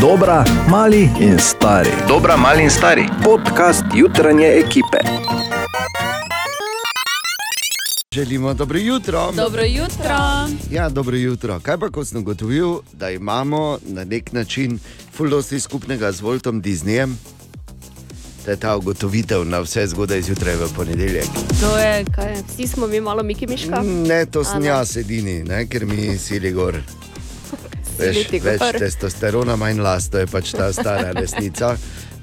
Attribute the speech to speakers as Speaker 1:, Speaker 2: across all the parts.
Speaker 1: Dobra, mali in stari.
Speaker 2: Dobra, mali in stari.
Speaker 1: Podcast jutranje ekipe.
Speaker 3: Želimo dobro jutro.
Speaker 4: Dobro jutro.
Speaker 3: Ja, dobro jutro. Kaj pa, ko sem ugotovil, da imamo na nek način fuldosti skupnega z Voltom Disneyjem? To je ta ugotovitev na vse zgodaj zjutraj v ponedeljek.
Speaker 4: To je
Speaker 5: Kaj, je? vsi smo mi malo Miki Miška.
Speaker 3: Ne, to sem jaz edini, ne, ker mi sili gor. Veš, več testosterona, manj las, to je pač ta stara resnica.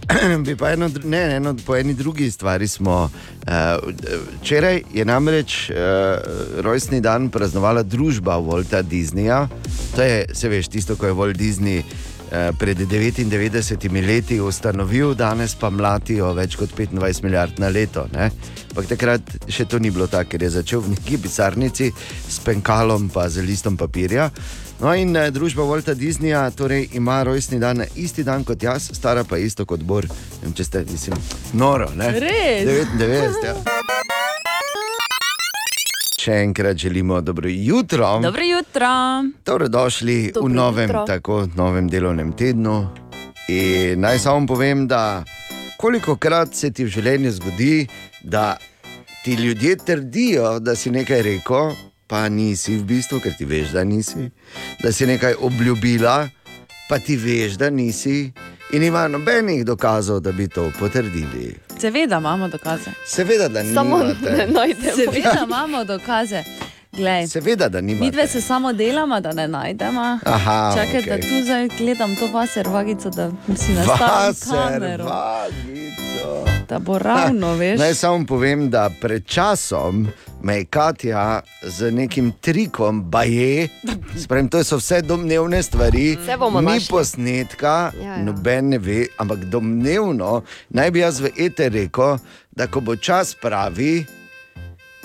Speaker 3: Bi pa eno, ne, eno, po eni drugi stvari smo. Uh, včeraj je namreč uh, rojstni dan praznovala družba Volta Disneyja. To je, se veš, tisto, ko je Walt Disney uh, pred 99 leti ustanovil, danes pa mlatijo več kot 25 milijard na leto. ne. Ampak takrat še to ni bilo tako, ker je začel v neki pisarnici s penkalom pa z listom papirja. No, in eh, družba Volta Disneyja torej, ima rojstni dan isti dan kot jaz, stara pa isto kot Bor. Vem, če ste, mislim, noro. Ne?
Speaker 4: Res?
Speaker 3: 99. Ja. Še enkrat želimo dobro jutro.
Speaker 4: dobro jutro.
Speaker 3: Dobrodošli
Speaker 5: Dobro
Speaker 3: v novem,
Speaker 5: jutro.
Speaker 3: tako, novem delovnem tednu. In naj samo povem, da koliko krat se ti v življenju zgodi, da ti ljudje trdijo, da si nekaj rekel, pa nisi v bistvu, ker ti veš, da nisi, da si nekaj obljubila, pa ti veš, da nisi. In ima nobenih dokazov, da bi to potrdili.
Speaker 4: Seveda imamo dokaze.
Speaker 3: Seveda, da
Speaker 5: Samo ne
Speaker 3: nimate.
Speaker 5: najdemo.
Speaker 4: Seveda imamo dokaze. Glej,
Speaker 3: Seveda, da nimate.
Speaker 4: mi dve se samo delamo, da ne najdemo.
Speaker 3: Aha,
Speaker 4: Čakaj,
Speaker 3: okej.
Speaker 4: da tu zdaj gledam to vaser vagico, da si nastavim
Speaker 3: Vaser,
Speaker 4: kamero.
Speaker 3: vagico.
Speaker 4: Da bo ravno, veš.
Speaker 3: Naj samo povem, da pred časom me je Katja z nekim trikom, baje, sprem, to so vse domnevne stvari,
Speaker 5: Vse bomo
Speaker 3: ni
Speaker 5: našli.
Speaker 3: posnetka,
Speaker 5: Ja, ja.
Speaker 3: noben ne ve, ampak domnevno naj bi jaz v eter rekel, da ko bo čas pravi.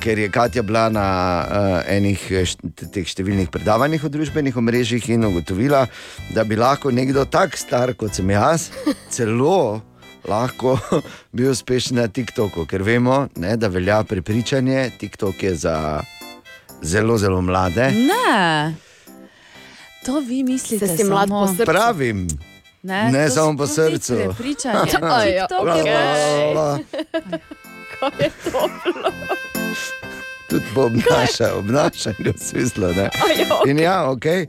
Speaker 3: Ker je Katja bila na uh, enih eh, št- teh številnih predavanjih v družbenih omrežjih in ugotovila, da bi lahko nekdo tako star kot sem jaz, celo lahko bil uspešen na TikToku, ker vemo, ne, da velja prepričanje, TikTok je za zelo, zelo mlade.
Speaker 4: Ne. To vi mislite,
Speaker 5: Se si mlad
Speaker 4: samo,
Speaker 5: po srcu.
Speaker 3: Pravim,
Speaker 4: Ne,
Speaker 3: ne
Speaker 4: to
Speaker 3: samo po srcu.
Speaker 4: Prepričanje.
Speaker 5: Aj, ja,
Speaker 4: TikTok je
Speaker 3: la,
Speaker 5: Kaj je to?
Speaker 3: Tudi po obnašanju, obnašanju v smislu. Ne. In, ja, okay.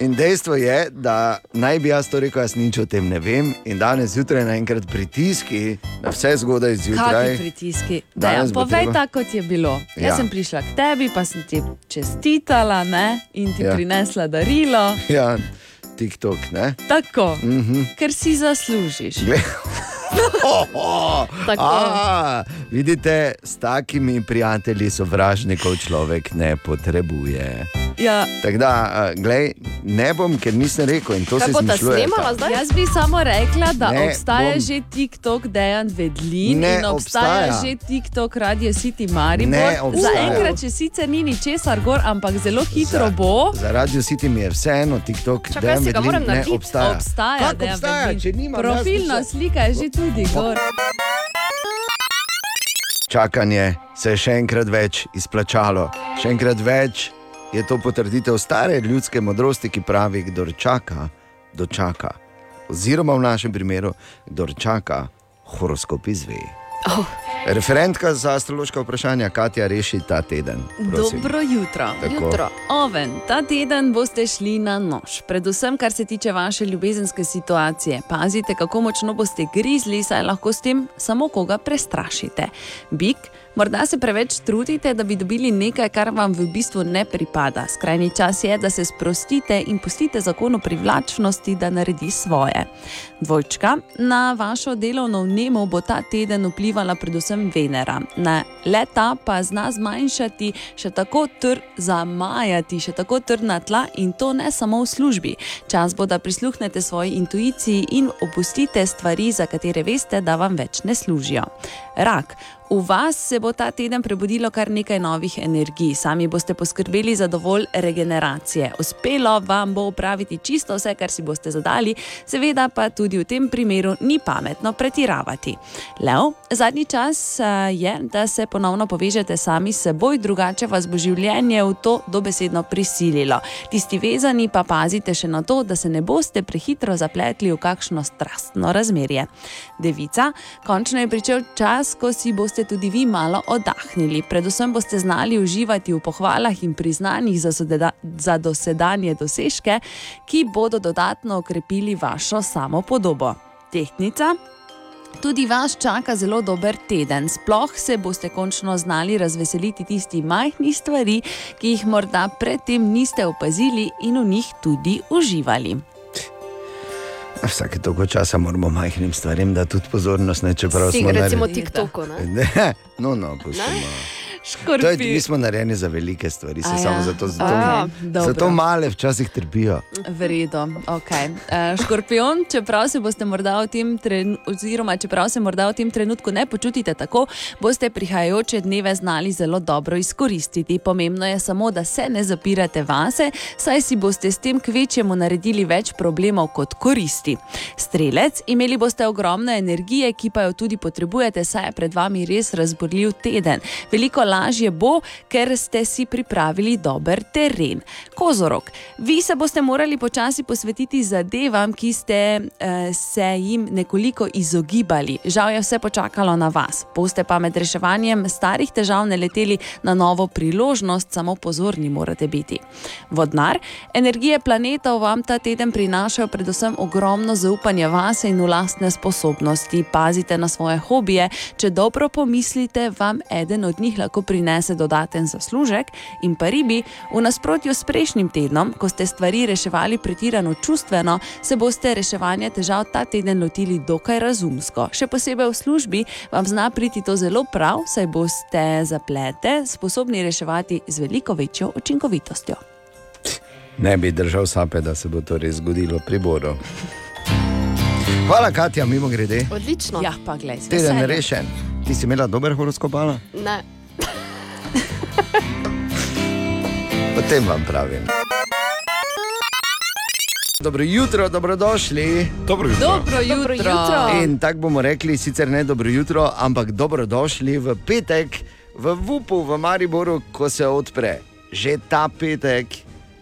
Speaker 3: in dejstvo je, da naj bi jaz to rekel, jaz nič o tem ne vem. In danes zjutraj naenkrat pritiski na vse zgodaj zjutraj.
Speaker 4: pritiski? Dejan,
Speaker 3: bo
Speaker 4: povej
Speaker 3: treba-
Speaker 4: tako, kot je bilo.
Speaker 3: Ja.
Speaker 4: Jaz sem prišla k tebi, pa sem ti čestitala ne? in ti
Speaker 3: Ja.
Speaker 4: prinesla darilo.
Speaker 3: Ja, TikTok. Ne?
Speaker 4: Tako, mm. -hmm. ker si zaslužiš.
Speaker 5: Tako.
Speaker 3: A, vidite, s takimi prijatelji sovražnikov človek ne potrebuje.
Speaker 4: Ja,
Speaker 3: Tako da, a, glej, ne bom, ker nisem rekel in to
Speaker 5: Kaj
Speaker 3: se zmišljuje.
Speaker 5: snemala zdaj?
Speaker 4: jaz bi samo rekla, da
Speaker 3: Ne,
Speaker 4: obstaja
Speaker 3: bom-
Speaker 4: že TikTok Dejan Vedlin
Speaker 3: Ne
Speaker 4: in obstaja,
Speaker 3: obstaja.
Speaker 4: že TikTok Radio City Maribor.
Speaker 3: Ne obstaja.
Speaker 4: Zaenkrat, če sicer ni ničesar gor, ampak zelo hitro
Speaker 3: Za-
Speaker 4: bo.
Speaker 3: Za radio City mi je vseeno, TikTok,
Speaker 5: Čakaj,
Speaker 3: Dejan
Speaker 5: si
Speaker 3: Vedlin ne obstaja.
Speaker 4: Obstaja,
Speaker 3: Kako
Speaker 4: Dejan
Speaker 3: obstaja,
Speaker 4: Vedlin.
Speaker 3: če
Speaker 4: Profilna slika je že tudi gor.
Speaker 3: Čakanje se je še enkrat več izplačalo. Še enkrat več je to potrditev stare ljudske modrosti, ki pravi, kdo čaka, dočaka. Oziroma v našem primeru, kdo čaka, horoskop izve.
Speaker 5: Oh.
Speaker 3: Referentka za astrološka vprašanja Katja reši ta teden. prosim.
Speaker 4: Dobro jutro.
Speaker 3: Tako.
Speaker 5: Jutro.
Speaker 4: Oven, ta teden boste šli na nož, predvsem kar se tiče vaše ljubezenske situacije. Pazite, kako močno boste grizli, saj lahko s tem samo koga prestrašite. Bik, morda se preveč trudite, da bi dobili nekaj, kar vam v bistvu ne pripada. Skrajni čas je, da se sprostite in pustite zakonu privlačnosti, da naredi svoje. Dvojčka, na vašo delovno vnemo bo ta teden vplivala predvsem Venera. Na leta pa zna zmanjšati, še tako tr zamajati, še tako trdna tla in to ne samo v službi. Čas bo, da prisluhnete svoji intuiciji in opustite stvari, za katere veste, da vam več ne služijo. Rak. V vas se bo ta teden prebudilo kar nekaj novih energij, sami boste poskrbeli za dovolj regeneracije. Uspelo vam bo upraviti čisto vse, kar si boste zadali, seveda pa tudi v tem primeru ni pametno pretiravati. Lev, zadnji čas eh, je, da se ponovno povežete sami s seboj, drugače vas bo življenje v to dobesedno prisililo. Tisti vezani pa pazite še na to, da se ne boste prehitro zapletli v kakšno strastno razmerje. Devica, končno je pričel čas, ko si boste tudi vi malo oddahnili. Predvsem boste znali uživati v pohvalah in priznanjih za, sodeda, za dosedanje dosežke, ki bodo dodatno okrepili vašo samopodobo. Tehnica. Tudi vas čaka zelo dober teden. Sploh se boste končno znali razveseliti tistih majhnih stvari, ki jih morda predtem niste opazili in v njih tudi uživali.
Speaker 3: Vsake toliko časa moramo majhnim stvarem dati tudi pozornost, ne, čeprav
Speaker 5: Si,
Speaker 3: smo
Speaker 5: recimo
Speaker 3: naredili.
Speaker 5: TikToku. Ne?
Speaker 3: Ne, no, no, pustimo. To je, mi smo narejeni za velike stvari, se
Speaker 4: A
Speaker 3: samo
Speaker 4: ja.
Speaker 3: zato, zato,
Speaker 5: A,
Speaker 4: dobro.
Speaker 3: zato male včasih trpijo.
Speaker 4: Vredo, okay. uh, škorpion, čeprav se boste morda v tem trenutku, oziroma čeprav se morda v tem trenutku ne počutite tako, boste prihajajoče dneve znali zelo dobro izkoristiti. Pomembno je samo, da se ne zapirate vase, saj si boste s tem kvečjemu naredili več problemov kot koristi. Strelec, imeli boste ogromno energije, ki pa jo tudi potrebujete, saj je pred vami res razborljiv teden. Veliko lažje bo, ker ste si pripravili dober teren. Kozorok, vi se boste morali počasi posvetiti zadevam, ki ste eh, se jim nekoliko izogibali. Žal je vse počakalo na vas. Boste pa med reševanjem starih težav naleteli na novo priložnost, samo pozorni morate biti. Vodnar, energije planetov vam ta teden prinašajo predvsem ogromno zaupanja vase in v lastne sposobnosti. Pazite na svoje hobije, če dobro pomislite, vam eden od njih lahko prinese dodaten zaslužek. In pa ribi, v nasprotju s prejšnjim tednom, ko ste stvari reševali pretirano čustveno, se boste reševanja težav ta teden lotili dokaj razumsko. Še posebej v službi vam zna priti to zelo prav, saj boste zaplete sposobni reševati z veliko večjo učinkovitostjo.
Speaker 3: Ne bi držal sape, da se bo to res zgodilo pri Boru. Hvala, Katja, mimo grede.
Speaker 5: Odlično.
Speaker 4: Ja, pa gledaj,
Speaker 3: Teden je rešen. Ti si imela dober horoskop, ali?
Speaker 5: Ne.
Speaker 3: O tem vam pravim. Dobro jutro, dobrodošli.
Speaker 2: Dobro jutro.
Speaker 4: Dobro jutro.
Speaker 5: Dobro jutro.
Speaker 3: In tako bomo rekli, sicer ne dobro jutro, ampak dobrodošli v petek v Vupu v Mariboru, ko se odpre. Že ta petek,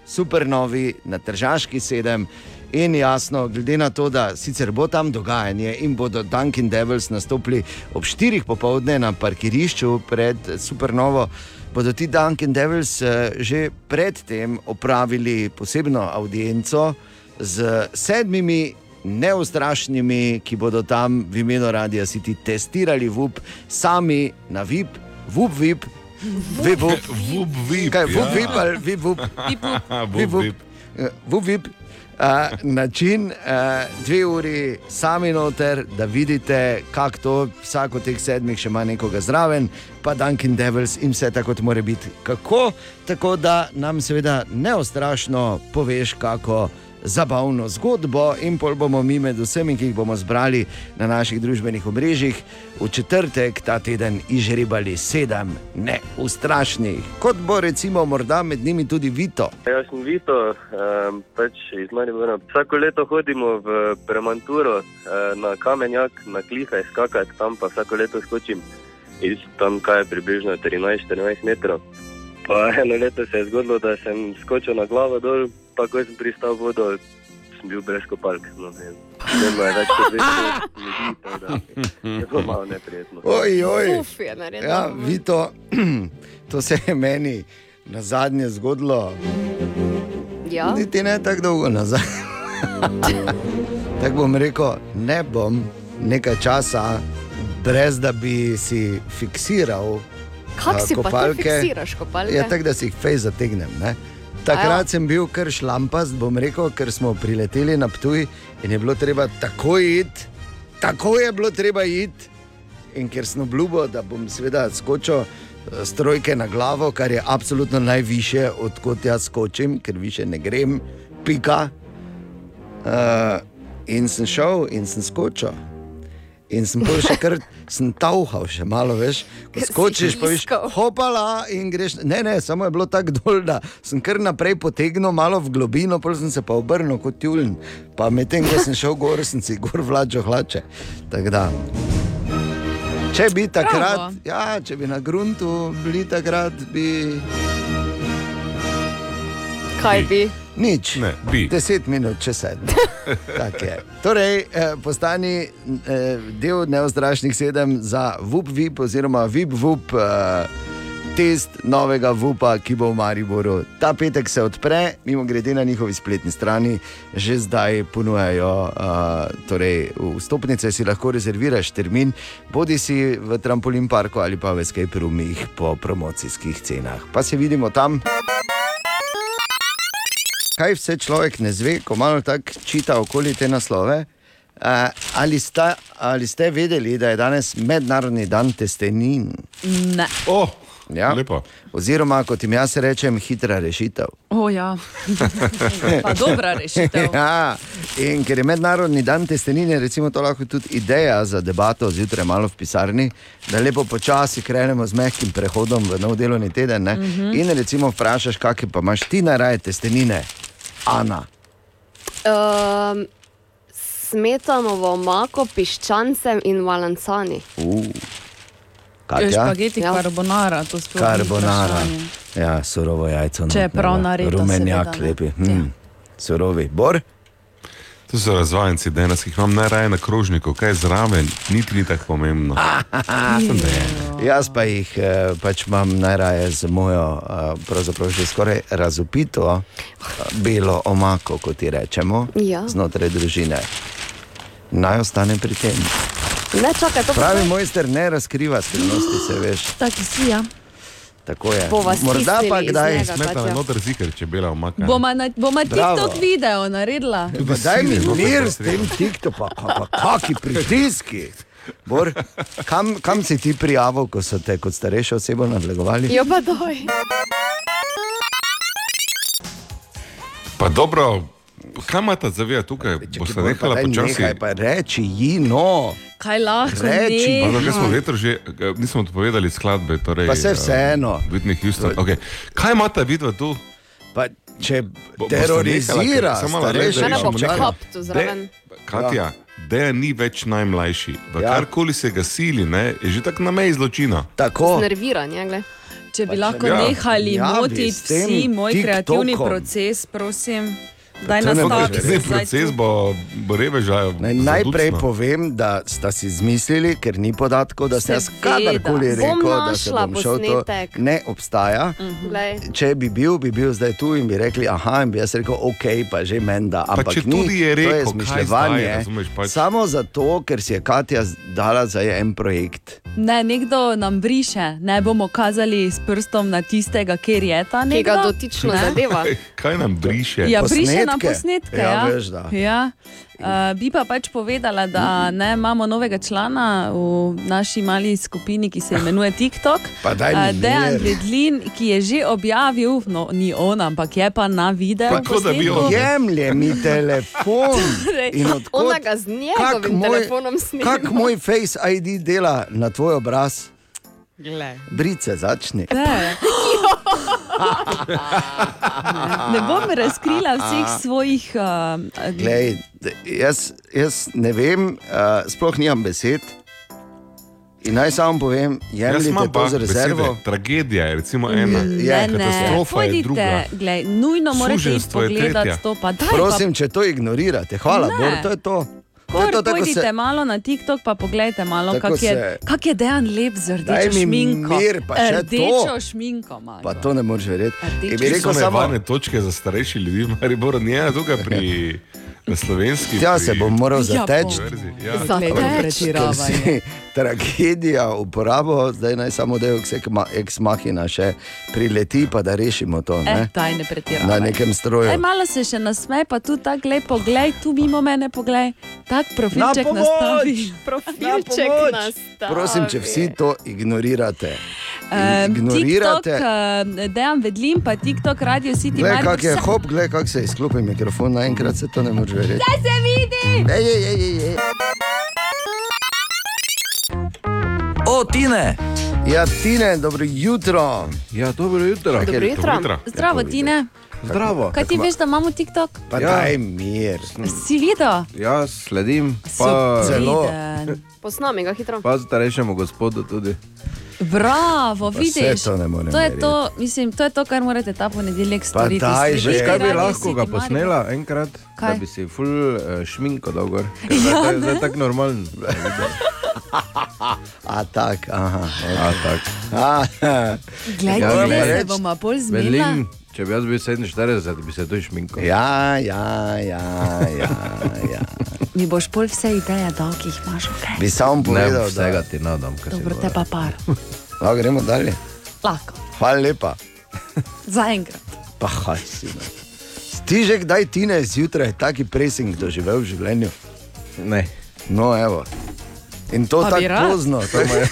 Speaker 3: super novi na Tržaški sedem. In jasno, glede na to, da sicer bo tam dogajanje in bodo Dunkin' Devils nastopili ob 4 popovdne na parkirišču pred Supernovo, bodo ti Dunkin' Devils eh, že predtem opravili posebno audienco z sedmimi neustrašnimi, ki bodo tam v imenu Radia City testirali VUP, sami na VIP, VUP, VIP, VIP, VUP,
Speaker 2: Vup, vip.
Speaker 3: kaj, VUP,
Speaker 2: ja.
Speaker 3: VIP ali VIP, VUP.
Speaker 2: Vup, vip.
Speaker 3: Eh, Vup, vip. Uh, način, uh, dve uri, sami noter, da vidite, kako to, vsak od teh sedmih še ima nekoga zraven, pa Dunkin' Devils in vse tako kot mora biti. Kako? Tako da nam seveda neostrašno poveš, kako zabavno zgodbo, in pol bomo mi med vsemi, ki jih bomo zbrali na naših družbenih omrežjih, v četrtek ta teden izžrebali sedem neustrašnih, kot bo recimo morda med njimi tudi Vito.
Speaker 6: Jaz sem Vito, um, pač iz Maribora. Vsako leto hodimo v Premanturo, na kamenjak, na klife, skakati tam, pa vsako leto skočim iz tam, kaj je približno 13-14 metrov. Pa eno leto se je zgodilo, da sem skočil na glavo dol, pa ko sem pristal vodo, sem bil brez kopalk. No, ne, ne, ne, več kot 200 ljudi, tako da je bilo malo neprijetno.
Speaker 3: Oj, oj.
Speaker 5: Uf, je naredil.
Speaker 3: Ja, Vito, to se je meni na zadnje zgodilo,
Speaker 5: Ja.
Speaker 3: niti ne tako dolgo nazaj. tako bom rekel, ne bom nekaj časa, brez da bi si fiksiral.
Speaker 5: Kako si pa
Speaker 3: kopalke.
Speaker 5: fiksiraš kopalke?
Speaker 3: Ja, tako da si jih fej zategnem. Ne? Takrat sem bil kar šlampast, bom rekel, ker smo prileteli na Ptuj in je bilo treba takoj iti, tako je bilo treba iti. In ker sem obljubil, da bom seveda skočil eh, s trojke na glavo, kar je absolutno najviše, odkot jaz skočim, ker više ne grem, pika. Uh, in sem šel in sem skočil. In sem pol še kar sem tauhal še malo, veš, skočiš, pa
Speaker 5: iskal.
Speaker 3: hopala in greš. Ne, ne, samo je bilo tako dol, da sem kar naprej potegnil malo v globino, pol sem se pa obrnil kot tjulen. Pa medtem, ko sem šel gor, sem si gor vlačil hlače. Tako da. Če bi takrat,
Speaker 4: Bravo.
Speaker 3: ja, če bi na gruntu bili takrat, bi
Speaker 5: Kaj bi?
Speaker 3: Nič.
Speaker 2: Ne, bi.
Speaker 3: Deset minut, če sedem. Torej, eh, postani eh, del neozdrašnih sedem za VUP VIP oziroma VIP VUP. Eh, Test novega VUPA, ki bo v Mariboru. Ta petek se odpre, mimo grede na njihovi spletni strani, že zdaj ponujajo uh, torej, vstopnice, si lahko rezerviraš termin, bodi si v trampolin parku ali pa v escape roomih po promocijskih cenah. Pa se vidimo tam kaj vse človek ne zve, ko malo tako čita okoli te naslove. Uh, ali, sta, ali ste vedeli, da je danes mednarodni dan testenin?
Speaker 4: Ne.
Speaker 2: Oh,
Speaker 3: Ja.
Speaker 2: Lepo.
Speaker 3: Oziroma, kot jim jaz rečem, hitra rešitev.
Speaker 4: O, ja. pa dobra rešitev.
Speaker 3: Ja, in ker je mednarodni dan testenine, recimo to lahko tudi ideja za debato zjutraj malo v pisarni, da lepo počasi krenemo z mehkim prehodom v nov delovni teden. Mm -hmm. In recimo vprašaš, kakšne pa imaš ti najraje testenine, Ana.
Speaker 5: Um, smetanovo mako, piščancem in valancani.
Speaker 3: Uh.
Speaker 4: Ja,
Speaker 3: Katja?
Speaker 4: špageti
Speaker 5: Ja.
Speaker 4: carbonara, to sploh ni
Speaker 3: Karbonara. Ja, surovo jajco.
Speaker 4: Če je prav naredo,
Speaker 3: Rumenjak
Speaker 4: seveda, ne.
Speaker 3: lepi. Hmm. Surovi. Bor?
Speaker 2: To so razvajenci danes, ki jih imam najraje na krožniku, kaj zraven, niti ni tako pomembno. Sem da je.
Speaker 3: Jaz pa jih eh, pač imam najraje z mojo, eh, pravzaprav že skoraj razupito eh, belo omako, kot ji rečemo,
Speaker 5: Ja.
Speaker 3: znotraj družine. Naj ostane pri tem.
Speaker 5: Ne, čakaj, to
Speaker 3: Pravi
Speaker 5: pa
Speaker 3: mojster ne razkriva skrivnosti, se veš.
Speaker 4: Taki si, ja.
Speaker 3: Tako je. Morda pa kdaj.
Speaker 2: Smetana
Speaker 5: Katja.
Speaker 2: noter zikr, če bela omaka.
Speaker 4: Boma, na, boma. TikTok video naredila.
Speaker 3: Pa daj mi
Speaker 2: noter
Speaker 3: mir
Speaker 2: pa
Speaker 3: s tem TikTokom, pa kaki pritiski. Bor, kam, kam si ti prijavil, ko so te kot starejšo osebo nadlegovali?
Speaker 5: Jo pa doj.
Speaker 2: Pa dobro, kaj ima ta zavija tukaj?
Speaker 3: Čakaj,
Speaker 2: Boste
Speaker 3: pa
Speaker 2: nehala počasi?
Speaker 3: nehaj, pa reči ji no.
Speaker 4: Kaj lahko
Speaker 3: Reči,
Speaker 4: ne?
Speaker 2: Malo, kaj smo vetro že, eh, nismo odpovedali skladbe, torej.
Speaker 3: Pa saj
Speaker 2: eh,
Speaker 3: vseeno.
Speaker 2: Whitney Houston. Okay. Kaj ima ta vidva tu?
Speaker 3: Pa, če terorizira starejše
Speaker 5: Mene bo zraven.
Speaker 2: Katja, Dejan ni več najmlajši. V
Speaker 3: Ja.
Speaker 2: karkoli se ga sili, ne, je že tako na meji zločina.
Speaker 3: Tako.
Speaker 5: Nerviranje, gled.
Speaker 4: Če bi lahko
Speaker 2: ja.
Speaker 4: nehali
Speaker 3: Ja, bi
Speaker 4: motiti vsi moj kreativni
Speaker 3: TikTokom.
Speaker 4: proces, prosim. Daj
Speaker 3: to ne
Speaker 4: nastavi se
Speaker 2: proces bo, bo revežal.
Speaker 3: Naj, najprej povem, da sta si izmislili, ker ni podatkov, da sem jaz kadarkoli rekel, da se bom šel. To ne obstaja.
Speaker 5: Glej.
Speaker 3: Če bi bil, bi bil zdaj tu in bi rekli, aha, in bi jaz rekel, ok, pa že menda. Ampak
Speaker 2: če
Speaker 3: ni,
Speaker 2: tudi je
Speaker 3: to
Speaker 2: rekel,
Speaker 3: je
Speaker 2: kaj
Speaker 3: izmišljevanje.
Speaker 2: zdaj, razumeš, pač-
Speaker 3: Samo zato, ker si je Katja dala za en projekt.
Speaker 4: Ne, nekdo nam briše, ne bomo kazali s prstom na tistega, kjer je ta nekdo.
Speaker 5: ga dotično
Speaker 4: Ne?
Speaker 5: zadeva.
Speaker 2: Kaj nam briše?
Speaker 4: Ja, briše nam
Speaker 3: Posnetke. Ja,
Speaker 4: Ja,
Speaker 3: veš, da.
Speaker 4: Ja. Uh, bi pa pač povedala, da ne, imamo novega člana v naši mali skupini, ki se imenuje TikTok.
Speaker 3: Pa daj mi
Speaker 4: Uh, Dejan
Speaker 3: mir.
Speaker 4: Vedlin, ki je že objavil, no ni on, ampak je pa na videu.
Speaker 2: Pa kot da bi on.
Speaker 3: Jemlje mi telefon. In od
Speaker 5: Ona ga z njegovim telefonom snema.
Speaker 3: Kak moj Face ID dela na tvoj obraz?
Speaker 4: Glej.
Speaker 3: Brice začni.
Speaker 4: Ne. ne bom razkrila vseh svojih. Uh,
Speaker 3: Glej, jaz, jaz ne vem, uh, sploh nimam besed. In naj samo povem, jemljite
Speaker 2: imam
Speaker 3: to
Speaker 2: pa
Speaker 3: z rezervo.
Speaker 2: besede. Tragedija je recimo ena.
Speaker 3: Je,
Speaker 4: ne, ne,
Speaker 2: katastrofa je druga.
Speaker 4: pojdite, glej, nujno morate iti
Speaker 2: je
Speaker 4: pogledati to. Pa daj,
Speaker 3: Prosim, če to ignorirate, hvala,
Speaker 4: Ne.
Speaker 3: Bor, to je to. To, tako
Speaker 4: pojdite
Speaker 3: se,
Speaker 4: malo na TikTok, pa poglejte malo,
Speaker 3: Tako
Speaker 4: kak je,
Speaker 3: se-
Speaker 4: kak je dejan lep z
Speaker 3: Daj
Speaker 4: rdečo
Speaker 3: mi
Speaker 4: šminko.
Speaker 3: mir, pa še
Speaker 4: rdečo
Speaker 3: to.
Speaker 4: šminko ima.
Speaker 3: pa to ne moreš verjeti.
Speaker 4: Rdeči.
Speaker 3: In bi
Speaker 2: Rekel
Speaker 3: rekel
Speaker 2: samo varne točke za starejše ljudi, v Mariboru ni ena tukaj pri na slovenski.
Speaker 3: ja
Speaker 2: pri
Speaker 3: se bom moral
Speaker 4: Ja,
Speaker 3: zateči.
Speaker 2: Ja.
Speaker 4: Pretiravanje.
Speaker 3: si tragedija uporabo, zdaj naj samo da je ex machina še prileti, pa da rešimo to
Speaker 4: Eh,
Speaker 3: ne?
Speaker 4: ne
Speaker 3: na nekem
Speaker 4: Aj,
Speaker 3: stroju.
Speaker 4: malo se še nasmej, pa tu tako lepo, glej, tu mimo mene, poglej, tak profilček
Speaker 3: pomoč!
Speaker 4: nastavi.
Speaker 5: Profilček
Speaker 3: pomoč!
Speaker 5: nastavi.
Speaker 3: Prosim, če vsi to ignorirate.
Speaker 4: Um, TikTok,
Speaker 3: ignorirate.
Speaker 4: uh, dejan vedlim, pa TikTok, radio City.
Speaker 3: Glej, kak je
Speaker 4: vse-
Speaker 3: hop, glej, kak se izklopi mikrofon, naenkrat se to ne moreš verjeti.
Speaker 4: Zdaj se vidi!
Speaker 3: Ej, ej, ej, ej.
Speaker 1: O, Tine!
Speaker 3: Ja, Tine, dobro jutro.
Speaker 2: Ja, dobro jutro.
Speaker 5: Dobro
Speaker 2: Dobro
Speaker 5: jutro.
Speaker 2: jutro.
Speaker 4: Zdravo, Tine.
Speaker 2: Zdravo.
Speaker 4: Kaj ti veš, da imamo TikTok?
Speaker 3: Pa
Speaker 2: Ja.
Speaker 3: daj mir.
Speaker 4: Si videl?
Speaker 2: Jaz sledim, pa,
Speaker 3: Zelo.
Speaker 5: Posnami ga hitro.
Speaker 2: pa starejšemu gospodu tudi.
Speaker 4: Bravo,
Speaker 3: Pa
Speaker 4: vidiš.
Speaker 3: to
Speaker 4: to je to, mislim, to je to, kar morate ta ponedeljek storiti.
Speaker 3: daj že.
Speaker 2: Kaj bi lahko ga posnela enkrat?
Speaker 4: Kaj?
Speaker 2: Da bi si full uh, šminko dal gor.
Speaker 4: Ja,
Speaker 2: zdaj, zdaj tako normalen.
Speaker 3: A tak, aha.
Speaker 2: A, tak.
Speaker 4: Glej,
Speaker 2: Ja,
Speaker 4: ja,
Speaker 2: glej.
Speaker 4: se bomo bolj zmedili.
Speaker 2: Če bi jaz bil 47, bi se to šminko.
Speaker 3: Ja, ja, ja, ja, ja.
Speaker 4: Mi boš pol vse ideje dal, ki jih imaš, ok?
Speaker 3: Bi sam
Speaker 2: Ne,
Speaker 3: povedal,
Speaker 2: vsega
Speaker 3: da
Speaker 2: ti nadam.
Speaker 4: Dobro, te pa par.
Speaker 3: no, gremo dalje.
Speaker 4: Lahko,
Speaker 3: Hvala lepa.
Speaker 4: zaenkrat.
Speaker 3: Pa haj si. No. Ti že kdaj tine zjutraj taki presing doživel v življenju?
Speaker 2: Ne.
Speaker 3: No, evo. In to
Speaker 4: Pa
Speaker 3: tako pozno. To je,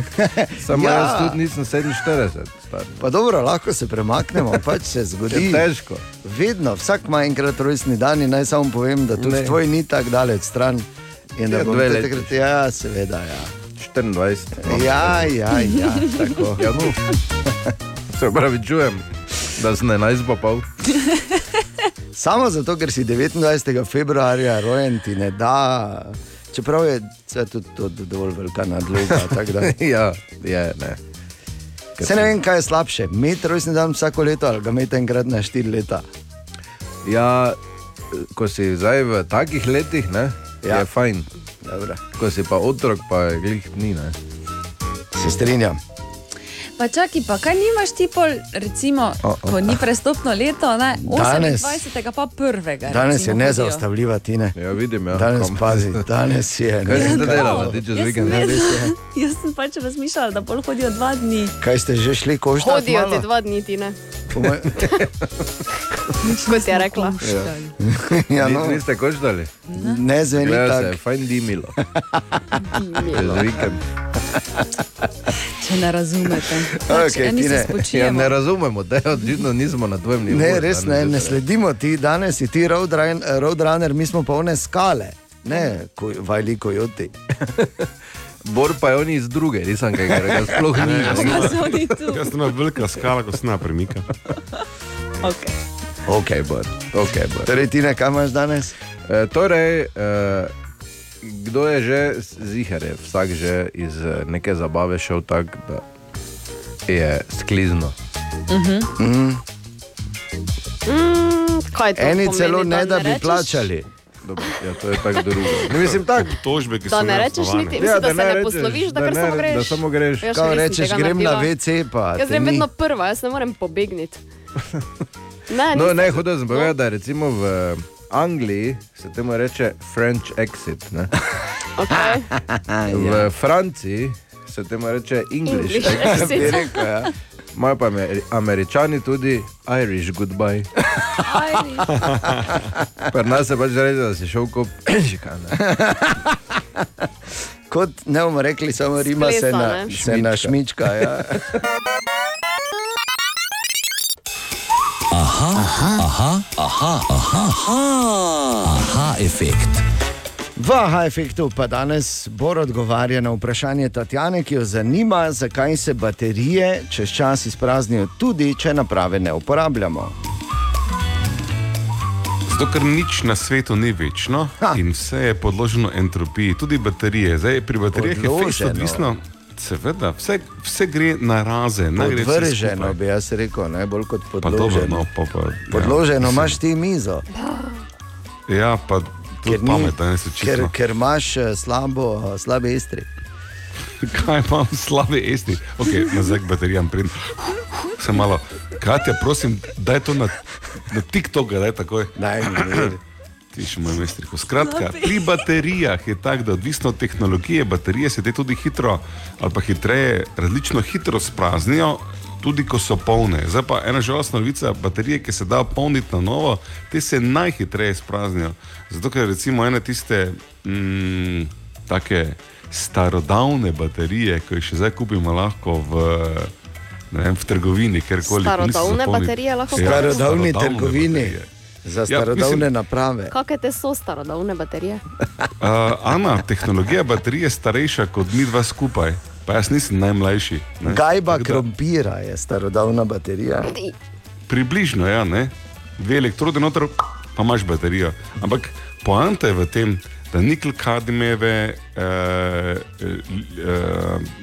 Speaker 2: Samo
Speaker 3: Ja.
Speaker 2: ja. jaz tudi nisem 47. Star.
Speaker 3: pa dobro, lahko se premaknemo, pač se
Speaker 2: Je
Speaker 3: zgodi.
Speaker 2: težko.
Speaker 3: Vedno, vsak ima enkrat rojstni dan in naj samo povem, da tudi
Speaker 2: Ne.
Speaker 3: tvoj ni tako daleč stran. In da
Speaker 2: Ja,
Speaker 3: te
Speaker 2: leti.
Speaker 3: takrat, ja, seveda, ja.
Speaker 2: 24.
Speaker 3: Ja, ja, ja, tako.
Speaker 2: Ja, no. Se pravi, čujem, da sem 11 pa pol.
Speaker 3: Samo zato, ker si 29. februarja rojen, ti ne da. Čeprav je tudi to dovolj velika nadloga.
Speaker 2: ja, je, ne. Ker
Speaker 3: Se ne vem, kaj je slabše, imeti rojstni dan vsako leto ali ga imeti enkrat na štiri leta.
Speaker 2: Ja, ko si zdaj v takih letih, ne,
Speaker 3: Ja.
Speaker 2: je fajn.
Speaker 3: Dobro.
Speaker 2: Ko si pa otrok, pa je glih ni. Ne.
Speaker 3: Se strinjam.
Speaker 4: Pa čakaj, pa kaj nimaš ti pol, recimo,
Speaker 3: O, o.
Speaker 4: ko ni prestopno leto, ne?
Speaker 3: Danes-
Speaker 4: 28. pa prvega.
Speaker 3: Danes je
Speaker 4: recimo, hodijo.
Speaker 3: nezaustavljiva, Tine.
Speaker 2: Ja, vidim, ja.
Speaker 3: Danes pazi, danes je.
Speaker 2: Kaj si
Speaker 3: ne,
Speaker 2: zdaj delala, ti čez
Speaker 4: Jaz
Speaker 2: vikend?
Speaker 4: sem
Speaker 2: ne?
Speaker 4: res- Jaz sem pač razmišljala, da pol hodijo dva dni.
Speaker 3: Kaj ste že šli koštati?
Speaker 5: Hodijo
Speaker 3: malo?
Speaker 5: ti dva dni, ti ne.
Speaker 3: Po moj-
Speaker 5: Kot je rekla.
Speaker 3: ja,
Speaker 2: Ni-
Speaker 3: no,
Speaker 2: Niste koštali?
Speaker 3: ne zveni
Speaker 2: Gleda se,
Speaker 3: tako.
Speaker 2: fajn dimilo. Vikend.
Speaker 4: Če ne razumete. Pač
Speaker 3: Okej,
Speaker 4: eni
Speaker 3: Tine.
Speaker 4: se
Speaker 2: Ja, ne razumemo, da je očitno nismo na tvojem nivoju.
Speaker 3: Ne, res ne, ne sledimo ti, danes si ti roadrun- roadrunner, mi smo polne skale. Ne, ko, vajli kojoti.
Speaker 2: Bor pa je on iz druge, nisem kaj, ker ga sploh ni.
Speaker 4: Pa so oni tu.
Speaker 2: Jaz sem na velika skala, ko se na premika.
Speaker 4: Okay.
Speaker 3: Ok, bor.
Speaker 2: Okay, bor.
Speaker 3: Torej, ti ne, kaj imaš danes?
Speaker 2: E, torej, e, kdo je že zihar, je vsak že iz eh, neke zabave šel tako, da je sklizno.
Speaker 5: Mm, kaj to
Speaker 3: Eni
Speaker 5: pomeni,
Speaker 3: celo ne, da bi
Speaker 5: rečeš-
Speaker 3: plačali.
Speaker 2: Dobro, ja, to je tako drugo. Ne, mislim tako.
Speaker 7: Tožbe, ki
Speaker 5: Da
Speaker 7: so
Speaker 5: ne rečeš niti, mislim, da se ne posloviš, da kar
Speaker 2: ne,
Speaker 5: samo greš.
Speaker 2: Da samo greš.
Speaker 3: Kao
Speaker 5: nisem
Speaker 3: rečeš, grem na
Speaker 5: naredila.
Speaker 3: WC, pa
Speaker 5: Jaz grem vedno prva, jaz ne morem pobegniti. Ne,
Speaker 2: No, ne, hotel sem povedati, da recimo v Angliji se temu reče French exit. Ne?
Speaker 5: Okay.
Speaker 2: V Franciji se temu reče English,
Speaker 5: English
Speaker 2: exit.
Speaker 3: Bi rekel, ja.
Speaker 2: Imajo pa Ameri- američani tudi Irish goodbye. Pri nas se pač reče, da si šel kot šikane.
Speaker 3: Kot ne bomo rekli, samo rima se
Speaker 5: Splesa,
Speaker 3: na,
Speaker 5: ne?
Speaker 3: se na šmička. Ja.
Speaker 1: Aha, efekt.
Speaker 3: V aha efektu pa danes Bor odgovarja na vprašanje Tatjane, ki jo zanima, zakaj se baterije čez čas izpraznijo, tudi če naprave ne uporabljamo.
Speaker 7: Zato, ker nič na svetu ni večno
Speaker 3: Ha.
Speaker 7: in vse je podloženo entropiji, tudi baterije. Zdaj, pri baterijah je
Speaker 3: Podloženo.
Speaker 7: fejst odvisno. Seveda, vse, vse gre na raze, ne
Speaker 3: Podvrženo bi jaz rekel, najbolj kot
Speaker 7: Pa dobro,
Speaker 3: podloženo.
Speaker 7: no, pa, pa,
Speaker 3: Podloženo
Speaker 7: ja,
Speaker 3: imaš ti mizo,
Speaker 7: Ja, pa tudi
Speaker 3: ker, ni,
Speaker 7: pametno, ne se
Speaker 3: ker,
Speaker 7: čisto.
Speaker 3: ker imaš eh, slabo, slabe istri.
Speaker 7: Kaj imam slabe esti? Okay, nazaj k baterijam pridem. Sem malo, Katja, prosim, daj to na, na TikTok, daj takoj.
Speaker 3: Naj mi mir.
Speaker 7: Ti še moj mestriko. Skratka, pri baterijah je tako, da odvisno od tehnologije, baterije se te tudi hitro ali pa hitreje, različno hitro spraznijo, tudi ko so polne. Zdaj pa ena žalostna novica, baterije, ki se da polniti na novo, te se najhitreje spraznijo. Zato, ker recimo ene tiste mm, take starodavne baterije, ki jih še zdaj kupimo lahko v, ne vem, v trgovini, kjerkoli. ki niso
Speaker 5: Starodavne baterije lahko
Speaker 7: Ja,
Speaker 3: Starodavni
Speaker 7: starodavne
Speaker 3: trgovini.
Speaker 7: baterije.
Speaker 3: Za
Speaker 7: Ja,
Speaker 3: starodavne
Speaker 7: mislim-
Speaker 3: naprave.
Speaker 5: Kakšne te so starodavne baterije?
Speaker 7: Uh, Ana, tehnologija baterije je starejša kot mi dva skupaj. Pa jaz nisem najmlajši. ne.
Speaker 3: Gajba
Speaker 7: Tako da-
Speaker 3: krompira je starodavna baterija.
Speaker 7: Približno, ja, ne? dve elektrode noter, pa imaš baterijo. Ampak poanta je v tem, da nikl kadmijeve, eh, eh,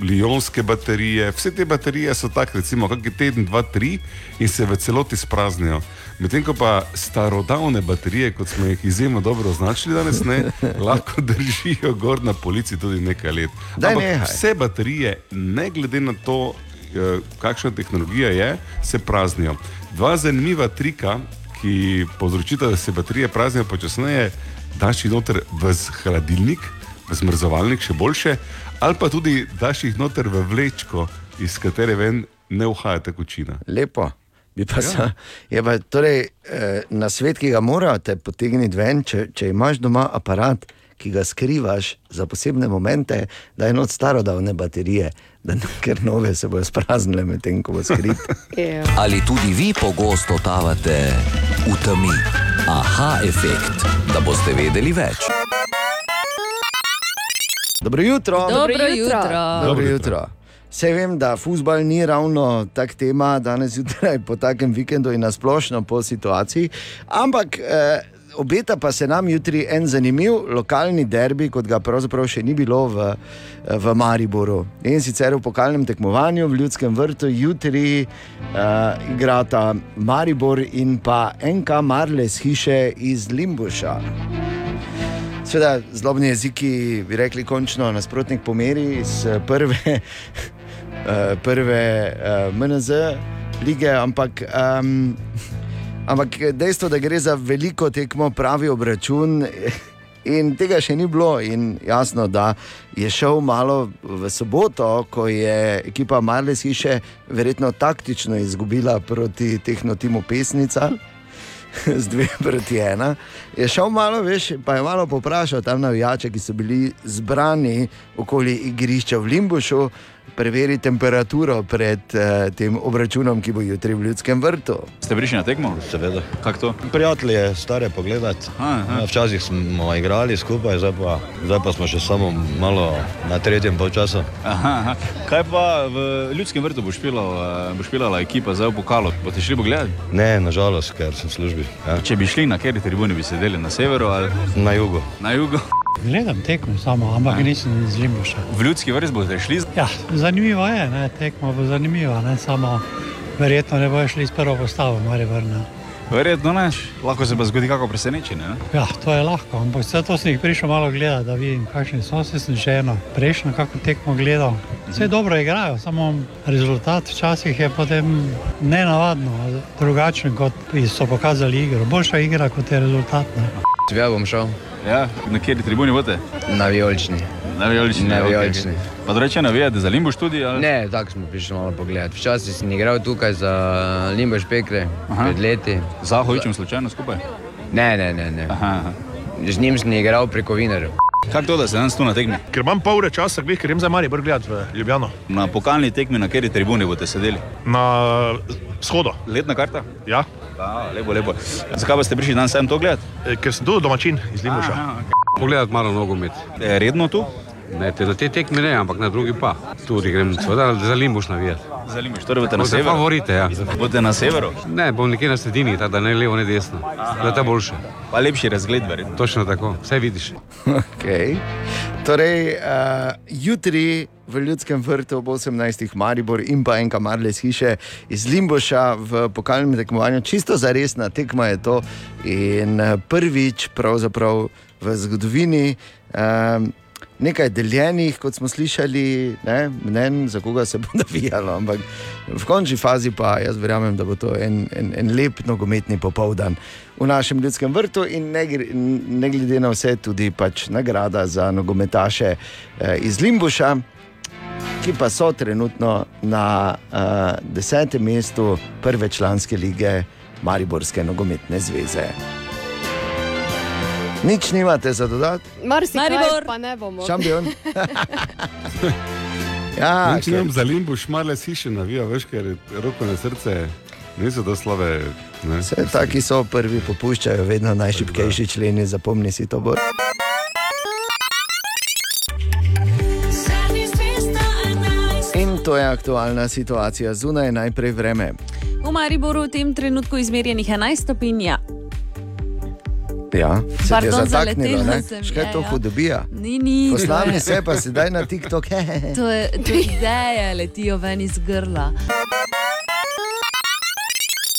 Speaker 7: lionske baterije, vse te baterije so tako, recimo, kakšen teden, dva, tri in se v celoti spraznijo. Medtem ko pa starodavne baterije, kot smo jih izjemno dobro označili danes, ne, lahko držijo gor na polici tudi nekaj let.
Speaker 3: Daj
Speaker 7: Ampak vse baterije, ne glede na to, eh, kakšna tehnologija je, se praznijo. Dva zanimiva trika, ki povzročita, da se baterije praznijo počasneje, daš jih noter v hladilnik, v zmrzovalnik še boljše, ali pa tudi daš jih noter v vlečko, iz katere ven ne uhaja tekočina.
Speaker 3: Lepo. Bi Pa ja. Je pa torej eh, na svet, ki ga morate potegniti ven, če, če imaš doma aparat, ki ga skrivaš za posebne momente, da je not starodavne baterije, da ne, ker nove se bojo spraznile medtem, ko bo skrit.
Speaker 5: Ja.
Speaker 1: Ali tudi vi pogosto totavate v temi? Aha, efekt, da boste vedeli več.
Speaker 3: Dobro jutro.
Speaker 4: Dobro jutro.
Speaker 3: Dobro
Speaker 7: Dobro
Speaker 3: jutro. Vse vem, da futbol ni ravno tak tema danes zjutraj po takem vikendu in nasplošno po situaciji, ampak eh, obeta pa se nam jutri en zanimiv lokalni derbi, kot ga pravzaprav še ni bilo v, v Mariboru. In sicer v pokalnem tekmovanju v Ljudskem vrtu jutri uh, igrata Maribor in pa NK Marles hiše iz Limbuša. Sveda, zlobni jeziki bi rekli, končno nasprotnik pomeri iz eh, prve, eh, prve uh, MNZ lige, ampak, um, ampak dejstvo, da gre za veliko tekmo, pravi obračun. In tega še ni bilo, in jasno, da je šel malo v soboto, ko je ekipa Marles hiše verjetno taktično izgubila proti tehnotimu Pesnica z dve proti ena. Je šel malo več, pa je malo poprašal tam navijače, ki so bili zbrani okoli igrišča v Limbušu, preveri temperaturo pred uh, tem obračunom, ki bo jutri v Ljudskem vrtu.
Speaker 8: Ste prišli na tekmo?
Speaker 9: Seveda.
Speaker 8: Kako to?
Speaker 9: Prijatelje, stare pogledati.
Speaker 8: Aha, aha.
Speaker 9: Ja, Včasih smo igrali skupaj, zdaj pa, zdaj pa smo še samo malo na tretjem polčasu.
Speaker 8: Aha, aha. Kaj pa v ljudskem vrtu bo špilala, bo špilala ekipa za pokalo? Boste šli pogledati?
Speaker 9: Ne, nažalost, ker sem v službi. Ja.
Speaker 8: Če bi šli na kateri tribuni, bi sedeli na severu ali
Speaker 9: Na jugu.
Speaker 8: na jugu.
Speaker 10: Gledam tekmo samo, ampak nisem iz Limbuša.
Speaker 8: V ljudski vrst boste šli.
Speaker 10: Ja, zanimivo je, ne? tekmo bo zanimiva, ne? samo verjetno ne bojo šli s prvo postavo, mora vrna.
Speaker 8: Verjetno ne, lahko se pa zgodi kako presenečenje. ne?
Speaker 10: Ja, to je lahko, ampak vse to sem jih prišel malo gledati, da vidim, kakšni so se sem že eno prejšnjo kako tekmo gledal. Vse dobro igrajo, samo rezultat včasih je potem nenavadno, drugačen kot so pokazali igro. Boljša igra kot je rezultat. Ne?
Speaker 11: Ja, bom šel
Speaker 8: Ja, na kateri tribuni boste?
Speaker 11: na vijolični.
Speaker 8: Na vijolični.
Speaker 11: Na vijolični.
Speaker 8: Pa da reče, navijate za Limbuš tudi? Ali?
Speaker 11: Ne, tako smo prišli malo pogledat. Včasih sem igral tukaj za Limbaš Pekre,
Speaker 8: Aha.
Speaker 11: pred leti.
Speaker 8: Z Zahovičem slučajno skupaj?
Speaker 11: Ne, ne, ne. ne.
Speaker 8: Aha, aha.
Speaker 11: Z njim sem igral preko Vinarjev.
Speaker 8: Kako to, da se danes tu na tekmi?
Speaker 12: Ker imam pol ure časa, ker grem za Maribor gledati v Ljubljano.
Speaker 8: Na pokalni tekmi, na kateri tribuni boste sedeli?
Speaker 12: Na shodo.
Speaker 8: Letna karta?
Speaker 12: Ja,
Speaker 8: A, lepo, lepo. Zakaj pa ste prišli danes sem to gledati?
Speaker 12: eh, ker sem tudi domačin iz Limbuša.
Speaker 13: Pogledati malo nogomet.
Speaker 8: E, redno tu?
Speaker 13: Ne, te, na te tekme ne, ampak na drugi pa. Tudi grem seveda, za Limbuš navijati.
Speaker 8: Za Limbuš, torej boste na severu?
Speaker 13: favorite, ja.
Speaker 8: Boste na severu?
Speaker 13: Ne, bom nekje na sredini, tako da ne levo, ne desno. Da je ta boljše.
Speaker 8: Pa lepši razgled, verjetno.
Speaker 13: Točno tako, vse vidiš.
Speaker 3: Okay. Torej, uh, jutri v Ljudskem vrtu ob 18. Maribor in pa enka Marles hiše iz Limboša v pokalnem tekmovanju. Čisto za resna tekma je to in eh, prvič pravzaprav v zgodovini. Um, Nekaj deljenih, kot smo slišali, ne, mnen, za koga se bo navijalo, ampak v končni fazi pa jaz verjamem, da bo to en, en, en lep nogometni popoldan v našem ljudskem vrtu in ne, ne glede na vse, tudi pač nagrada za nogometaše eh, iz Limbuša, ki pa so trenutno na eh, desetem mestu prve članske lige Mariborske nogometne zveze. Nič nimate za dodati?
Speaker 5: Marsikaj
Speaker 4: Maribor.
Speaker 5: pa ne bomo.
Speaker 3: Šampion. ja,
Speaker 7: Če nam za limbo šmarle hiše navijo, veš, ker roko na srce niso do slave. Ne?
Speaker 3: Vse taki so prvi, popuščajo vedno najšipkejši členi, zapomni si to. Bo. to je aktualna situacija zunaj, najprej vreme.
Speaker 4: V Mariboru v tem trenutku izmerjenih 11 stopinj. Ja.
Speaker 3: Ja, se je zataknilo,
Speaker 4: sem,
Speaker 3: Škaj
Speaker 4: ja,
Speaker 3: to
Speaker 4: ja.
Speaker 3: hudobija.
Speaker 4: Ni, ni.
Speaker 3: Poslavni se pa sedaj na TikTok.
Speaker 4: To je, to je ideja, letijo ven iz grla.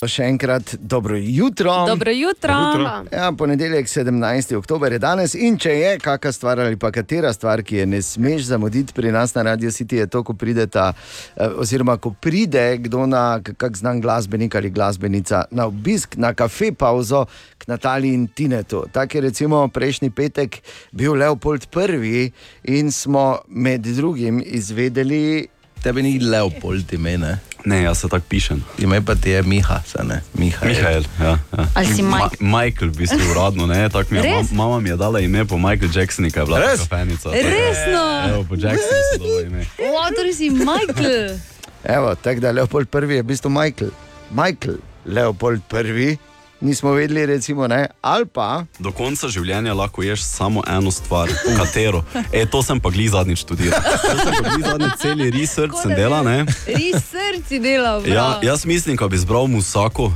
Speaker 3: Še enkrat dobro jutro.
Speaker 4: Dobro jutro. Jutro.
Speaker 3: Ja, ponedeljek, 17. oktober je danes in če je kakšna stvar ali pa katera stvar, ki je ne smeš zamuditi pri nas na Radio City, je to, ko prideta, eh, oziroma ko pride kdo na kak znan glasbenik ali glasbenica na obisk, na kafe pauzo k Nataliji in Tinetu. Tak je recimo prejšnji petek bil Leopold I in smo med drugim izvedeli.
Speaker 2: Tebe ni Leopold ime, ne?
Speaker 14: Ne, jaz se tako pišem.
Speaker 2: Ime pa ti je Miha, se ne? Mihael.
Speaker 14: Mihael, ja. ja.
Speaker 4: Ali si
Speaker 14: Ma
Speaker 4: Mike?
Speaker 14: Michael, v bistvu uradno, ne, tako mi je. Mam, mama mi je dala ime po Michael Jacksonu, ki je bila
Speaker 2: Res?
Speaker 14: kafenica.
Speaker 4: Resno?
Speaker 14: Evo, po Jacksonu se dala ime.
Speaker 4: O, torej si Michael.
Speaker 3: Evo, tako da Leopold I je v bistvu Michael. Michael, Leopold I, nismo vedeli, recimo, ne, ali pa.
Speaker 14: Do konca življenja lahko ješ samo eno stvar, katero. E, to sem pa gli zadnjič študiral. To sem pa gli zadnjič celi research sem delal, ne.
Speaker 4: Res srci delal.
Speaker 14: Ja, jaz mislim, da bi izbral musako,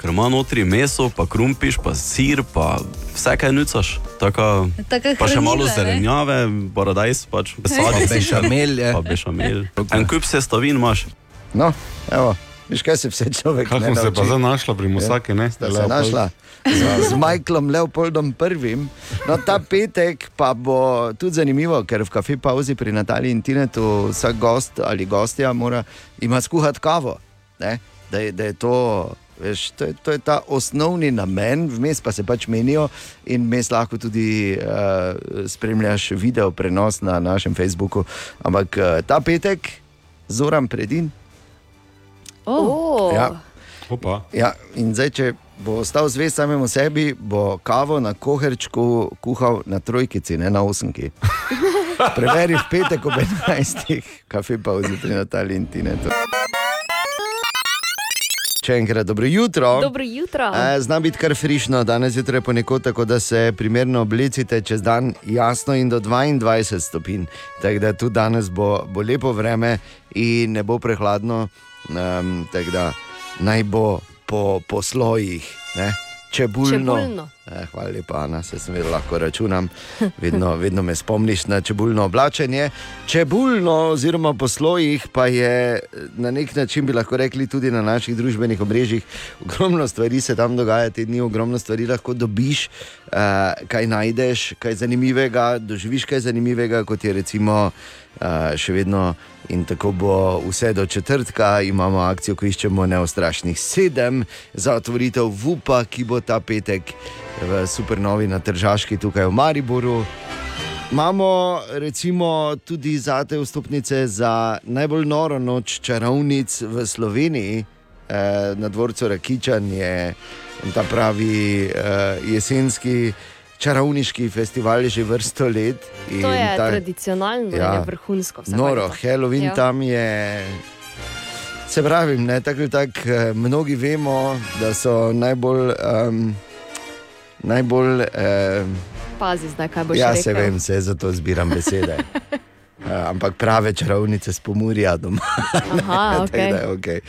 Speaker 14: ker ima notri meso, pa krumpiš, pa sir, pa vse kaj nucaš. Taka,
Speaker 4: Taka
Speaker 14: pa še malo zelenjave, paradajz, pač sadje.
Speaker 2: Bešamel je.
Speaker 14: Pa bešamel. En kup sestavin imaš.
Speaker 3: No, evo, veš kaj se vse človek
Speaker 7: Kaj
Speaker 3: ne
Speaker 7: smo se
Speaker 3: nauči?
Speaker 7: pa zdaj našla pri Musaki, ne?
Speaker 3: Sta se našla z, z Michaelom Leopoldom I. No, ta petek pa bo tudi zanimivo, ker v kafe pauzi pri Nataliji in Tinetu vsak gost ali gostja mora ima skuhati kavo. Ne? Da, je, da je to. Veš, to, je, to je ta osnovni namen, vmes pa se pač menijo, in vmes lahko tudi uh, spremljaš video prenos na našem Facebooku. Ampak uh, ta petek, zoram predin.
Speaker 5: Oh.
Speaker 3: Ja,
Speaker 7: Opa.
Speaker 3: Ja, in zdaj, če bo ostal zvest samemu sebi, bo kavo na koherčku kuhal na trojkici, ne na osemki. Preveri v petek ob 11. kafe pa vzeti na Talentina. Če enkrat dobro jutro.
Speaker 5: Dobro jutro.
Speaker 3: E, Zna biti kar frišno, danes zjutraj ponekod tako, da se primerno oblecite, čez dan jasno in do 22 stopinj. Tako da tudi danes bo, bo lepo vreme in ne bo prehladno, um, tako da naj bo po, po slojih. Ne? Čebulno.
Speaker 5: Čebulno.
Speaker 3: Eh, hvala lepa, Ana, se sem vedela, lahko računam. Vedno, vedno me spomniš na čebulno oblačenje. Čebulno, oziroma po slojih, pa je eh, na nek način, bi lahko rekli, tudi na naših družbenih omrežjih. Ogromno stvari se tam dogaja, te dni ogromno stvari lahko dobiš, uh, kaj najdeš, kaj zanimivega, doživiš kaj zanimivega, kot je recimo še vedno. In tako bo vse do četrtka, imamo akcijo, ko iščemo neostrašnih sedem za otvoritev VUPA, ki bo ta petek v supernovi na Tržaški tukaj v Mariboru. Imamo recimo tudi zate vstopnice za najbolj noro noč čarovnic v Sloveniji. Eh, na dvorcu Rakičan je ta pravi eh, jesenski čarovniški festival že vrsto let.
Speaker 5: To je
Speaker 3: ta-
Speaker 5: tradicionalno, ja. je vrhunsko.
Speaker 3: Noro,
Speaker 5: leto.
Speaker 3: Halloween
Speaker 5: Ja.
Speaker 3: ja. tam je. Se pravi, ne, tako ali tako, eh, mnogi vemo, da so najbolj. Um, najbolj um,
Speaker 5: Pazi zdaj, kaj boš
Speaker 3: ja,
Speaker 5: rekel.
Speaker 3: se vem, se zato zbiram besede. Uh, ampak prave čarovnice s pomorja doma.
Speaker 5: Aha,
Speaker 3: Tako da
Speaker 5: okay.
Speaker 3: okay.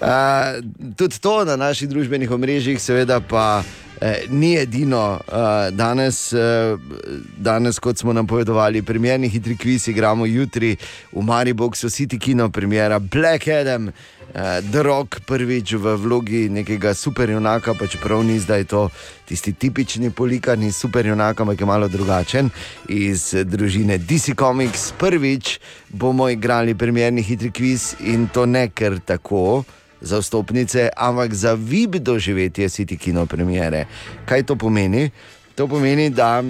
Speaker 3: uh, tudi to na naših družbenih omrežjih, seveda pa. Eh, ni edino, uh, danes, uh, danes, kot smo napovedovali, premjerni hitri kviz igramo jutri v Mariboku, City Kino, premjera Black Adam, The Rock prvič v vlogi nekega superjunaka, pa čeprav ni zdaj to tisti tipični polikani superjunak, ampak je malo drugačen iz eh, družine DC Comics. Prvič bomo igrali premjerni hitri kviz in to ne ker tako za vstopnice, ampak za vib doživetje City Kino premiere. Kaj to pomeni? To pomeni, da,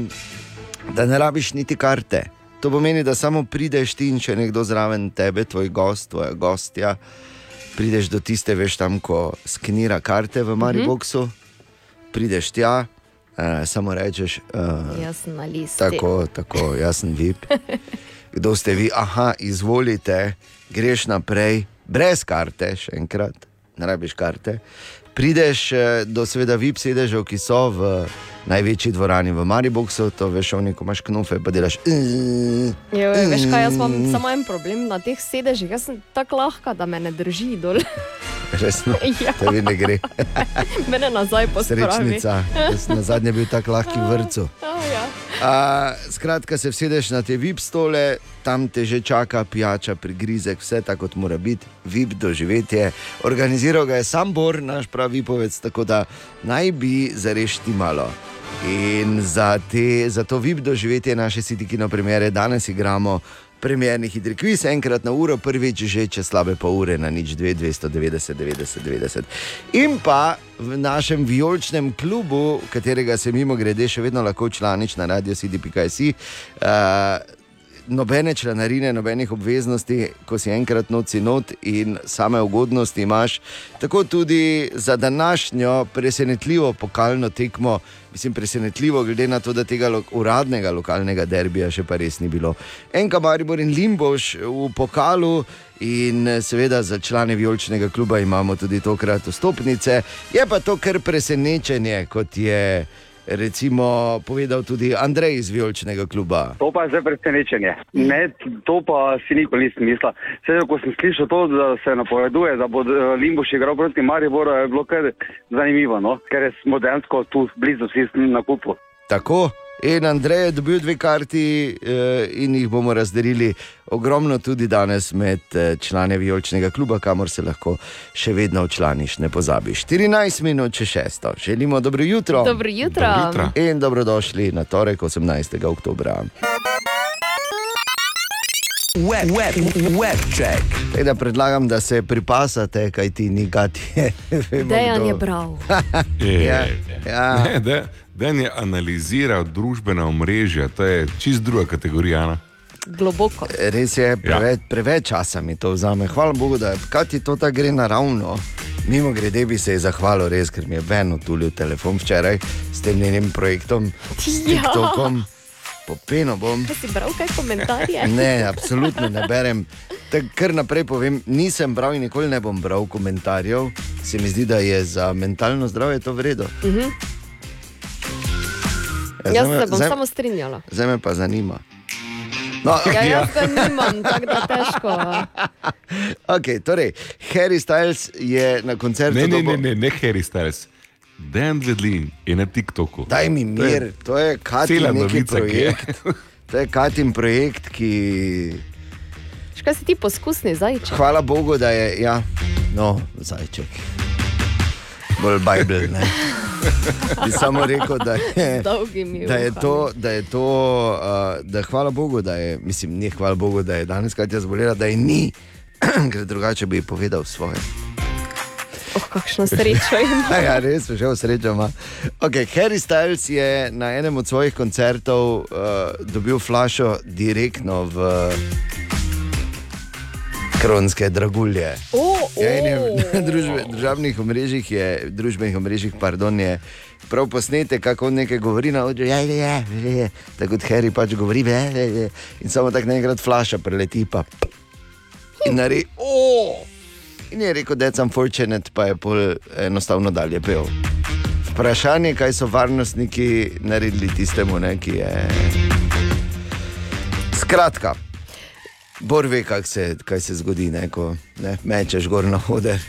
Speaker 3: da ne rabiš niti karte. To pomeni, da samo prideš ti in če nekdo zraven tebe, tvoj gost, tvoja gostja, prideš do tiste, veš tam, ko skenira karte v Mariboku, prideš tja, eh, samo rečeš. Eh,
Speaker 5: Jaz sem na listi.
Speaker 3: Tako, tako, jaz sem VIP. Kdo ste vi? Aha, izvolite, greš naprej, brez karte, še enkrat, ne rabiš karte. Prideš eh, do seveda VIP sedežev, ki so v največji dvorani v Mariboku, to veš, oni, ko imaš knufe, pa delaš.
Speaker 5: Jo, jo, veš kaj, jaz imam samo en problem na teh sedežih. Jaz sem tako lahka, da me ne drži dol.
Speaker 3: Resno,
Speaker 5: Ja.
Speaker 3: tebi ne gre.
Speaker 5: Mene nazaj pospravi.
Speaker 3: Srečnica, na zadnje bil tako lahki v vrtu.
Speaker 5: Oh, ja.
Speaker 3: A, skratka, se vsedeš na te VIP stole, tam te že čaka pijača, prigrizek, vse tako kot mora biti, VIP doživetje. Organiziral ga je sam Bor, naš pravi povec, tako da naj bi zarešti malo. In za, te, za to VIP doživetje naše sitikino premjere danes igramo. Premjerni hitri kviz, enkrat na uro, prvič že čez slabe pol ure na nič 2, 290, 90, 90. In pa v našem vijoličnem klubu, katerega se mimo grede še vedno lahko članiš na radio CD.si. Uh, Nobene članarine, nobenih obveznosti, ko si enkrat noci not in same ugodnosti imaš, tako tudi za današnjo presenetljivo pokalno tekmo, mislim, presenetljivo, glede na to, da tega lo uradnega lokalnega derbija še pa res ni bilo. Enka Maribor in Limboš v pokalu. In seveda za člane Vijoličnega kluba imamo tudi tokrat vstopnice. Je pa to kar presenečenje, kot je recimo povedal tudi Andrej iz Vijoličnega kluba.
Speaker 15: To pa je zdaj presenečenje. Ne, to pa si nikoli nisem mislil. Sedaj, ko sem slišal to, da se napoveduje, da bo eh, Limbuš igral proti Mariboru, je bilo kar zanimivo, no? ker smo dejansko tu blizu vsi na kupu.
Speaker 3: Tako. In Andrej je dobil dve karti, eh, in jih bomo razdelili ogromno tudi danes med eh, člane Vijoličnega kluba, kamor se lahko še vedno včlaniš, ne pozabiš. 14 minut če šesto. Želimo dobro jutro.
Speaker 5: Dobro jutro. Dobro jutro.
Speaker 3: In dobrodošli na torek 18. oktober.
Speaker 1: Web, web, web check.
Speaker 3: Da predlagam, da se pripasate, kaj ti ni gati.
Speaker 5: Dejan je bral.
Speaker 3: Ja, ja.
Speaker 7: Ne, de, Den je analiziral družbena omrežja, to je čist druga kategorija. Ne?
Speaker 5: Globoko.
Speaker 3: Res je, preveč, preveč časa mi to vzame. Hvala Bogu, da kaj ti to tako gre naravno. Mimo grede bi se ji zahvalil, res, ker mi je Ben utulil telefon včeraj s tem njenim projektom, s
Speaker 5: Ja.
Speaker 3: TikTokom. Popeno bom.
Speaker 5: Kaj si bral kaj komentarje?
Speaker 3: Ne, absolutno ne berem. Kar naprej povem, nisem bral in nikoli ne bom bral komentarjev. Se mi zdi, da je za mentalno zdravje to vredno.
Speaker 5: Mhm.
Speaker 3: Ja,
Speaker 5: Jaz
Speaker 3: me-
Speaker 5: se bom
Speaker 3: zdaj-
Speaker 5: samo strinjala.
Speaker 3: Zdaj me pa zanima. No,
Speaker 5: Ja, jaz ga nimam, tako da težko.
Speaker 3: Okay, torej, Harry Styles je na koncertu.
Speaker 7: Ne, ne,
Speaker 3: dobil-
Speaker 7: ne, ne, ne Harry Styles. Dan Vedlin je na TikToku.
Speaker 3: Daj mi mir, to je Katin neki
Speaker 7: novica, ki je.
Speaker 3: projekt. To je Katin projekt, ki.
Speaker 5: Škaj si ti poskusni zajček?
Speaker 3: Hvala Bogu, da je, ja, no, zajček. Bolj Bible, ne. Bi samo rekel, da je. Da je to, da je to, uh, da hvala Bogu, da je, mislim, ni hvala Bogu, da je danes Katja zbolela, da je ni, ker drugače bi povedal svoje.
Speaker 5: Oh, kakšno srečo ima.
Speaker 3: ja, res, že srečo ima. Okay, Harry Styles je na enem od svojih koncertov uh, dobil flašo direktno v kronske dragulje.
Speaker 5: O,
Speaker 3: Ja, in je
Speaker 5: o.
Speaker 3: na družbe, državnih omrežjih je, družbenih omrežjih, pardon, je prav posnete, kako on nekaj govori na odru, ja, ja, ja, ja, tako kot Harry pač govori, ja, ja, ja, in samo tako naenkrat flaša preleti pa. In naredi, o! In je rekel, da je unfortunate, pa je pol enostavno dalje pel. Vprašanje, kaj so varnostniki naredili tistemu, ne, ki je. Skratka, Bor ve, kak se, kaj se zgodi, ne, ko ne, mečeš gor na oder.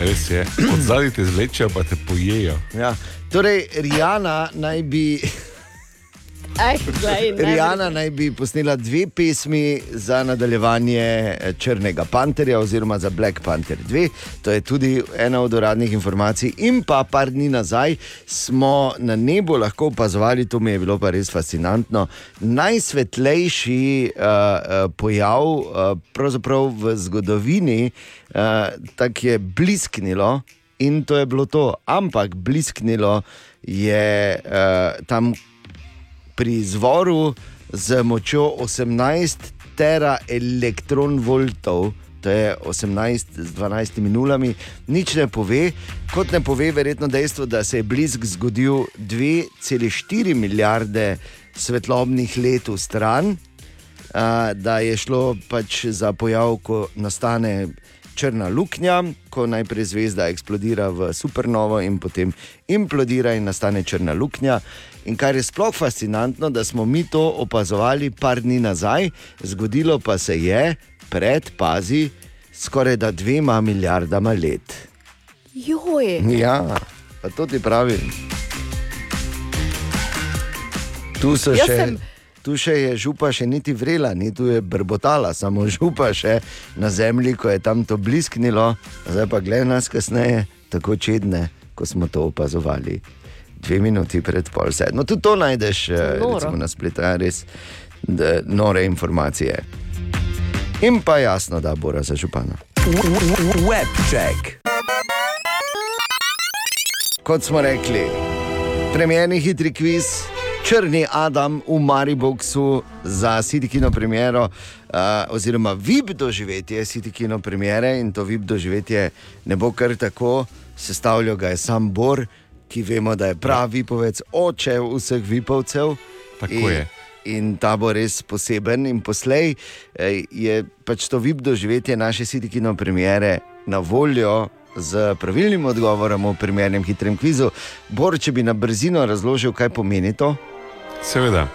Speaker 7: Res je, od zadaj te zlečejo, pa te pojejo.
Speaker 3: Ja. Torej, Rijana naj bi.
Speaker 5: Aj, ne.
Speaker 3: Rijana naj bi posnela dve pesmi za nadaljevanje eh, Črnega panterja oziroma za Black Panther 2. To je tudi ena od uradnih informacij. In pa par dni nazaj smo na nebu lahko opazovali, to mi je bilo pa res fascinantno, najsvetlejši uh, pojav uh, v zgodovini, uh, tako je blisknilo. In to je bilo to, ampak blisknilo je uh, tam pri izvoru z močjo 18 tera elektronvoltov. To je 18 z 12 nulami, nič ne pove, kot ne pove verjetno dejstvo, da se je blisk zgodil 2,4 milijarde svetlobnih let v stran, da je šlo pač za pojav, ko nastane črna luknja, ko najprej zvezda eksplodira v supernovo in potem implodira in nastane črna luknja. In kar je sploh fascinantno, da smo mi to opazovali par dni nazaj, zgodilo pa se je pred, pazi, skoraj da dvema milijardama let.
Speaker 5: Joj.
Speaker 3: Ja, pa to ti pravim. Tu, so
Speaker 5: Jaz
Speaker 3: še,
Speaker 5: sem-
Speaker 3: tu še je župa, še niti vrela, ni tu je brbotala, samo župa še na zemlji, ko je tam to blisknilo, zdaj pa gledaj nas kasneje, tako čedne, ko smo to opazovali. Dve minuti pred pol sedmo. Tudi to najdeš eh, recimo, na spletu, ja, res da, nore informacije. In pa jasno, da bo za župana.
Speaker 1: Webcheck.
Speaker 3: Kot smo rekli, premjerni hitri kviz, črni Adam v Mariboku za Sitikino premiero, uh, oziroma VIP doživetje Sitikino premiere in to VIP doživetje ne bo kar tako, sestavljal ga je sam Bor, ki vemo, da je pravi vipovec, oče vseh vipovcev.
Speaker 7: Tako
Speaker 3: in,
Speaker 7: je.
Speaker 3: In ta bo res poseben. In poslej je pač to VIP doživetje naše Sitikino premiere na voljo z pravilnim odgovorom v primernem hitrem kvizu. Bor, če bi na brzino razložil, kaj pomeni to.
Speaker 7: Seveda.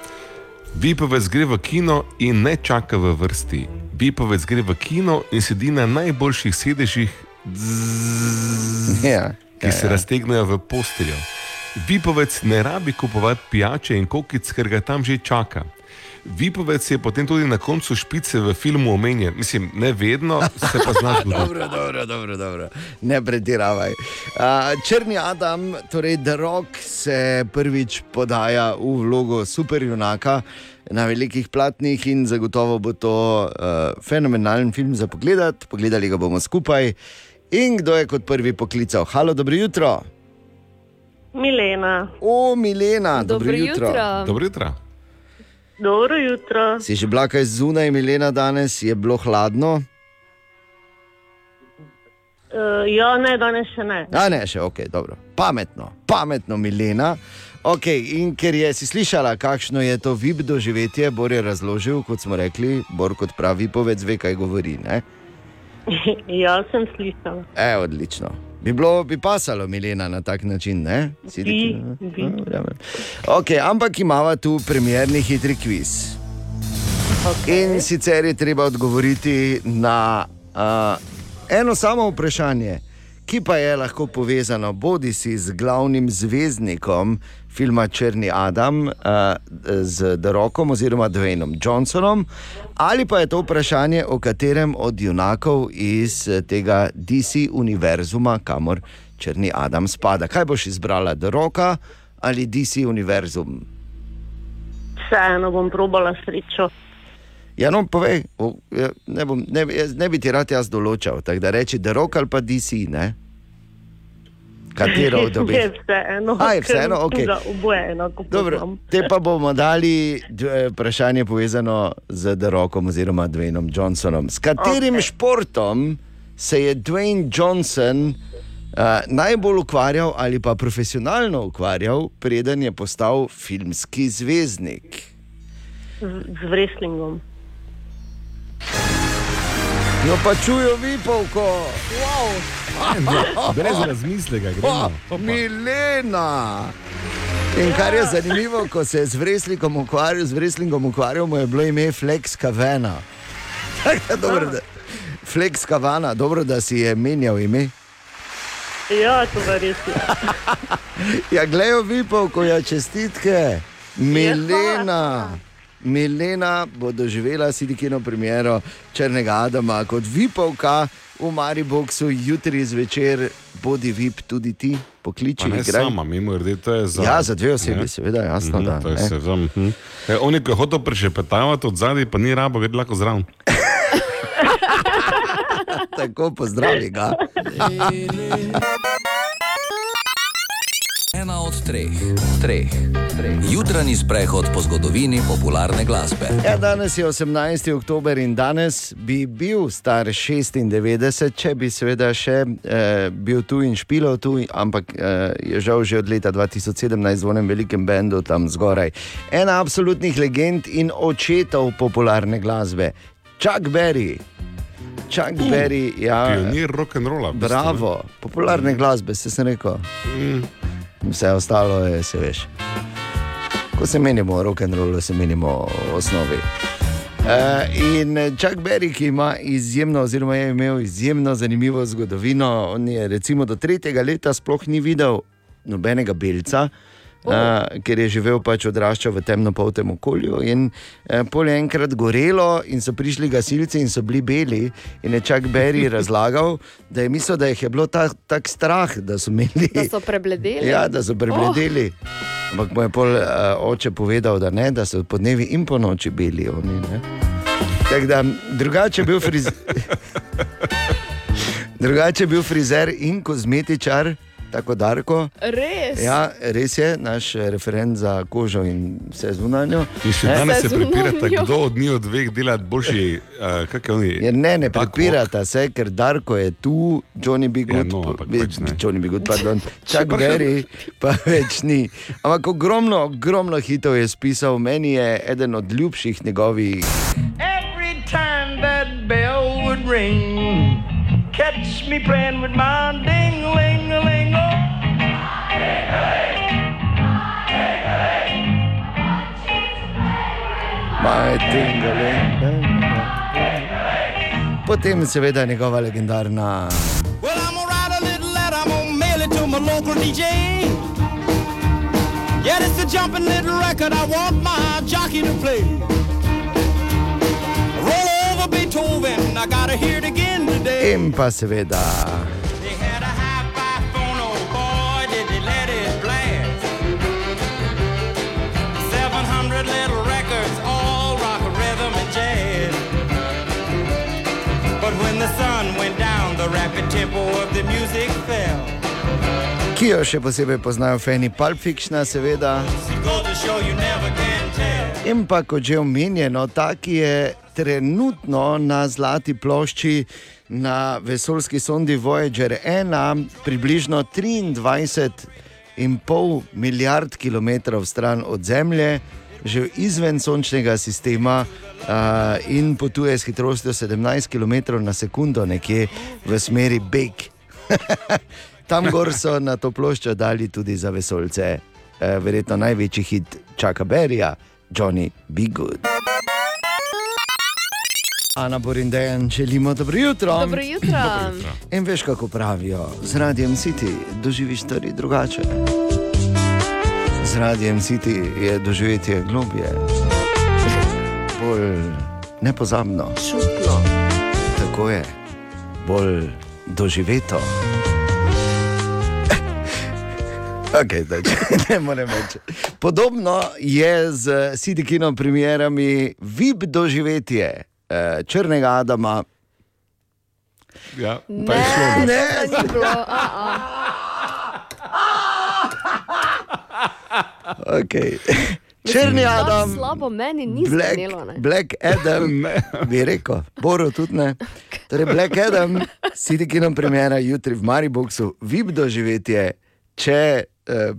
Speaker 7: Vipovec gre v kino in ne čaka v vrsti. Vipovec gre v kino in sedi na najboljših sedežih, zzz,
Speaker 3: Ja,
Speaker 7: ki se raztegnejo v posteljo. Vipovec ne rabi kupovati pijače in kokic, ker ga tam že čaka. Vipovec je potem tudi na koncu špice v filmu omenjen. Mislim, ne vedno, se pa znaš zgoditi.
Speaker 3: dobro, dobro, dobro, dobro. Ne pretiravaj. Uh, Črni Adam, torej The Rock, se prvič podaja v vlogo superjunaka na velikih platnih in zagotovo bo to uh, fenomenalen film za pogled. Pogledali ga bomo skupaj. In kdo je kot prvi poklical? Halo, dobro jutro.
Speaker 16: Milena.
Speaker 3: O, Milena, dobro,
Speaker 16: Dobro
Speaker 3: jutro.
Speaker 16: jutro.
Speaker 7: Dobro jutro.
Speaker 16: Dobro jutro.
Speaker 3: Si že bila kaj zunaj, Milena, danes je bilo hladno?
Speaker 16: Uh, ja, ne, danes še ne.
Speaker 3: A ne, še ok, dobro. Pametno, pametno, Milena. Okay, in ker je si slišala, kakšno je to vib doživetje, Bor je razložil, kot smo rekli, Bor kot pravi povec, ve, kaj govori. Ne?
Speaker 16: ja, sem slišala.
Speaker 3: E, odlično. Bi, bilo, bi pasalo, Milena, na tak način. ne? Si
Speaker 16: Bi, bi.
Speaker 3: A. Okay, ampak imamo tu premjerni hitri kviz. Okay. In sicer je treba odgovoriti na uh, eno samo vprašanje, ki pa je lahko povezano bodi si z glavnim zvezdnikom filma Črni Adam, uh, z Derokom oziroma Dwaynom Johnsonom, ali pa je to vprašanje o katerem od junakov iz eh, tega DC univerzuma, kamor Črni Adam spada. Kaj boš izbrala, Deroka ali DC univerzum?
Speaker 16: Vseeno bom probala srečo.
Speaker 3: Ja, no, povej, ja, ne, bom, ne, ne bi ti rad jaz določal, tako da reči, da rok ali pa DC, ne? Katero od
Speaker 16: Je vseeno.
Speaker 3: A, je vseeno, okej.
Speaker 16: Za oboje enako
Speaker 3: Dobro, te pa bomo dali vprašanje povezano z Derokom oziroma Dwaynom Johnsonom. S katerim okay. športom se je Dwayne Johnson uh, najbolj ukvarjal ali pa profesionalno ukvarjal, preden je postal filmski zvezdnik?
Speaker 16: Z, z wrestlingom.
Speaker 3: Jo pa čujo vipavko.
Speaker 16: Wow.
Speaker 7: Brez razmisleka, gremo.
Speaker 3: Oh, Milena! In kar je zanimivo, ko se je z wrestlingom ukvarjal, z wrestlingom ukvarjal, mu je bilo ime Flex Kavana. dobro, da, Flex Kavana, dobro, da si je menjal ime.
Speaker 16: Ja, to je res. je.
Speaker 3: Ja, gledajo vipov, ko je čestitke. Milena. Milena bo doživela sidikino premiero Črnega Adama kot vipavka v Mariboku jutri zvečer. Bodi vip tudi ti, pokliči
Speaker 7: Pa ne
Speaker 3: igraj.
Speaker 7: sama, mimo grede, to je za.
Speaker 3: Ja, za dve osebi,
Speaker 7: Ne?
Speaker 3: seveda, jasno, da,
Speaker 7: to je
Speaker 3: ne.
Speaker 7: se za- mhm. E, Oni, ki hočejo prešepetavati od zadaj, pa ni rabo, gre lahko zraven.
Speaker 3: Tako pozdravi ga.
Speaker 1: Ena od treh, treh. Jutranji sprehod po zgodovini popularne glasbe.
Speaker 3: Ja, danes je 18. oktober in danes bi bil star 96, če bi seveda še eh, bil tu in špilal tu, ampak eh, je žal že od leta 2017 v enem velikem bendu tam zgoraj. Ena absolutnih legend in očetov popularne glasbe, Chuck Berry. Chuck Berry, ja.
Speaker 7: Pionir rock'n'rolla. v bistvu,
Speaker 3: Bravo, popularne glasbe, se sem rekel.
Speaker 7: Mm.
Speaker 3: Vse ostalo je, se veš. Ko se menimo o rock'n'rollu, se menimo o osnovi. Uh, in Chuck Berry, ki ima izjemno, oziroma je imel izjemno zanimivo zgodovino, on je recimo do tretjega leta sploh ni videl nobenega belca. Uh, ker je živel pač odraščal v temnopoltem okolju. In uh, pol je enkrat gorelo, in so prišli gasilci, in so bili beli. In je Chuck Berry razlagal, da je mislil, da jih je bilo tako tak strah, da so imeli.
Speaker 5: Da so prebledeli.
Speaker 3: Ja, da so prebledeli. Oh. Ampak mu je pol uh, oče povedal, da ne, da so po dnevi in po noči bili oni. ne. Tako da drugače je bil frizer. drugače je bil frizer in kozmetičar, tako Darko.
Speaker 5: Res?
Speaker 3: Ja, res je, naš eh, referent za kožo in vse zunanjo.
Speaker 7: In še
Speaker 3: Ne?
Speaker 7: danes se prepirate, kdo od njih dveh dela boljši, uh, kako oni.
Speaker 3: Ja, ne, ne prepirata se, ker Darko je tu, Johnny Bigot,
Speaker 7: Ja, no, ampak pač ne.
Speaker 3: Johnny Bigot, pardon, Chuck
Speaker 7: pa-
Speaker 3: Berry, pa več ni. Ampak ogromno, ogromno hitov je spisal, meni je eden od ljubših njegovih.
Speaker 17: Every time that bell would ring, catch me playing with my ding
Speaker 3: My tingling. Potem seveda njegova legendarna.
Speaker 17: Well, I'm gonna write a little letter, I'm gonna mail it to my local DJ. Yeah, it's a jumping little record I want my jockey to play. Roll over Beethoven, I gotta hear it again today.
Speaker 3: In pa seveda. Ki jo še posebej poznajo fani Pulp Fictiona, seveda. In pa kot že omenjeno, ta, ki je trenutno na zlati plošči na vesoljski sondi Voyager 1, približno 23,5 milijard km stran od Zemlje, že izven sončnega sistema uh, in potuje s hitrostjo 17 km na sekundo, nekje v smeri Beg. Tam gor so na to ploščo dali tudi za vesoljce, eh, verjetno največji hit Čaka Berija, Johnny Be Good. Ana Borindejan, želimo dobro jutro.
Speaker 5: Dobro jutro. Dobro jutro.
Speaker 3: In veš, kako pravijo, z radijem City doživiš stvari drugače. Z radijem City je doživetje globje, bolj nepozabno.
Speaker 5: Čutno.
Speaker 3: Tako je, bolj doživeto. Okay, da, ne morem več. Podobno je z CD-kino premjerami VIP doživetje eh, Črnega Adama.
Speaker 7: Ja,
Speaker 3: pa je šlo.
Speaker 5: Ne, a, a.
Speaker 3: Okay. Črni Adam,
Speaker 5: Slabo meni ni
Speaker 3: Black,
Speaker 5: zvenelo. ne.
Speaker 3: Black Adam, bi rekel, Boro tudi ne. Torej, Black Adam, CD-kino premjera jutri v Mariboku, VIP doživetje, če eh,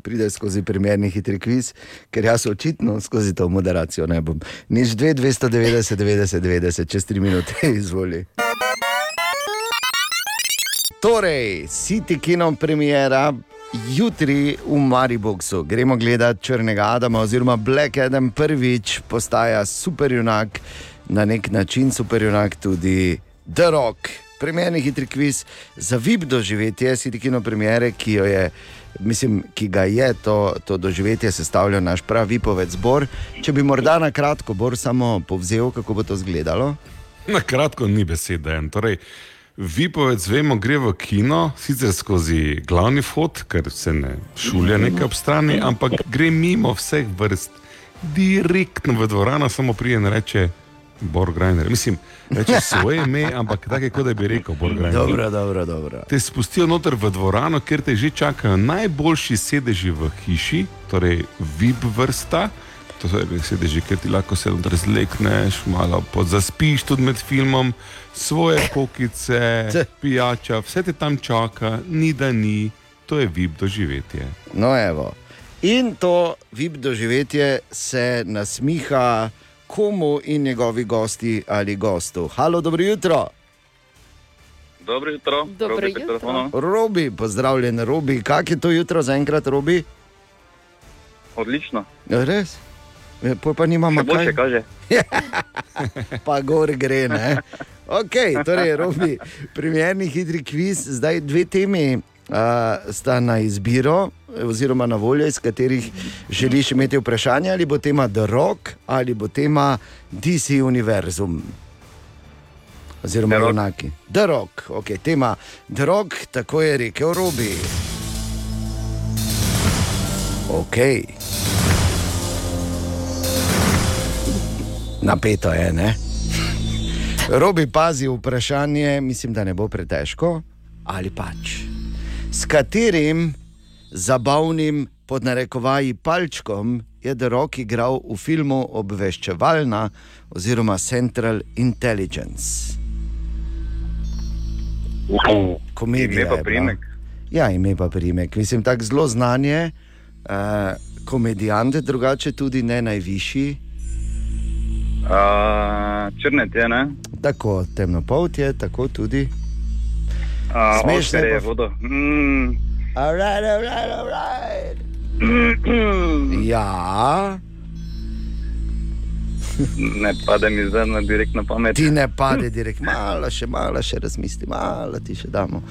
Speaker 3: pride skozi premjerni hitri kviz, ker jaz očitno skozi to moderacijo ne bom. Nič 2, 290, 90, 90, čez 3 minute, izvoli. Torej, City Kino premjera jutri v Mariboku. Gremo gledati Črnega Adama, oziroma Black Adam prvič postaja superjunak, na nek način superjunak tudi The Rock. Premjerni hitri kviz za VIP doživetje City Kino premjere, ki jo je. Mislim, ki ga je to, to doživetje sestavljal naš pravi poved zbor. Če bi morda na kratko Bor samo povzel, kako bo to izgledalo.
Speaker 7: Na kratko ni besede. Torej, Vipovec, vemo, gre v kino, sicer skozi glavni fot, ker se ne šulja nekaj ob strani, ampak gre mimo vseh vrst, direktno v dvorano, samo prije in reče Borg Reiner. Mislim, reče svoje ime, ampak tako kot da bi rekel Borg Reiner.
Speaker 3: Dobro, dobro, dobro.
Speaker 7: Te spustijo noter v dvorano, kjer te že čakajo najboljši sedeži v hiši, torej VIP vrsta. To so res sedeži, kjer ti lahko se razlekneš, malo podzaspiš tudi med filmom, svoje pokice, pijača, vse te tam čaka, ni da ni, to je VIP doživetje.
Speaker 3: No, evo. In to VIP doživetje se nasmiha komu in njegovi gosti ali gostu. Halo, dobro jutro.
Speaker 18: Dobro jutro.
Speaker 5: Dobro
Speaker 18: Robi pri
Speaker 5: jutro.
Speaker 18: telefonu.
Speaker 3: Robi, pozdravljen, Robi. Kak je to jutro zaenkrat, Robi?
Speaker 18: Odlično.
Speaker 3: Res? Ja, pol pa nimamo
Speaker 18: boljše kaže.
Speaker 3: pa gor gre. Ne? Ok, torej, Robi, primerni hitri kviz, zdaj dve temi. Uh, sta na izbiro, oziroma na voljo, iz katerih želiš imeti vprašanje, ali bo tema The Rock ali bo tema DC Univerzum. Oziroma, enaki. The Rock, ok, tema The Rock, tako je rekel Robi. Ok. Napeto je, ne? Robi pazi vprašanje, mislim, da ne bo pretežko, ali pač. S katerim zabavnim, pod narekovaji, palčkom je The Rock igral v filmu Obveščevalna oziroma Central Intelligence? Komedija.
Speaker 18: Ime pa
Speaker 3: bila.
Speaker 18: priimek?
Speaker 3: Ja, ime pa primek. Mislim, tako zelo znanje, uh, komedijant, drugače tudi ne najvišji.
Speaker 18: Uh, Črnet je, ne?
Speaker 3: Tako temnopolt je, tako tudi.
Speaker 18: Uh,
Speaker 3: Smeš
Speaker 18: Oscar
Speaker 3: se
Speaker 18: je
Speaker 3: pa-
Speaker 18: vodo. Mm.
Speaker 3: Alright, alright, alright. ja,
Speaker 18: ne pade mi zdaj na direktno pamet.
Speaker 3: ti ne pade direkt, malo še, malo še razmisli, malo ti še damo.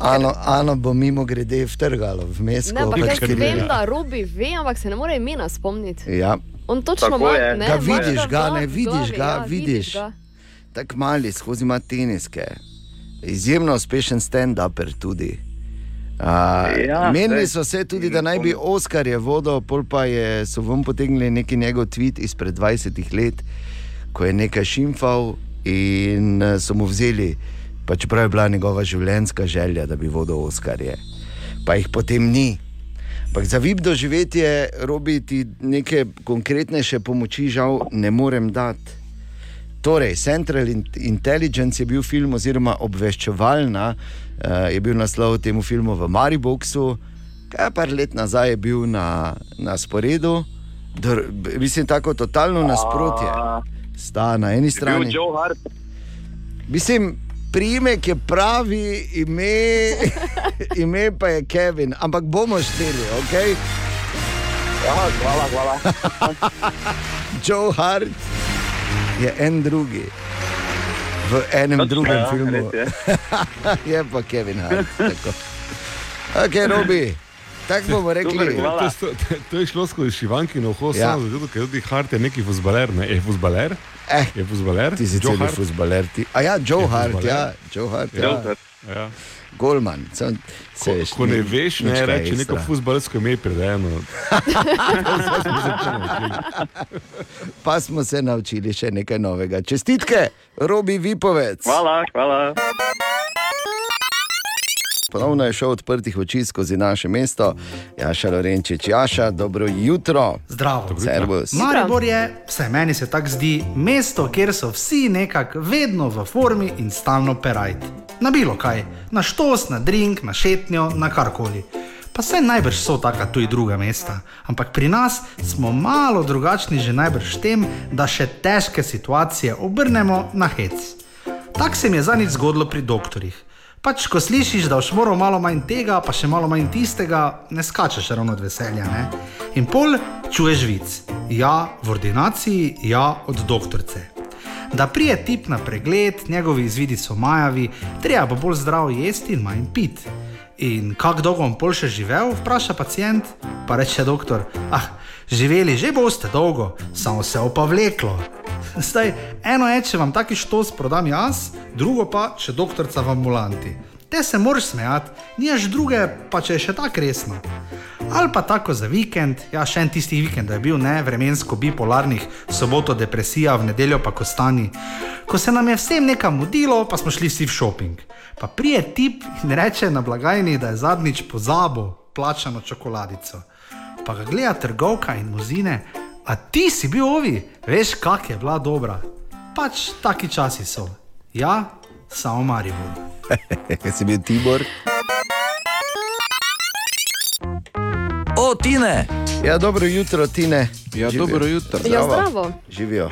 Speaker 3: Ano, ano bo mimo grede vtrgalo vmes,
Speaker 5: Ne, ampak jaz vem, da Robi ve, ampak se ne more imena spomniti.
Speaker 3: Ja.
Speaker 5: On točno
Speaker 3: Tako
Speaker 5: ima,
Speaker 3: je.
Speaker 5: ne,
Speaker 3: Ga vidiš
Speaker 5: v
Speaker 3: ga, ne, vidiš
Speaker 5: glavi,
Speaker 3: ga,
Speaker 5: ja,
Speaker 3: vidiš.
Speaker 5: ga.
Speaker 3: Tako mali, skozi ima teniske. Izjemno uspešen stand-uper tudi. Uh,
Speaker 18: Ja,
Speaker 3: menili so se tudi, da naj bi Oskar je vodil, pol pa je, so vam potegnili neki njegov tweet izpred 20 let, ko je nekaj šimfal in eh, so mu vzeli, pa čeprav je bila njegova življenjska želja, da bi vodil Oskarje. Pa jih potem ni. Ampak za vib doživetje, robi ti neke konkretnejše pomoči, žal ne morem dati. Torej, Central In- Intelligence je bil film, oziroma obveščevalna uh, je bil naslov temu filmu v Mariboku, kaj par let nazaj je bil na, na sporedu. Dr, mislim, tako totalno nasprotje. Sta na eni strani. Mislim, priimek je pravi, ime, ime pa je Kevin, ampak bomo šteli, ok?
Speaker 18: Ja, hvala, hvala.
Speaker 3: Joe Hart je en drugi. V enem
Speaker 18: Točno,
Speaker 3: drugem
Speaker 18: ja,
Speaker 3: filmu.
Speaker 18: je.
Speaker 3: je pa Kevin Hart. tako. Ok, Robi, tako bomo rekli.
Speaker 7: To, to, to, to je šlo skozi šivankino uho,
Speaker 3: Ja.
Speaker 7: ja. samo zato, ker tudi Hart je neki fuzbaler. Ne? Je fuzbaler?
Speaker 3: Eh,
Speaker 7: je fuzbaler?
Speaker 3: Ti si
Speaker 7: Joe
Speaker 3: celi
Speaker 7: Hart?
Speaker 3: fuzbaler. Ti. A ja, Joe
Speaker 7: Je
Speaker 3: Hart,
Speaker 7: fuzbaler?
Speaker 3: ja, Joe Hart.
Speaker 7: Joe
Speaker 3: Ja.
Speaker 7: Hart, ja.
Speaker 3: Golman. Sam,
Speaker 7: Ko, ko ne veš, ne reči neko fuzbalsko ime pridejeno.
Speaker 3: Pa smo se naučili še nekaj novega. Čestitke, Robi Vipovec.
Speaker 18: Hvala, hvala.
Speaker 3: Ponovno je šel odprtih oči skozi naše mesto, Jaša Lorenčič, Jaša, dobro jutro.
Speaker 19: Zdravo.
Speaker 3: Servus.
Speaker 19: Maribor je, vsaj meni se tako zdi, mesto, kjer so vsi nekako vedno v formi in stalno perajt. Na bilo kaj, na štos, na drink, na šetnjo, na karkoli. Pa se najbrž so taka tudi druga mesta, ampak pri nas smo malo drugačni že najbrž tem, da še težke situacije obrnemo na hec. Tak se mi je zadnjič zgodilo pri doktorjih. Pač, ko slišiš, da boš moral malo manj tega, pa še malo manj tistega, ne skačeš ravno od veselja. Ne? In pol čuješ vic. Ja, v ordinaciji, ja, od doktorice. Da prije tip na pregled, njegovi izvidi so majavi, treba pa bolj zdravo jesti in manj pit. In kako dolgo bom pol še živel, vpraša pacijent, pa reče doktor, ah, živeli že boste dolgo, samo se bo pa vleklo. Zdaj, eno je, če vam taki štos prodam jaz, drugo pa, če doktorca v ambulanti. Te se moraš smejati, nimaš druge, pa če je še tako resno. Ali pa tako za vikend, ja, še en tistih vikendov je bil, ne, vremensko bipolarnih, soboto depresija, v nedeljo pa kostani. Ko se nam je vsem nekam mudilo, pa smo šli vsi v šoping. Pa prije tip in reče na blagajni, da je zadnjič pozabil plačano čokoladico. Pa ga gleda trgovka in muzine, a ti si bil ovi, veš, kak je bila dobra. Pač taki časi so. Ja, samo Maribor.
Speaker 3: Kaj si bil Tibor?
Speaker 1: O, Tine!
Speaker 3: Ja, dobro jutro, Tine.
Speaker 2: Ja,
Speaker 3: Živijo.
Speaker 2: dobro jutro.
Speaker 5: Ja, zdravo.
Speaker 3: Živijo.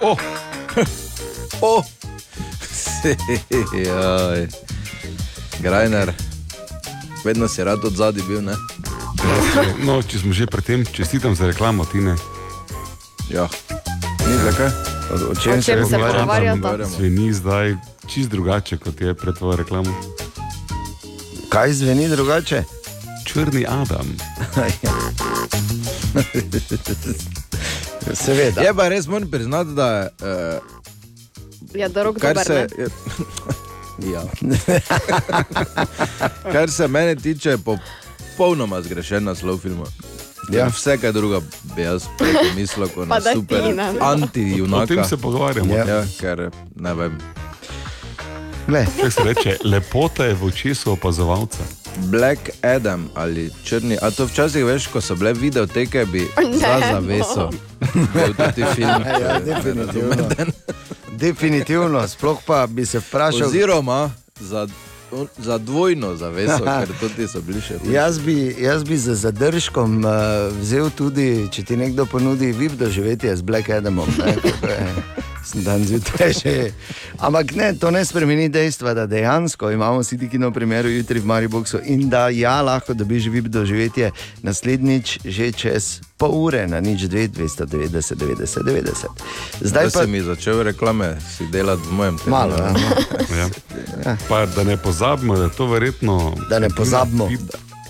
Speaker 7: Oh.
Speaker 3: oh.
Speaker 2: Joj. Grajner, vedno si rad od zadaj bil, ne?
Speaker 7: No, če smo že pri tem, čestitam za reklamo, ti ne.
Speaker 2: Ja, ni zakaj.
Speaker 3: O,
Speaker 5: čem se pogovarjata?
Speaker 7: Zveni zdaj čist drugače, kot je pred tvojo reklamo.
Speaker 3: Kaj zveni drugače?
Speaker 7: Črni Adam.
Speaker 3: Seveda.
Speaker 2: Je pa res moram priznati, da uh,
Speaker 5: Ja, da rok dober,
Speaker 2: se.
Speaker 5: ne?
Speaker 2: Ja. Kar se mene tiče, je popolnoma zgrešen naslov filma. Ja.
Speaker 3: Ja.
Speaker 2: Vse, kaj druga bi jaz prej pomislil, kot na super
Speaker 5: ne.
Speaker 2: anti-junaka.
Speaker 7: O tem se pogovarjamo.
Speaker 2: Ja. Ja, ker ne vem.
Speaker 3: Le.
Speaker 7: Kaj se reče, lepota je v očesu opazovalca.
Speaker 2: Black Adam ali črni. A to včasih veš, ko so bile videoteke, bi
Speaker 3: Ne,
Speaker 2: za
Speaker 3: no.
Speaker 2: zaveso. Bil tudi film.
Speaker 3: Ja, definitivno. Definitivno, sploh pa bi se vprašal.
Speaker 2: Oziroma za, za dvojno zaveso, ker tudi so bili še. hujši.
Speaker 3: Jaz bi, jaz bi z zadržkom uh, vzel tudi, če ti nekdo ponudi VIP doživetje z Black Adamom. Ne, sem Dan zjutraj že. Ampak ne, to ne spremeni dejstva, da dejansko imamo vsi ti kino premjeru jutri v Mariboku in da ja, lahko dobiš VIP doživetje naslednjič že čez pol ure na nič 2, 290, 90, 90.
Speaker 2: Zdaj
Speaker 3: Zdaj pa
Speaker 2: si mi začel reklame, si delati v mojem tempu.
Speaker 3: Malo, ja.
Speaker 7: Ja. Pa, da ne pozabimo, da je to verjetno.
Speaker 3: Da ne pozabimo.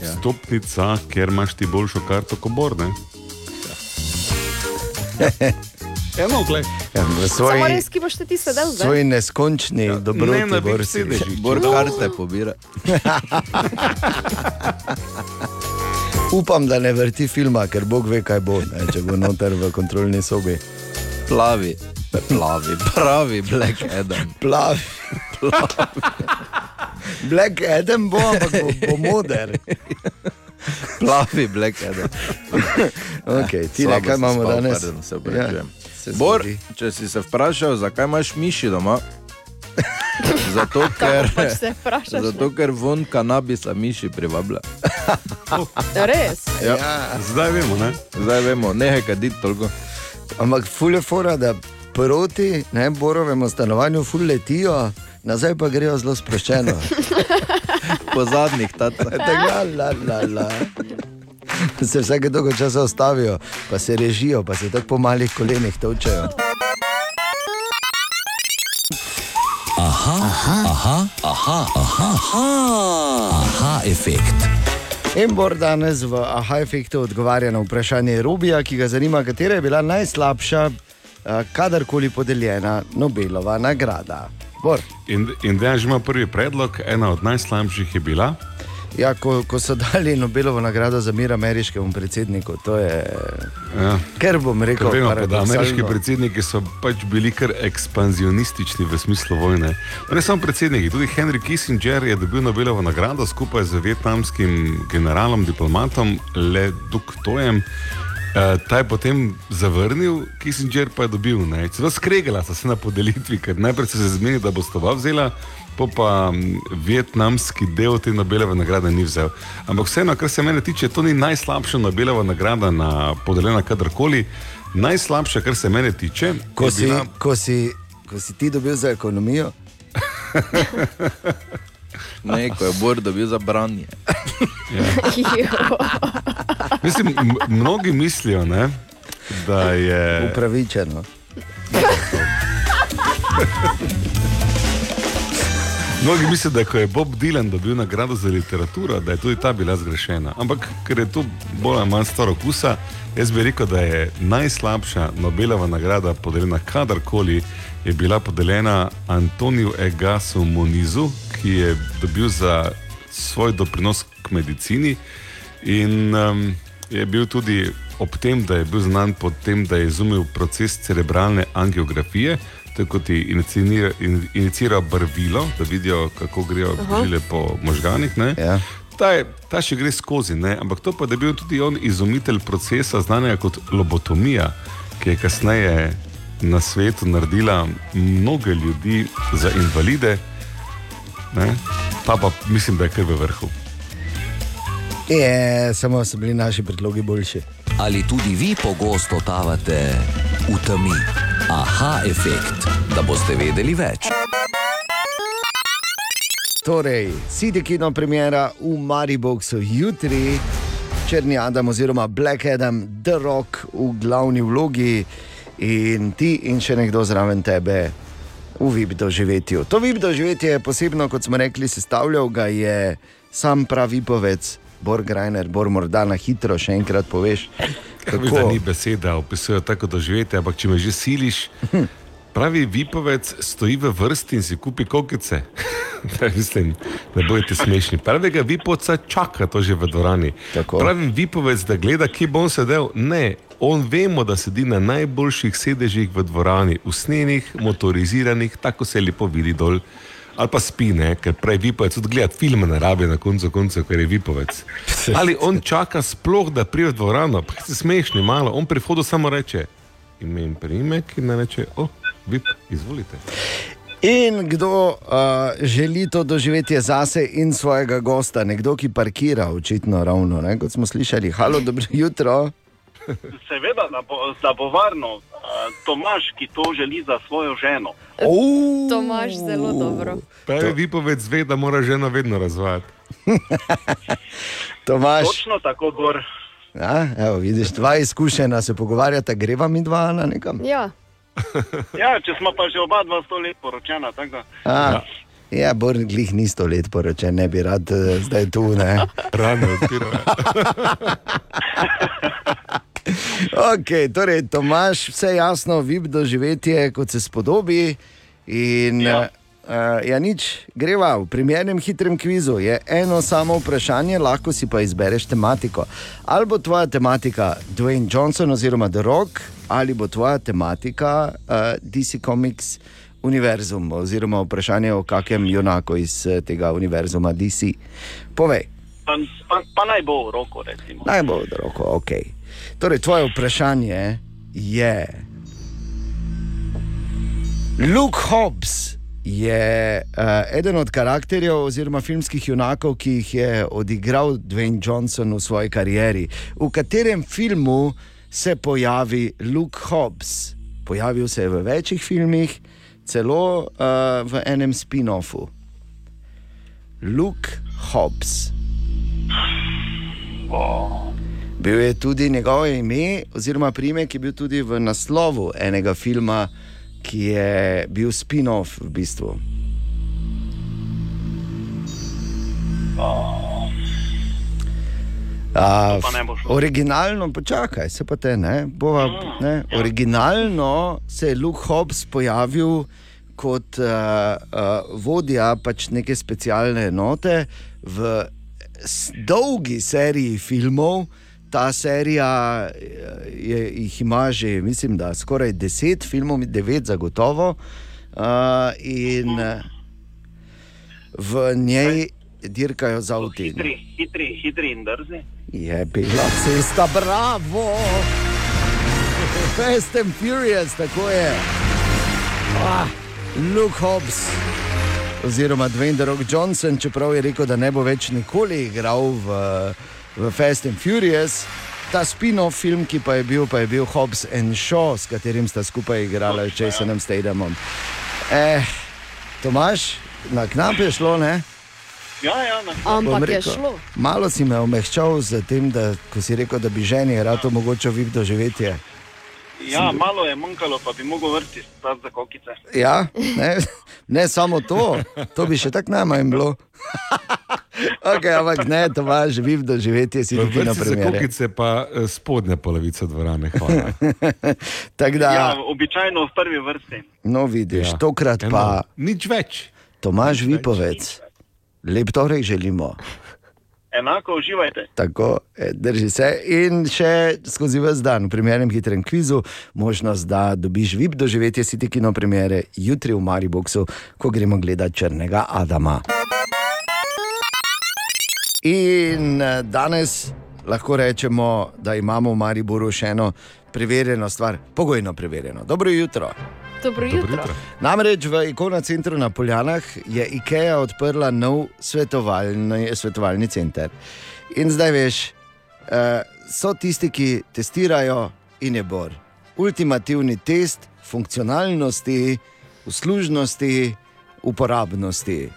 Speaker 7: Ja. Stopnica, ker imaš ti boljšo karto kot Borne. Eno, gled.
Speaker 3: Ja, v
Speaker 5: Samo
Speaker 3: svoji,
Speaker 5: res, ki boš ti sedel zdaj.
Speaker 3: svoj neskončni ja, dobroti
Speaker 7: ne
Speaker 3: borsi.
Speaker 7: sedežih.
Speaker 2: Bor karte pobira.
Speaker 3: Upam, da ne vrti filma, ker Bog ve, kaj bo, ne, če bo noter v kontrolni sobi.
Speaker 2: Plavi, plavi, pravi Black Adam.
Speaker 3: Plavi. Black Adam bo, ampak bo, bo moder.
Speaker 2: Plavi Black Adam.
Speaker 3: Okay, ti ne,
Speaker 2: Slabo
Speaker 3: kaj
Speaker 2: sem
Speaker 3: imamo
Speaker 2: spal,
Speaker 3: danes?
Speaker 2: pardon, Se opravičujem.
Speaker 3: Ja, se
Speaker 2: Bor,
Speaker 3: zgodi.
Speaker 2: če si se vprašal, zakaj imaš miši doma? Zato, ker,
Speaker 5: pač se vprašaš,
Speaker 2: zato, ker von kanabisa miši privablja.
Speaker 5: Res?
Speaker 2: Ja.
Speaker 7: Zdaj vemo, ne?
Speaker 2: Zdaj vemo, nehaj kaditi toliko.
Speaker 3: Ampak fule fora, da proti ne, borovemu stanovanju ful letijo, nazaj pa grejo zelo sproščeno.
Speaker 2: Po zadnjih tacah.
Speaker 3: Tako, la, la, la. Se vsake dolgo časa ustavijo, pa se režijo, pa se tako po malih kolenih točejo.
Speaker 1: Aha, aha, aha, aha, aha, aha, aha efekt.
Speaker 3: Embor danes v aha efektu odgovarja na vprašanje Robija, ki ga zanima, katera je bila najslabša, eh, kadarkoli podeljena Nobelova nagrada. Bor.
Speaker 7: In, in da že ima prvi predlog, ena od najslabših je bila.
Speaker 3: Ja, ko, ko so dali Nobelovo nagrado za mir ameriškemu predsedniku, to je.
Speaker 7: Ja.
Speaker 3: Ker bom rekel,
Speaker 7: vemo, da
Speaker 3: paradoksalno.
Speaker 7: ameriški predsedniki so pač bili kar ekspanzionistični v smislu vojne. Pa ne samo predsedniki, tudi Henry Kissinger je dobil Nobelovo nagrado skupaj z vietnamskim generalom, diplomatom Le Duc Tojem. Uh, ta je potem zavrnil, Kissinger pa je dobil. Ne. Celo skregala sta se na podelitvi, ker najprej so se zmenili, da bo stova vzela, pa pa vietnamski del te Nobelove nagrade ni vzel. Ampak vseeno, kar se mene tiče, to ni najslabša Nobelova nagrada na podeljena kadarkoli. Najslabša, kar se mene tiče,
Speaker 3: Ko si,
Speaker 7: bila-
Speaker 3: ko, si, ko si ti dobil za ekonomijo,
Speaker 2: Ne, ko je Bor dobil za branje.
Speaker 7: Mislim, m- mnogi mislijo, ne, da je.
Speaker 3: upravičeno.
Speaker 7: Mnogi mislijo, da ko je Bob Dylan dobil nagrado za literaturo, da je tudi ta bila zgrešena. Ampak ker je to bolj ali manj staro kusa, jaz bi rekel, da je najslabša Nobelova nagrada podeljena kadarkoli, je bila podeljena Antoniju Egasu Monizu, ki je dobil za svoj doprinos k medicini in um, je bil tudi ob tem, da je bil znan po tem, da je izumil proces cerebralne angiografije. Kot je inicira- in- inicira barvilo, da vidijo, kako grejo
Speaker 3: Aha.
Speaker 7: žile po možganih.
Speaker 3: Ja.
Speaker 7: Ta, je, ta še gre skozi, ne? ampak to pa je bil tudi on izumitelj procesa, znanega kot lobotomija, ki je kasneje na svetu naredila mnoge ljudi za invalide. Ne? Ta pa mislim, da je kar v vrhu.
Speaker 3: Je, samo so bili naši predlogi boljši.
Speaker 1: Ali tudi vi pogosto totavate v temi? Aha efekt, da boste vedeli več.
Speaker 3: torej, City Kino premjera v Mariboku jutri, Črni Adam oziroma Black Adam, The Rock v glavni vlogi in ti in še nekdo zraven tebe v VIP doživetju. To VIP doživetje je posebno, kot smo rekli, sestavljal ga je sam pravi povec, Bor Grajner, Bor morda na hitro še enkrat poveš.
Speaker 7: Kako da ni beseda, opisujejo tako doživetje, ampak če me že siliš, pravi vipovec stoji v vrsti in si kupi kokice. Mislim, ne bojte smešni. Pravega vipovca čaka to že v dvorani. Pravi vipovec, da gleda, kje bo on sedel. Ne, on vemo, da sedi na najboljših sedežih v dvorani, usnjenih, motoriziranih, tako se lepo vidi dol. Ali pa spine, ker prej vipovec tudi gledati filme ne rabi na koncu konca, ker je vipovec. Ali on čaka sploh, da pride v dvorano, pa si smešni malo, on pri vhodu samo reče ime in priimek in ne reče, o, vip, izvolite.
Speaker 3: In kdo uh, želi to doživeti zase in svojega gosta, nekdo, ki parkira, očitno ravno, ne? kot smo slišali. Halo, dobro jutro.
Speaker 20: Seveda, da bo, da bo varno. Uh, Tomaš, ki to želi za svojo ženo.
Speaker 5: Tomaš, zelo dobro.
Speaker 7: Pravi vipovec ve, da mora žena vedno razvajati.
Speaker 3: Tomaš.
Speaker 20: Točno tako, Bor.
Speaker 3: Ja, evo, vidiš, dva izkušena se pogovarjata, greva mi dva na nekam.
Speaker 5: Ja.
Speaker 20: Ja, če smo pa že oba dva sto let poročena, tako da.
Speaker 3: A, ja, Born glih ni sto let poročen, ne bi rad uh, zdaj tu. Ne?
Speaker 7: Rano odpira.
Speaker 3: ok, torej, Tomaš, vse jasno, vib doživetje, kot se spodobi. In, ja. Uh, ja, nič, greva v primernem hitrem kvizu. Je eno samo vprašanje, lahko si pa izbereš tematiko. Ali bo tvoja tematika Dwayne Johnson oziroma The Rock, ali bo tvoja tematika uh, DC Comics univerzum, oziroma vprašanje o kakem junaku iz uh, tega univerzuma DC. Povej.
Speaker 20: Pa, pa, pa naj bo v roko, recimo.
Speaker 3: Naj bo v roko, ok. Torej, tvoje vprašanje je. Luke Hobbs je uh, eden od karakterjev oziroma filmskih junakov, ki jih je odigral Dwayne Johnson v svoji karieri. V katerem filmu se pojavi Luke Hobbs? Pojavil se je v večjih filmih, celo uh, v enem spin-offu. Luke Hobbs. Bil je tudi njegovo ime, oziroma primek je bil tudi v naslovu enega filma, ki je bil spin-off v bistvu. A,
Speaker 20: bo šlo.
Speaker 3: originalno, počakaj, se pa te ne. Bova, ne originalno se je Luke Hobbs pojavil kot uh, uh, vodja pač neke specialne enote v dolgi seriji filmov. Ta serija eh, je, jih ima že, mislim, da skoraj deset filmov, devet zagotovo. Uh, in eh, v njej dirkajo z avti.
Speaker 20: Hitri, hitri, hitri in drzni.
Speaker 3: Je bila cesta, bravo! Fast and Furious, tako je. Ah, Luke Hobbs, oziroma Dwayne The Rock Johnson, čeprav je rekel, da ne bo več nikoli igral v, v Fast and Furious. Ta spin-off film, ki pa je bil, pa je bil Hobbs and Shaw, s katerim sta skupaj igrala s Jasonom Stadhamom. Eh, Tomaš, na knap je šlo, ne?
Speaker 20: Ja, ja, na
Speaker 3: Bom
Speaker 5: Ampak je
Speaker 3: rekel,
Speaker 5: šlo.
Speaker 3: Malo si me omehčal z tem, da ko si rekel, da bi ženi rad omogočil vip doživetje.
Speaker 20: Ja, malo je manjkalo, pa bi mogel vrti za kokice.
Speaker 3: Ja, ne, ne samo to, to bi še tako najmanj bilo. okay, ampak ne, to imaš vip doživetje, si tudi na
Speaker 7: vrsti za
Speaker 3: primer.
Speaker 7: kokice pa eh, spodnja polovica dvorane.
Speaker 3: Da,
Speaker 20: Ja, običajno v prvi vrsti.
Speaker 3: no vidiš,
Speaker 7: Ja.
Speaker 3: tokrat
Speaker 7: Eno,
Speaker 3: pa.
Speaker 7: Nič več.
Speaker 3: Tomaž Vipovec, lep torek želimo.
Speaker 20: Enako uživajte.
Speaker 3: Tako, eh, drži se. In še skozi vse dan, v primernem hitrem kvizu, možnost, da dobiš vip doživetje City Kino premiere jutri v Mariboku, ko gremo gledati Črnega Adama. In eh, danes lahko rečemo, da imamo v Mariboru še eno preverjeno stvar, pogojno preverjeno. Dobro jutro.
Speaker 5: Dobro jutro.
Speaker 3: Namreč v Ikona centru na Poljanah je IKEA odprla nov svetovalni, svetovalni center. In zdaj veš, uh, so tisti, ki testirajo in je bor. Ultimativni test funkcionalnosti, uslužnosti, uporabnosti.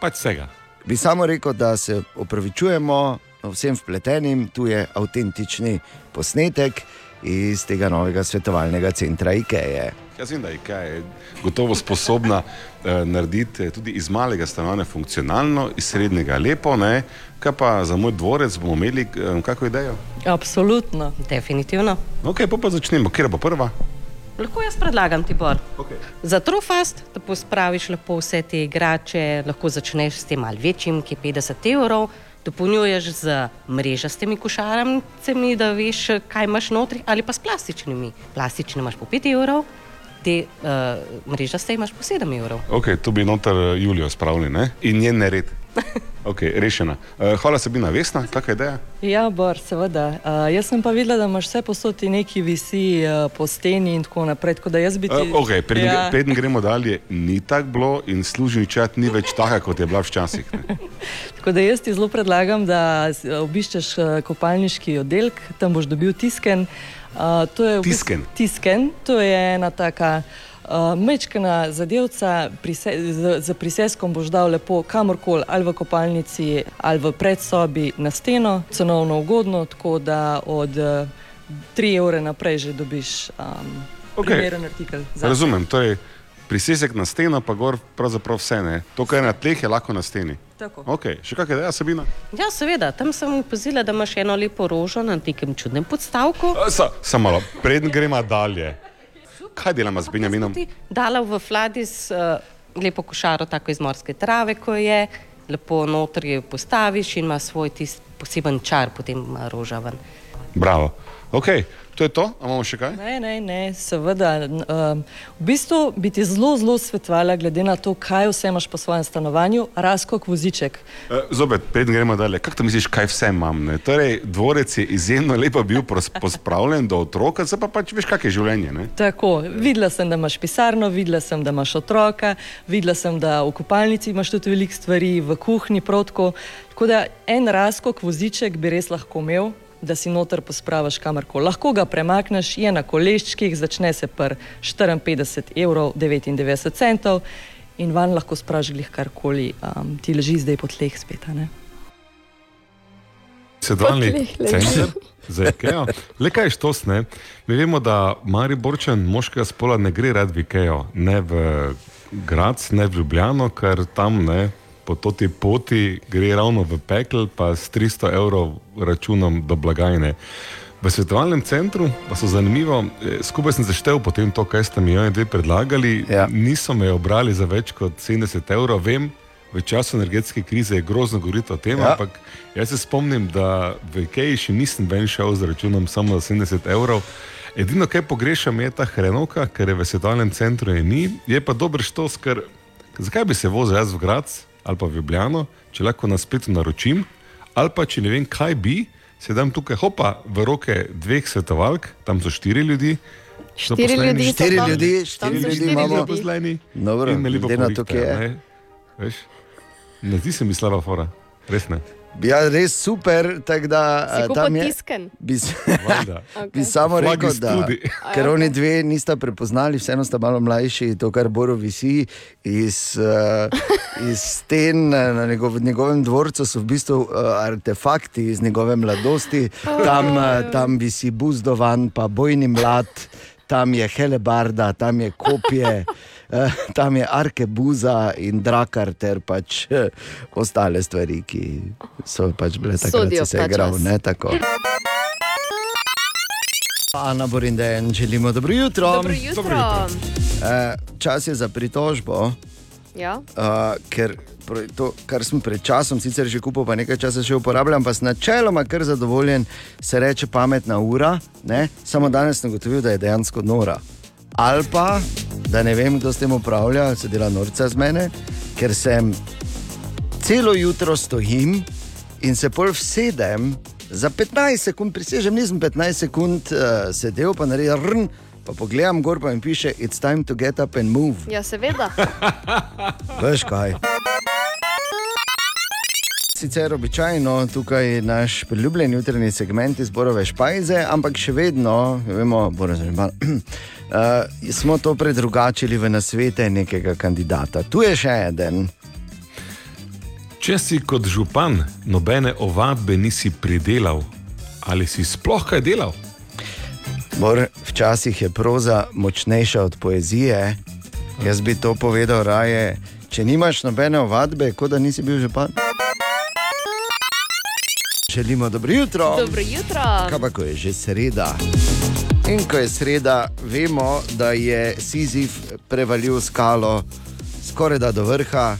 Speaker 7: pač vsega.
Speaker 3: Bi samo rekel, da se opravičujemo vsem vpletenim, tu je avtentični posnetek iz tega novega svetovalnega centra IKEA.
Speaker 7: Jaz vem, da je IKEA je gotovo sposobna eh, narediti tudi iz malega stanovanja funkcionalno, iz srednjega lepo, ne? kaj pa za moj dvorec bomo imeli eh, kakšno idejo?
Speaker 21: Absolutno, definitivno.
Speaker 7: Ok, pa, pa začnemo, kje bo prva?
Speaker 21: Lahko jaz predlagam Tibor. Okay. Za Trufast, da pospraviš lepo vse te igrače, lahko začneš s tem malce večjim, ki je 50 evrov, dopolnjuješ z mrežastimi košarami, da veš, kaj imaš notri, ali pa s plastičnimi. Plastične imaš po 5 evrov, te uh, mrežaste imaš po 7 evrov.
Speaker 7: Ok, tu bi noter Julijo spravili ne? in njen nered. Ok, rešena. Uh, hvala Sabina, Vesna, je ideja?
Speaker 21: Ja, Bor, seveda. Uh, jaz sem pa videla, da imaš vse posod neki visi uh, po steni in tako naprej. Tako da jaz bi ti.
Speaker 7: Uh, ok, preden,
Speaker 21: ja.
Speaker 7: preden gremo dalje, ni tako bilo in služni čat ni več taka, kot je bila včasih.
Speaker 21: Tako da jaz ti zelo predlagam, da obiščeš kopalniški oddelek, tam boš dobil tisken. Uh, v bistvu-
Speaker 7: Tisken?
Speaker 21: Tisken, to je ena taka. Uh, Mečkana zadevca, prise, z, z priseskom boš dal lepo kamorkoli, ali v kopalnici, ali v predsobi na steno, cenovno ugodno, tako da od uh, 3 evre naprej že dobiš um,
Speaker 7: Ok.
Speaker 21: okay. primeren artikel. zase.
Speaker 7: Razumem, torej prisesek na steno, pa gor pravzaprav vse ne. To, kar je na tleh, je lahko na steni.
Speaker 21: Tako.
Speaker 7: Ok, še kakšna ideja, Sabina?
Speaker 21: Ja, seveda, tam sem opazila, da imaš eno lepo rožo na nekem čudnem podstavku.
Speaker 7: A, Sa, samo malo, preden gremo dalje. Kaj delamo z Benjaminom?
Speaker 21: Dala v Fladis uh, lepo košaro, tako iz morske trave, ko je, lepo notri jo postaviš in ima svoj tisti poseben čar, potem ima rožaven.
Speaker 7: Bravo. Ok, to je to, a imamo še kaj?
Speaker 21: Ne, ne, ne, seveda. Um, v bistvu bi ti zelo, zelo svetovala, glede na to, kaj vse imaš po svojem stanovanju, razkok voziček.
Speaker 7: E, Zopet, preden gremo dalje, kako to misliš, kaj vse imam? Ne? Torej, dvorec je izjemno lepo bil pospravljen do otroka, zdaj pa pač veš, kak je življenje. Ne?
Speaker 21: Tako, videla sem, da imaš pisarno, videla sem, da imaš otroka, videla sem, da v kopalnici imaš tudi veliko stvari, v kuhinji protko. Tako da en razkok voziček bi res lahko imel, da si noter pospraviš kamorkoli. Lahko ga premakneš, je na koleščkih, začne se pri 54 evrov 99 centov in van lahko spraviš glih karkoli, um, ti leži zdaj po tleh spet. leži.
Speaker 7: center za IKEA. Le kaj je štos, ne? Mi vemo, da Mariborčan moškega spola ne gre rad v IKEA, ne v Grac, ne v Ljubljano, ker tam ne. Po toti poti gre ravno v pekel, pa s 300 evrov računom do blagajne. V svetovalnem centru pa so zanimivo, eh, skupaj sem zaštel potem to, kaj ste mi oni dve predlagali. Ja. Niso me obrali za več kot 70 evrov, vem, v času energetske krize je grozno govoriti o tem,
Speaker 3: Ja.
Speaker 7: ampak jaz se spomnim, da v Ikeji še nisem ven šel z računom samo za 70 evrov. Edino, kar pogrešam, je ta hrenovka, ker je v svetovnem centru je ni, je pa dober štos, ker zakaj bi se vozil jaz v Grac ali pa v Ljubljano, če lahko na spletu naročim, ali pa če ne vem, kaj bi, se dam tukaj hopa v roke dveh svetovalk, tam so štiri ljudi.
Speaker 3: Štiri
Speaker 7: zaposleni.
Speaker 3: ljudi so Štiri tam. ljudi, Tam štiri so ljudi štiri imamo. ljudi.
Speaker 7: zaposleni.
Speaker 3: Dobro,
Speaker 7: In me lepo
Speaker 3: glede na to,
Speaker 7: povihtajo,
Speaker 3: kje je.
Speaker 7: ne. Veš, ne zdi se mi slaba fora, res ne.
Speaker 3: Ja, res super, tako da eh, tam je.
Speaker 5: tisken?
Speaker 3: Bi, s-
Speaker 7: Valjda.
Speaker 3: bi samo
Speaker 7: Flagi
Speaker 3: rekel, da
Speaker 7: studi.
Speaker 3: ker oni dve nista prepoznali, vseeno sta malo mlajši, to, kar Boro visi iz, uh, iz sten eh, na njegov, njegovem dvorcu, so v bistvu uh, artefakti iz njegove mladosti. Tam, uh, tam visi buzdovan, pa bojni mlad, tam je helebarda, tam je kopje. Eh, Tam je arkebuza in drakar, ter pač eh, ostale stvari, ki so pač bile takrat, ko se je igral.
Speaker 5: čas.
Speaker 3: Ne, tako. Ana Borinden, želimo dobro jutro.
Speaker 5: Dobro jutro. Dobro jutro.
Speaker 3: Eh, čas je za pritožbo,
Speaker 5: Ja.
Speaker 3: uh, ker to, kar sem pred časom, sicer že kupil, pa nekaj časa še uporabljam, pa sem načeloma kar zadovoljen, se reče pametna ura, ne? samo danes sem ugotovil, da je dejansko nora. Ali pa, da ne vem, kdo s tem upravlja, se dela norca z mene, ker sem celo jutro stojim in se pol vsedem. Za 15 sekund, prisežem, nisem 15 sekund uh, sedel, pa naredil rn, pa pogledam gor, pa mi piše, it's time to get up and move.
Speaker 5: Ja, seveda.
Speaker 3: Veš kaj? Sicer običajno tukaj je naš priljubljen jutranji segment izborove špajze, ampak še vedno, vemo, že malo, uh, smo to predrugačili v nasvete nekega kandidata. Tu je še en.
Speaker 7: Če si kot župan nobene ovadbe nisi pridelal, ali si sploh kaj delal?
Speaker 3: Bor, včasih je proza močnejša od poezije. Jaz bi to povedal raje, če nimaš nobene ovadbe, kot da nisi bil župan. Želimo dobro jutro.
Speaker 5: Dobro jutro.
Speaker 3: Kaj pa, ko je že sreda? In ko je sreda, vemo, da je Sizif prevalil skalo skoraj da do vrha,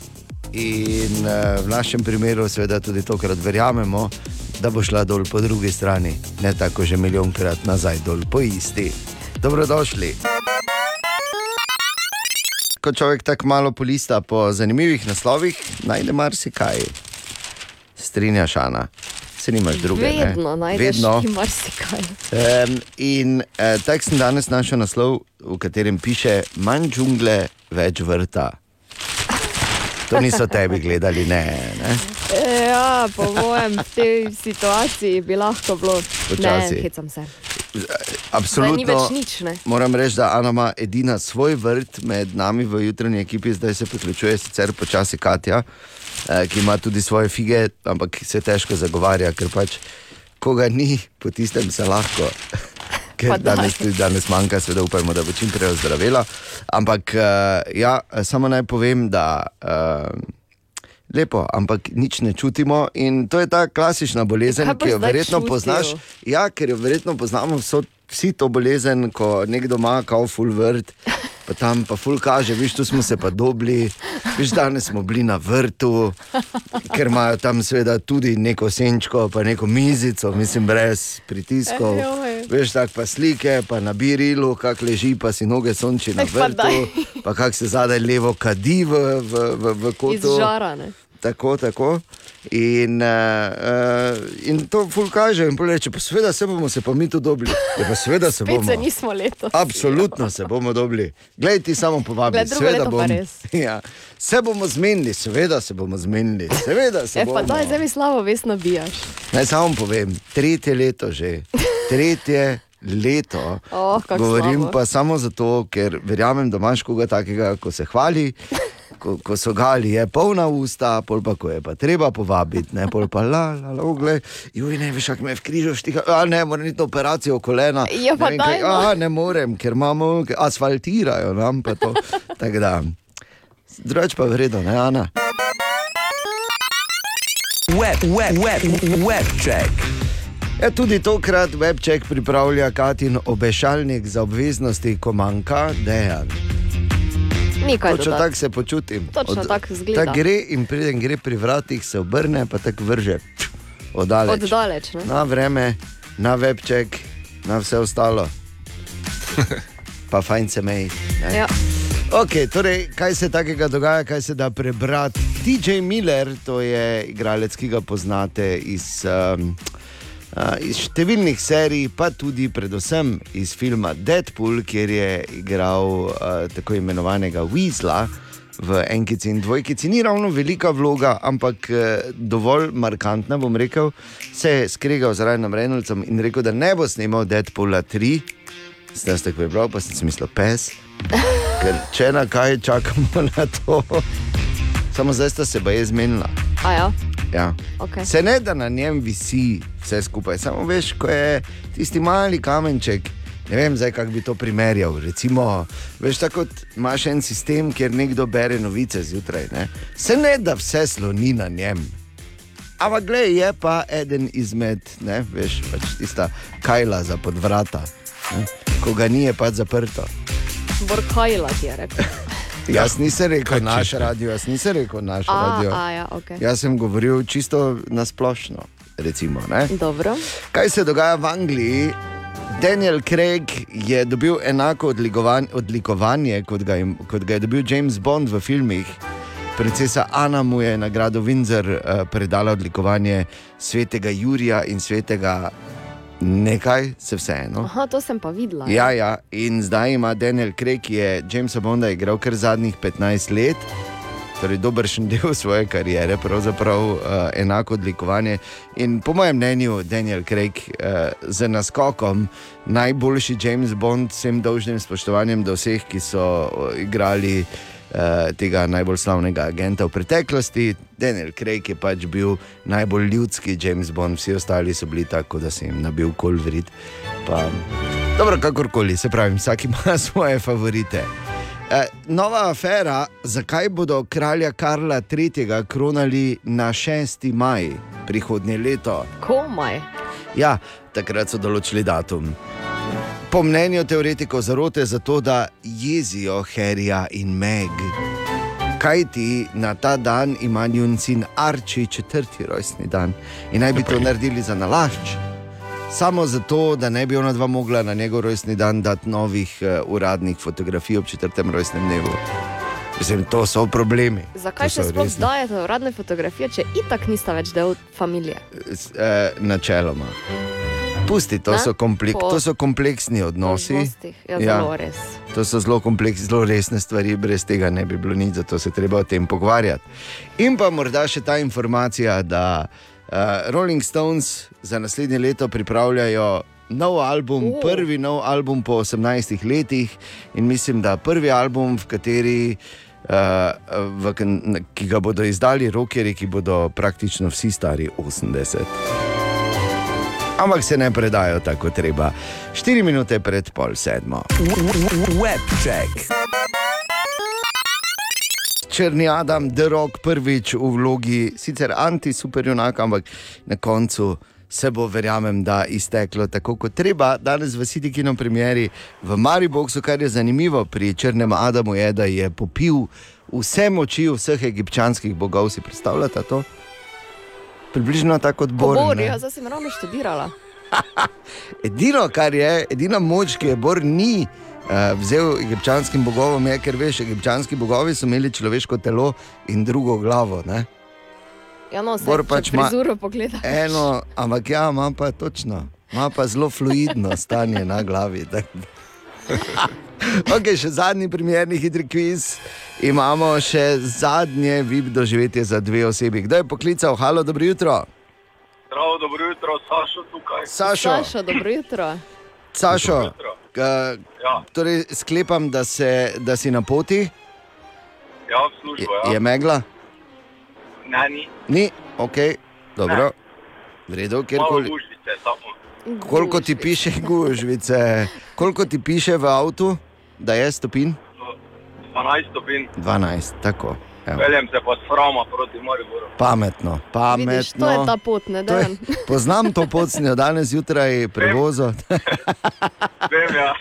Speaker 3: in eh, v našem primeru, seveda, tudi tokrat verjamemo, da bo šla dol po drugi strani, ne tako že milijonkrat nazaj dol po isti. Dobrodošli. Ko človek tako malo polista po zanimivih naslovih, najde marsikaj. Strinjaš, Ana, se nimaš druge. ne?
Speaker 5: Vedno najdeš
Speaker 3: Vedno.
Speaker 5: marsikaj.
Speaker 3: Um, in uh, tako sem danes našel naslov, v katerem piše: manj džungle, več vrta. To niso tebi gledali, ne. ne?
Speaker 5: E, Ja, po mojem, v tej situaciji bi lahko bilo.
Speaker 3: Počasi.
Speaker 5: Ne, hecam se.
Speaker 3: Absolutno.
Speaker 5: Nič, ne?
Speaker 3: Moram reči, da Ana ima edina svoj vrt med nami v jutranji ekipi, zdaj se priključuje sicer počasi Katja, eh, ki ima tudi svoje fige, ampak se težko zagovarja, ker pač koga ni, po tistem se lahko. Ker
Speaker 5: daj.
Speaker 3: danes, danes manjka, seveda upajmo, da bo čim prej ozdravila. Ampak uh, ja, samo naj povem, da uh, lepo, ampak nič ne čutimo. In to je ta klasična bolezen, ki jo verjetno
Speaker 5: čutil?
Speaker 3: poznaš. Ja, ker jo verjetno poznamo vso, vsi to bolezen, ko nekdo ima kao full vrt, pa tam pa full kaže, viš, tu smo se pa dobili, viš, danes smo bili na vrtu, ker imajo tam seveda tudi neko senčko, pa neko mizico, mislim, brez pritiskov. Veš, tako pa slike, pa na birilu, kak leži, pa si noge sonči na vrtu, pa kak se zadaj levo kadi v, v, v, v kotu.
Speaker 5: Izžarane.
Speaker 3: Tako, tako. In, uh, in to ful kaže, in reče, pa seveda se bomo se pa mi tu dobili. Ja, pa seveda se bomo.
Speaker 5: se nismo letos.
Speaker 3: Absolutno se bomo dobili. Glej, ti samo povabi.
Speaker 5: Glej, drugo
Speaker 3: seveda
Speaker 5: leto pa
Speaker 3: bom.
Speaker 5: res.
Speaker 3: Ja, se bomo zmenili, seveda se bomo zmenili. Seveda se
Speaker 5: E,
Speaker 3: bomo.
Speaker 5: pa daj, zdaj mi slabo vest nabijaš.
Speaker 3: Naj samo povem, tretje leto že, tretje leto.
Speaker 5: Oh,
Speaker 3: Govorim
Speaker 5: slabo.
Speaker 3: pa samo zato, ker verjamem, da imaš koga takega, ko se hvali. Ko, ko so gali, je polna usta, pol pa ko je pa treba povabiti, ne pol pa la, la, la, ogle, juj, ne veš, kako me je v križu štika, a ne, moram iti na operacijo kolena.
Speaker 5: Ja, pa
Speaker 3: ne, vem kaj,
Speaker 5: daj,
Speaker 3: a, ne morem, ker imamo, asfaltirajo nam pa to. Tako da, drugač pa vredno, ne, Ana.
Speaker 1: Web, web, web, web check.
Speaker 3: Ja, tudi tokrat webček pripravlja Katin obešalnik za obveznosti, ko manjka dejanj.
Speaker 5: Ni kaj
Speaker 3: Točno tako se počutim.
Speaker 5: Točno tako izgleda.
Speaker 3: Tak gre in preden gre pri vratih, se obrne, pa tako vrže oddaleč.
Speaker 5: Oddaleč, ne?
Speaker 3: Na vreme, na webček, na vse ostalo. pa fajn se meji. ne.
Speaker 5: Ja.
Speaker 3: Ok, torej, kaj se takega dogaja, kaj se da prebrati? TJ Miller, to je igralec, ki ga poznate iz, um, iz številnih serij, pa tudi predvsem iz filma Deadpool, kjer je igral uh, tako imenovanega Weasla. V enkici in dvojkici ni ravno velika vloga, ampak eh, dovolj markantna, bom rekel. Se je skregal z Rajnom Reynoldsom in rekel, da ne bo snimal Deadpoola 3. Zdaj ste prebral, pa sem si mislil, pes. Ker če na kaj čakamo na to, samo zdaj sta se pa je zmenila.
Speaker 5: A ja,
Speaker 3: Ja.
Speaker 5: ok.
Speaker 3: Se ne da na njem visi vse skupaj, samo veš, ko je tisti mali kamenček. Ne vem, zdaj, kako bi to primerjal. Recimo, veš, tako imaš en sistem, kjer nekdo bere novice zjutraj. Ne? Se ne da vse sloni na njem. Ampak, gled, je pa eden izmed, ne, veš, pač tista kajla za podvrata. Ne? Ko ga ni, je pač zaprto.
Speaker 5: Borkajla ti je rekel.
Speaker 3: Jaz nisem rekel naš radio, jaz nisem rekel naš
Speaker 5: A,
Speaker 3: radio.
Speaker 5: a, ja, ok.
Speaker 3: Jaz sem govoril čisto nasplošno. Recimo, ne?
Speaker 5: Dobro.
Speaker 3: Kaj se dogaja v Angliji? Daniel Craig je dobil enako odlikovan, odlikovanje, kot ga, je, kot ga je dobil James Bond v filmih. Princesa Ana mu je nagrado Windsor uh, predala odlikovanje svetega Jurija in svetega nekaj, se vseeno.
Speaker 5: Aha, to sem pa videla.
Speaker 3: Ja, ja, in zdaj ima Daniel Craig, ki je Jamesa Bonda igral kar zadnjih 15 let, torej dobršen del svoje kariere, pravzaprav uh, enako odlikovanje. In po mojem mnenju, Daniel Craig uh, z naskokom najboljši James Bond, vsem dolžnim spoštovanjem do vseh, ki so uh, igrali. uh, tega najbolj slavnega agenta v preteklosti. Daniel Craig je pač bil najbolj ljudski James Bond, vsi ostali so bili tako, da se jim nabil kol vrit. Pa, dobro, kakorkoli, se pravi, vsak ima svoje favorite. Eh, nova afera, zakaj bodo kralja Karla III. kronali na 6. maj prihodnje leto?
Speaker 5: Komaj.
Speaker 3: Ja, takrat so določili datum. Po mnenju teoretikov zarote za to, da jezijo Harryja in Meg. Kaj ti na ta dan ima njun sin Arči četrti rojstni dan in naj bi to naredili za nalašč. Samo zato, da ne bi ona dva mogla na njegov rojstni dan dati novih uh, uradnih fotografij ob četrtem rojstnem dnevu. Mislim, to so problemi.
Speaker 5: Zakaj
Speaker 3: To
Speaker 5: še
Speaker 3: so
Speaker 5: sploh dajete uradne fotografije, če itak nista več del družine?
Speaker 3: S- eh, načeloma. Pusti, to,
Speaker 5: Ne?
Speaker 3: so, komplek,
Speaker 5: Po-
Speaker 3: to so kompleksni odnosi.
Speaker 5: Odnosih, ja, zelo res.
Speaker 3: To so zelo kompleksne, zelo resne stvari, brez tega ne bi bilo nič, zato se treba o tem pogovarjati. In pa morda še ta informacija, da uh, Rolling Stones za naslednje leto pripravljajo nov album,
Speaker 5: O.
Speaker 3: prvi nov album po 18 letih in mislim, da prvi album, v kateri. Uh, v, ki ga bodo izdali rokeri, ki bodo praktično vsi stari 80. Ampak se ne predajo tako treba. 4 minute pred pol sedmo.
Speaker 1: Webcheck.
Speaker 3: Črni Adam, The Rock, prvič v vlogi sicer anti-superjunak, ampak na koncu se bo, verjamem, da izteklo tako kot treba. Danes v City Kino premjeri v Mariboku, kar je zanimivo pri Črnem Adamu, je, da je popil vse moči vseh egipčanskih bogov. Si predstavljate to? Približno tako kot Bor.
Speaker 5: Bor, ja, zdaj sem ravno študirala.
Speaker 3: Edino, kar je, edina moč, ki je Bor ni uh, vzel egipčanskim bogovom, je, ker veš, egipčanski bogovi so imeli človeško telo in drugo glavo. Ne?
Speaker 5: Ja, no,
Speaker 3: Bor
Speaker 5: če
Speaker 3: pač ima
Speaker 5: prizuro pogledaš.
Speaker 3: Eno, ampak ja, ima pa točno, ima pa zelo fluidno stanje na glavi. Ok, še zadnji primerni hitri kviz. Imamo še zadnje VIP doživetje za dve osebi. Kdo je poklical? Halo, dobro jutro.
Speaker 20: Zdravo, dobro jutro, Sašo tukaj.
Speaker 3: Sašo.
Speaker 5: Sašo, dobro jutro.
Speaker 3: Sašo,
Speaker 20: Dobro jutro.
Speaker 3: uh,
Speaker 20: Ja.
Speaker 3: torej sklepam, da, se, da si na poti.
Speaker 20: Ja, v službo, ja.
Speaker 3: Je megla?
Speaker 20: Ne, ni.
Speaker 3: Ni, ok, dobro. V redu,
Speaker 20: Malo
Speaker 3: kjerkoli.
Speaker 20: gužvice, samo.
Speaker 3: Koliko ti piše gužvice? Koliko ti piše v avtu, da je stopin?
Speaker 20: 12 stopinj.
Speaker 3: 12, tako. Evo.
Speaker 20: Peljem se pa s Frama proti Mariboru.
Speaker 3: Pametno, pametno.
Speaker 5: Vidiš, to je ta pot, ne dan.
Speaker 3: Poznam to pot, sem jo danes zjutraj prevozil,
Speaker 20: Vem, ja.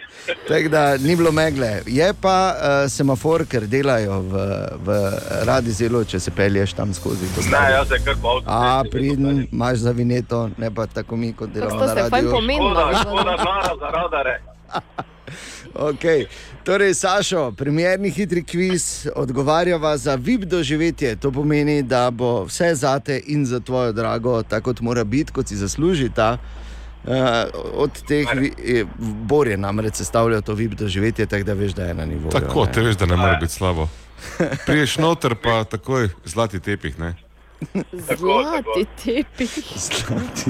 Speaker 3: tako da ni bilo megle. Je pa uh, semafor, ker delajo v, v radi zelo, če se pelješ tam skozi.
Speaker 20: Ne, jaz se kar pa avto.
Speaker 3: A, pridn, imaš za vineto, ne pa tako mi, kot delamo
Speaker 5: to fajn
Speaker 3: radiju.
Speaker 5: pomenili.
Speaker 20: Škoda, škoda znara za radare.
Speaker 3: Okay. Torej, Sašo, primerni hitri kviz odgovarjava za VIP doživetje. To pomeni, da bo vse zate in za tvojo drago, tako kot mora biti, kot si zasluži ta. Uh, od teh vi- je- Bor je namreč sestavljal to VIP doživetje, tako da veš, da je na nivoju.
Speaker 7: Tako,
Speaker 3: ne.
Speaker 7: te veš, da ne more biti slabo. Priješ noter, pa takoj zlati tepih. Ne?
Speaker 5: Zlati tepih.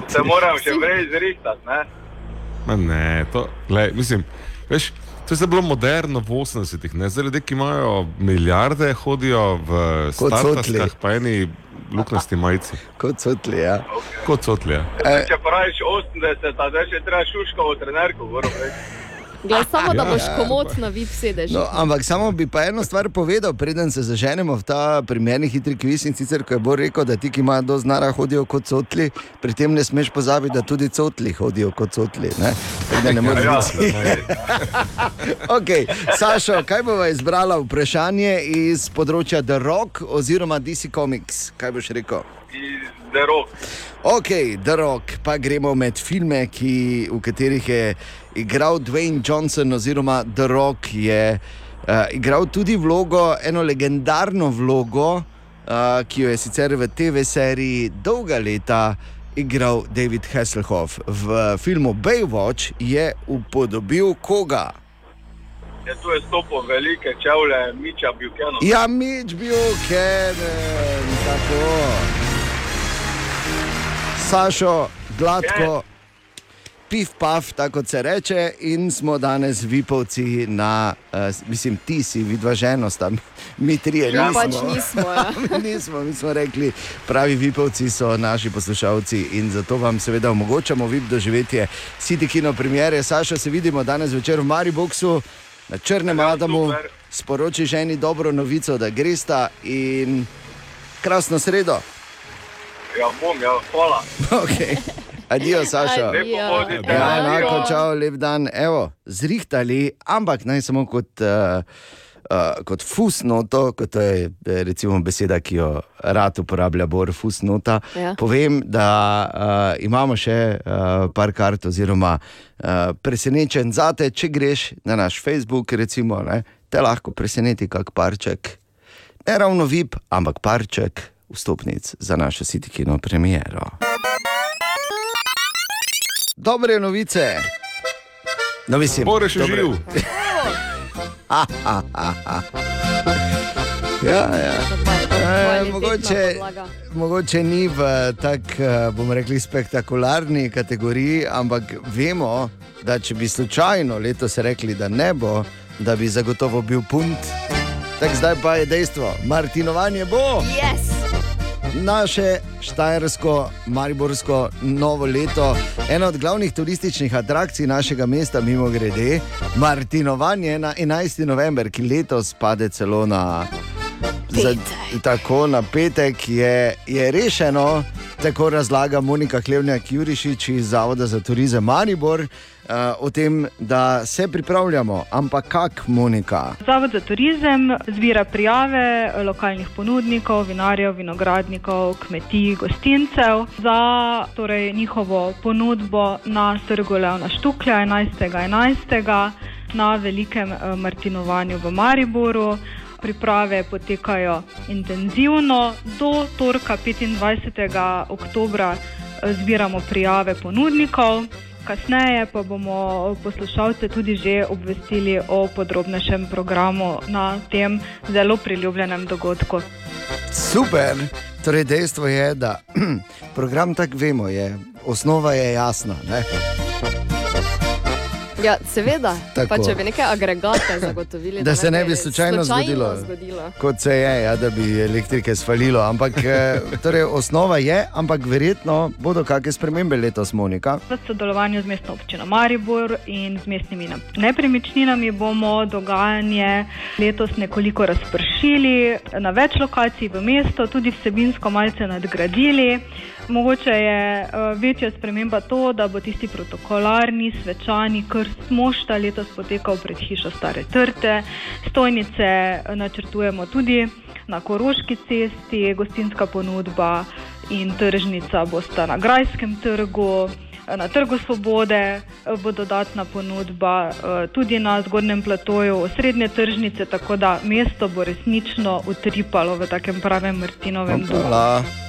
Speaker 20: Se moram še prej zrihtati, ne?
Speaker 7: Ma ne, to, glej, mislim, veš, to je zdaj bilo moderno v 80-ih. ne. Zdaj ljudje, ki imajo milijarde, hodijo v startaskah, pa eni luknasti majici.
Speaker 3: Kot cotli, ja.
Speaker 7: Kot cotli, ja.
Speaker 3: E,
Speaker 20: Če praviš 80, a zdaj še treba šuškovo trenerko, govorim.
Speaker 5: Glej, samo da
Speaker 3: Ja,
Speaker 5: boš
Speaker 3: ja,
Speaker 5: komod na VIP sedež.
Speaker 3: No, ampak samo bi pa eno stvar povedal, preden se zaženemo v ta primerni hitri kviz. In sicer, ko je Bor rekel, da ti, ki imajo do znara, hodijo kot cotli, pri tem ne smeš pozabiti, da tudi cotli hodijo kot cotli. Ne? Da ne moreš
Speaker 20: Ja,
Speaker 3: biti. okay. Sašo, kaj bova izbrala vprašanje iz področja The Rock oziroma DC Comics? Kaj boš rekel?
Speaker 20: Iz The Rock.
Speaker 3: Ok, The Rock, pa gremo med filme, ki, v katerih je igral Dwayne Johnson, oziroma The Rock je uh, igral tudi vlogo, eno legendarno vlogo, uh, ki jo je sicer v TV-seriji dolga leta igral David Hasselhoff. V filmu Baywatch je upodobil koga?
Speaker 20: Je tu je stopil velike čevlje, Miča Buchanan.
Speaker 3: Ja, Mitch Buchanan, tako. Sašo, gladko. pif paf, tako se reče, in smo danes vipovci na, uh, mislim, ti si vidva ženo, sta mi trije,
Speaker 5: Ja,
Speaker 3: nismo.
Speaker 5: pač nismo, ja.
Speaker 3: nismo, mi smo rekli, pravi vipovci so naši poslušalci in zato vam seveda omogočamo vip doživetje City Kino premiere. Saša, se vidimo danes večer v Mariboku. Na črnem Adamu sporoči ženi dobro novico, da gresta in krasno sredo.
Speaker 18: Ja, bom, ja, hvala.
Speaker 3: Okay. Adijo, Saša.
Speaker 18: Bodite.
Speaker 3: Ja, enako, čau, lep dan. Evo, zrihtali, ampak naj samo kot, uh, uh, kot fusnoto, kot je eh, recimo beseda, ki jo rad uporablja Bor, fusnota.
Speaker 5: Ja.
Speaker 3: Povem, da uh, imamo še uh, par kart, oziroma uh, presenečen zate, če greš na naš Facebook, recimo, ne, te lahko preseneti kak parček. Ne ravno vip, ampak parček vstopnic za našo sitikino premiero. Dobre novice. No, mislim,
Speaker 7: Bore še
Speaker 3: dobre-
Speaker 7: živ.
Speaker 3: Ha, ha, ha, ha. Ja, ja. E, mogoče, mogoče ni v tako, bomo rekli, spektakularni kategoriji, ampak vemo, da če bi slučajno letos rekli, da ne bo, da bi zagotovo bil punt. Tako zdaj pa je dejstvo, Martinovanje bo.
Speaker 5: Yes.
Speaker 3: Naše štajersko, mariborsko novo leto, ena od glavnih turističnih atrakcij našega mesta, mimo grede, Martinovanje na 11. november, ki letos pade celo na, za, tako na petek, je, je rešeno. Tako razlaga Monika Klevnjak Jurišič iz Zavoda za turizem Maribor o tem, da se pripravljamo. Ampak kak, Monika?
Speaker 22: Zavod za turizem zbira prijave lokalnih ponudnikov, vinarjev, vinogradnikov, kmetij, gostincev za torej, njihovo ponudbo na trgu Leona Štuklja 11.11. na velikem eh, Martinovanju v Mariboru. Priprave potekajo intenzivno, do torka 25. oktobra eh, zbiramo prijave ponudnikov. Kasneje pa bomo poslušalce tudi že obvestili o podrobnejšem programu na tem zelo priljubljenem dogodku.
Speaker 3: Super. Torej, dejstvo je, da program tako vemo, je, osnova je jasna. Ne?
Speaker 5: Ja, seveda.
Speaker 3: Tako.
Speaker 5: Pa če bi neke agregate zagotovili,
Speaker 3: Da se ne bi slučajno zgodilo,
Speaker 5: zgodilo.
Speaker 3: kot se je, ja, da bi elektrike svalilo. Ampak eh, torej, osnova je, ampak verjetno bodo kakšne spremembe letos, Monika.
Speaker 22: V sodelovanju z mestno občino Maribor in z mestnimi na- nepremičninami bomo dogajanje letos nekoliko razpršili na več lokacij v mesto, tudi vsebinsko malce nadgradili. Mogoče je uh, večja sprememba to, da bo tisti protokolarni, svečani krst mošta letos potekal pred hišo Stare Trte. Stojnice eh, načrtujemo tudi na Koroški cesti, gostinska ponudba in tržnica bosta na Grajskem trgu. Na Trgu Svobode eh, bo dodatna ponudba, eh, tudi na zgornjem platoju srednje tržnice, tako da mesto bo resnično utripalo v takem pravem Martinovem duhu.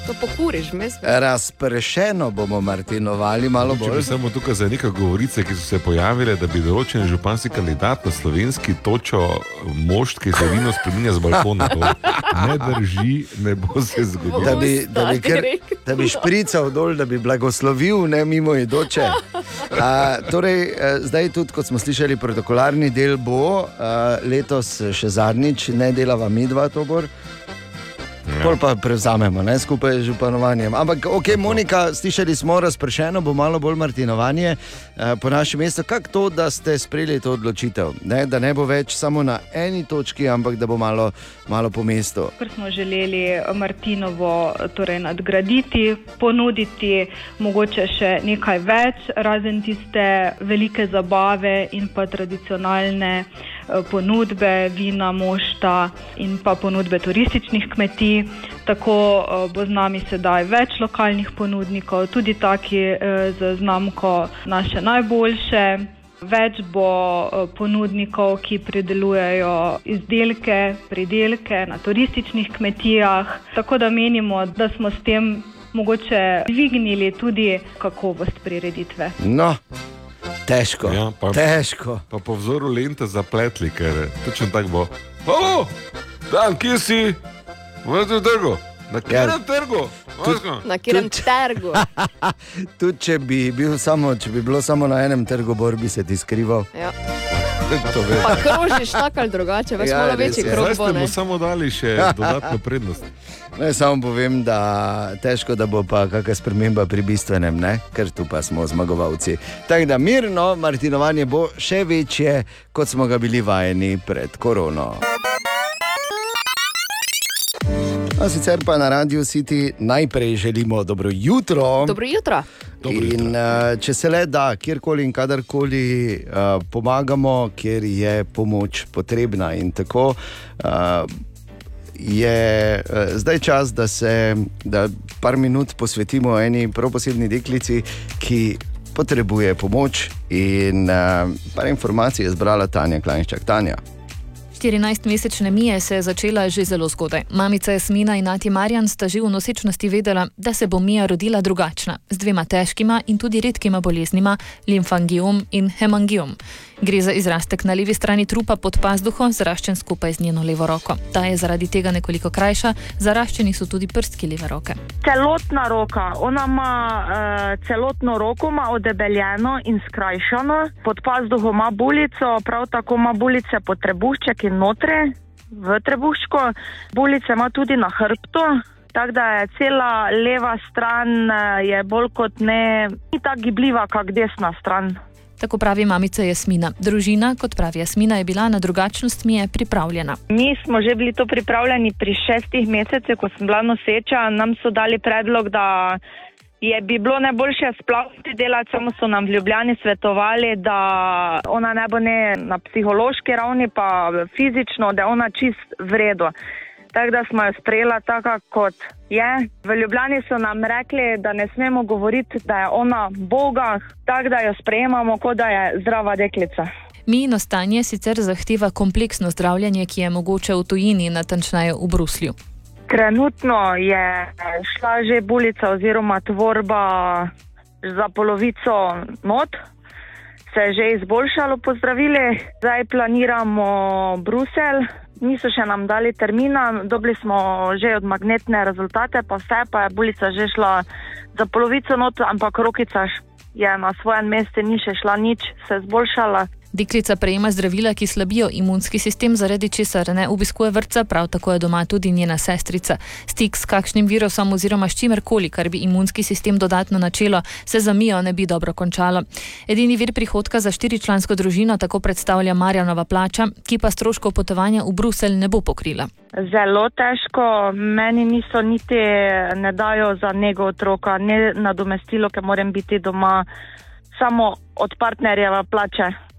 Speaker 5: To pokuriš, mes.
Speaker 3: Razpršeno bomo martinovali malo
Speaker 7: Če bi
Speaker 3: bolj.
Speaker 7: samo tukaj za neke govorice, ki so se pojavile, da bi določen županski kandidat na slovenski točo mošt, ki se vino spremenja z balkona. To ne drži, ne bo se zgodilo.
Speaker 3: Da bi, da, bi kar, da bi šprical dol, da bi blagoslovil, ne mimo idoče. A, torej, eh, zdaj tudi, kot smo slišali, protokolarni del bo, a, letos še zadnjič, ne delava mi dva, bo. Pol pa prevzamemo ne, skupaj z županovanjem. Ampak, ok, Monika, slišali smo, razpršeno bo malo bolj martinovanje eh, po našem mestu. Kako to, da ste sprejeli to odločitev? Ne, da ne bo več samo na eni točki, ampak da bo malo, malo po mestu.
Speaker 22: Ker smo želeli Martinovo torej, nadgraditi, ponuditi mogoče še nekaj več, razen tiste velike zabave in pa tradicionalne ponudbe vina, mošta in pa ponudbe turističnih kmetij. Tako eh, bo z nami sedaj več lokalnih ponudnikov, tudi taki eh, z znamko naše najboljše. Več bo eh, ponudnikov, ki pridelujejo izdelke, pridelke na turističnih kmetijah. Tako da menimo, da smo s tem mogoče dvignili tudi kakovost prireditve.
Speaker 3: No, težko.
Speaker 7: Ja, pa,
Speaker 3: težko.
Speaker 7: Pa po vzoru lente zapletli, ker točno tako bo. Halo, dan, kje si? V tem trgu. Na katerem trgu?
Speaker 5: Na katerem trgu?
Speaker 3: Tudi če bi, bil samo, če bi bilo samo na enem trgu, bor bi se ti skrival.
Speaker 5: Ja. Pa krožiš tako ali drugače, veš,
Speaker 3: Ja,
Speaker 5: malo večji
Speaker 3: je.
Speaker 5: krog
Speaker 7: Zdaj ste mu samo dali še dodatno prednost.
Speaker 3: Ne, samo povem, da težko, da bo pa kakšna sprememba pri bistvenem, ne? ker tu pa smo zmagovalci. Tako da mirno, Martinovanje bo še večje, kot smo ga bili vajeni pred korono. A sicer pa na Radio City najprej želimo dobro jutro.
Speaker 5: Dobro jutro.
Speaker 3: In uh, če se le da, kjerkoli in kadarkoli uh, pomagamo, kjer je pomoč potrebna. In tako uh, je uh, zdaj čas, da se da par minut posvetimo eni prav posebni deklici, ki potrebuje pomoč. In uh, par informacij je zbrala Tanja Klajnščak. Tanja.
Speaker 23: 14-mesečne Mije se je začela že zelo zgodaj. Mamica Jasmina in nati Marjan sta že v nosečnosti vedela, da se bo Mija rodila drugačna, z dvema težkima in tudi redkima boleznima, limfangiom in hemangiom. Gre za izrastek na levi strani trupa pod pazduho, zaraščen skupaj z njeno levo roko. Ta je zaradi tega nekoliko krajša, zaraščeni so tudi prstki leve roke.
Speaker 24: Celotna roka, ona ima uh, celotno roko, ima odebeljeno in skrajšano, pod pazduhom ima bulico, prav tako ima bulice pod trebušček in notre v trebuščku, bulice ima tudi na hrbtu. Tako da je cela leva stran eh, je bolj kot ne, ni tako gibljiva, kot desna stran.
Speaker 23: Tako pravi mamica Jasmina. Družina, kot pravi Jasmina, je bila na drugačnost Mije pripravljena.
Speaker 24: Mi smo že bili to pripravljeni pri šestih mesecih, ko sem bila noseča. Nam so dali predlog, da je bi bilo najboljše splaviti delati, samo so nam v Ljubljani svetovali, da ona ne bo ne na psihološki ravni, pa fizično, da je ona čist v redu. Tako da smo jo sprejela tako, kot je. V Ljubljani so nam rekli, da ne smemo govoriti, da je ona Boga, tako da jo sprejemamo, kot da je zdrava deklica.
Speaker 23: Mijino stanje sicer zahteva kompleksno zdravljenje, ki je mogoče v tujini, natančneje v Bruslju.
Speaker 24: Trenutno je šla že bulica oziroma tvorba za polovico not, se je že izboljšalo po zdravili, zdaj planiramo Brusel. Niso še nam dali termina, dobili smo že od magnetne rezultate, pa vse, pa je bulica že šla za polovico not, ampak rokica je na svojem mestu, ni še šla nič, se je zboljšala.
Speaker 23: Deklica prejema zdravila, ki slabijo imunski sistem, zaradi česar ne obiskuje vrtca, prav tako je doma tudi njena sestrica. Stik s kakšnim virusom oziroma s čimerkoli, kar bi imunski sistem dodatno načelo, se za Mijo ne bi dobro končalo. Edini vir prihodka za štiričlansko družino tako predstavlja Marjanova plača, ki pa stroškov potovanja v Bruselj ne bo pokrila.
Speaker 24: Zelo težko, meni niso niti ne dajo za nego otroka, ne nadomestilo, ker moram biti doma, samo od partnerjeva plače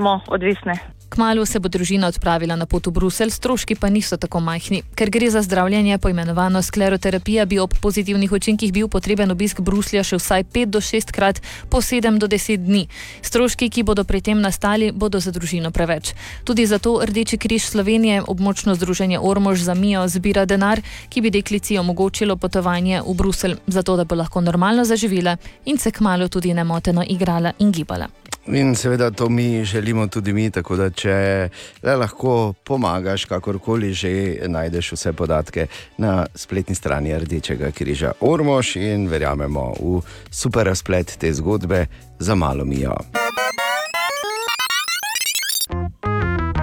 Speaker 24: smo odvisni.
Speaker 23: Kmalu se bo družina odpravila na pot v Bruselj, stroški pa niso tako majhni. Ker gre za zdravljenje, poimenovano skleroterapija, bi ob pozitivnih učinkih bil potreben obisk Bruslja še vsaj 5 do 6 krat po 7 do 10 dni. Stroški, ki bodo pri tem nastali, bodo za družino preveč. Tudi zato Rdeči križ Slovenije, območno združenje Ormož za Mijo, zbira denar, ki bi deklici omogočilo potovanje v Bruselj, zato da bo lahko normalno zaživela in se kmalo tudi nemoteno igrala in gibala.
Speaker 3: In seveda to mi želimo tudi mi, tako da če le lahko pomagaš, kakorkoli že najdeš vse podatke na spletni strani Rdečega križa Ormož in verjamemo v super razplet te zgodbe za malo mijo.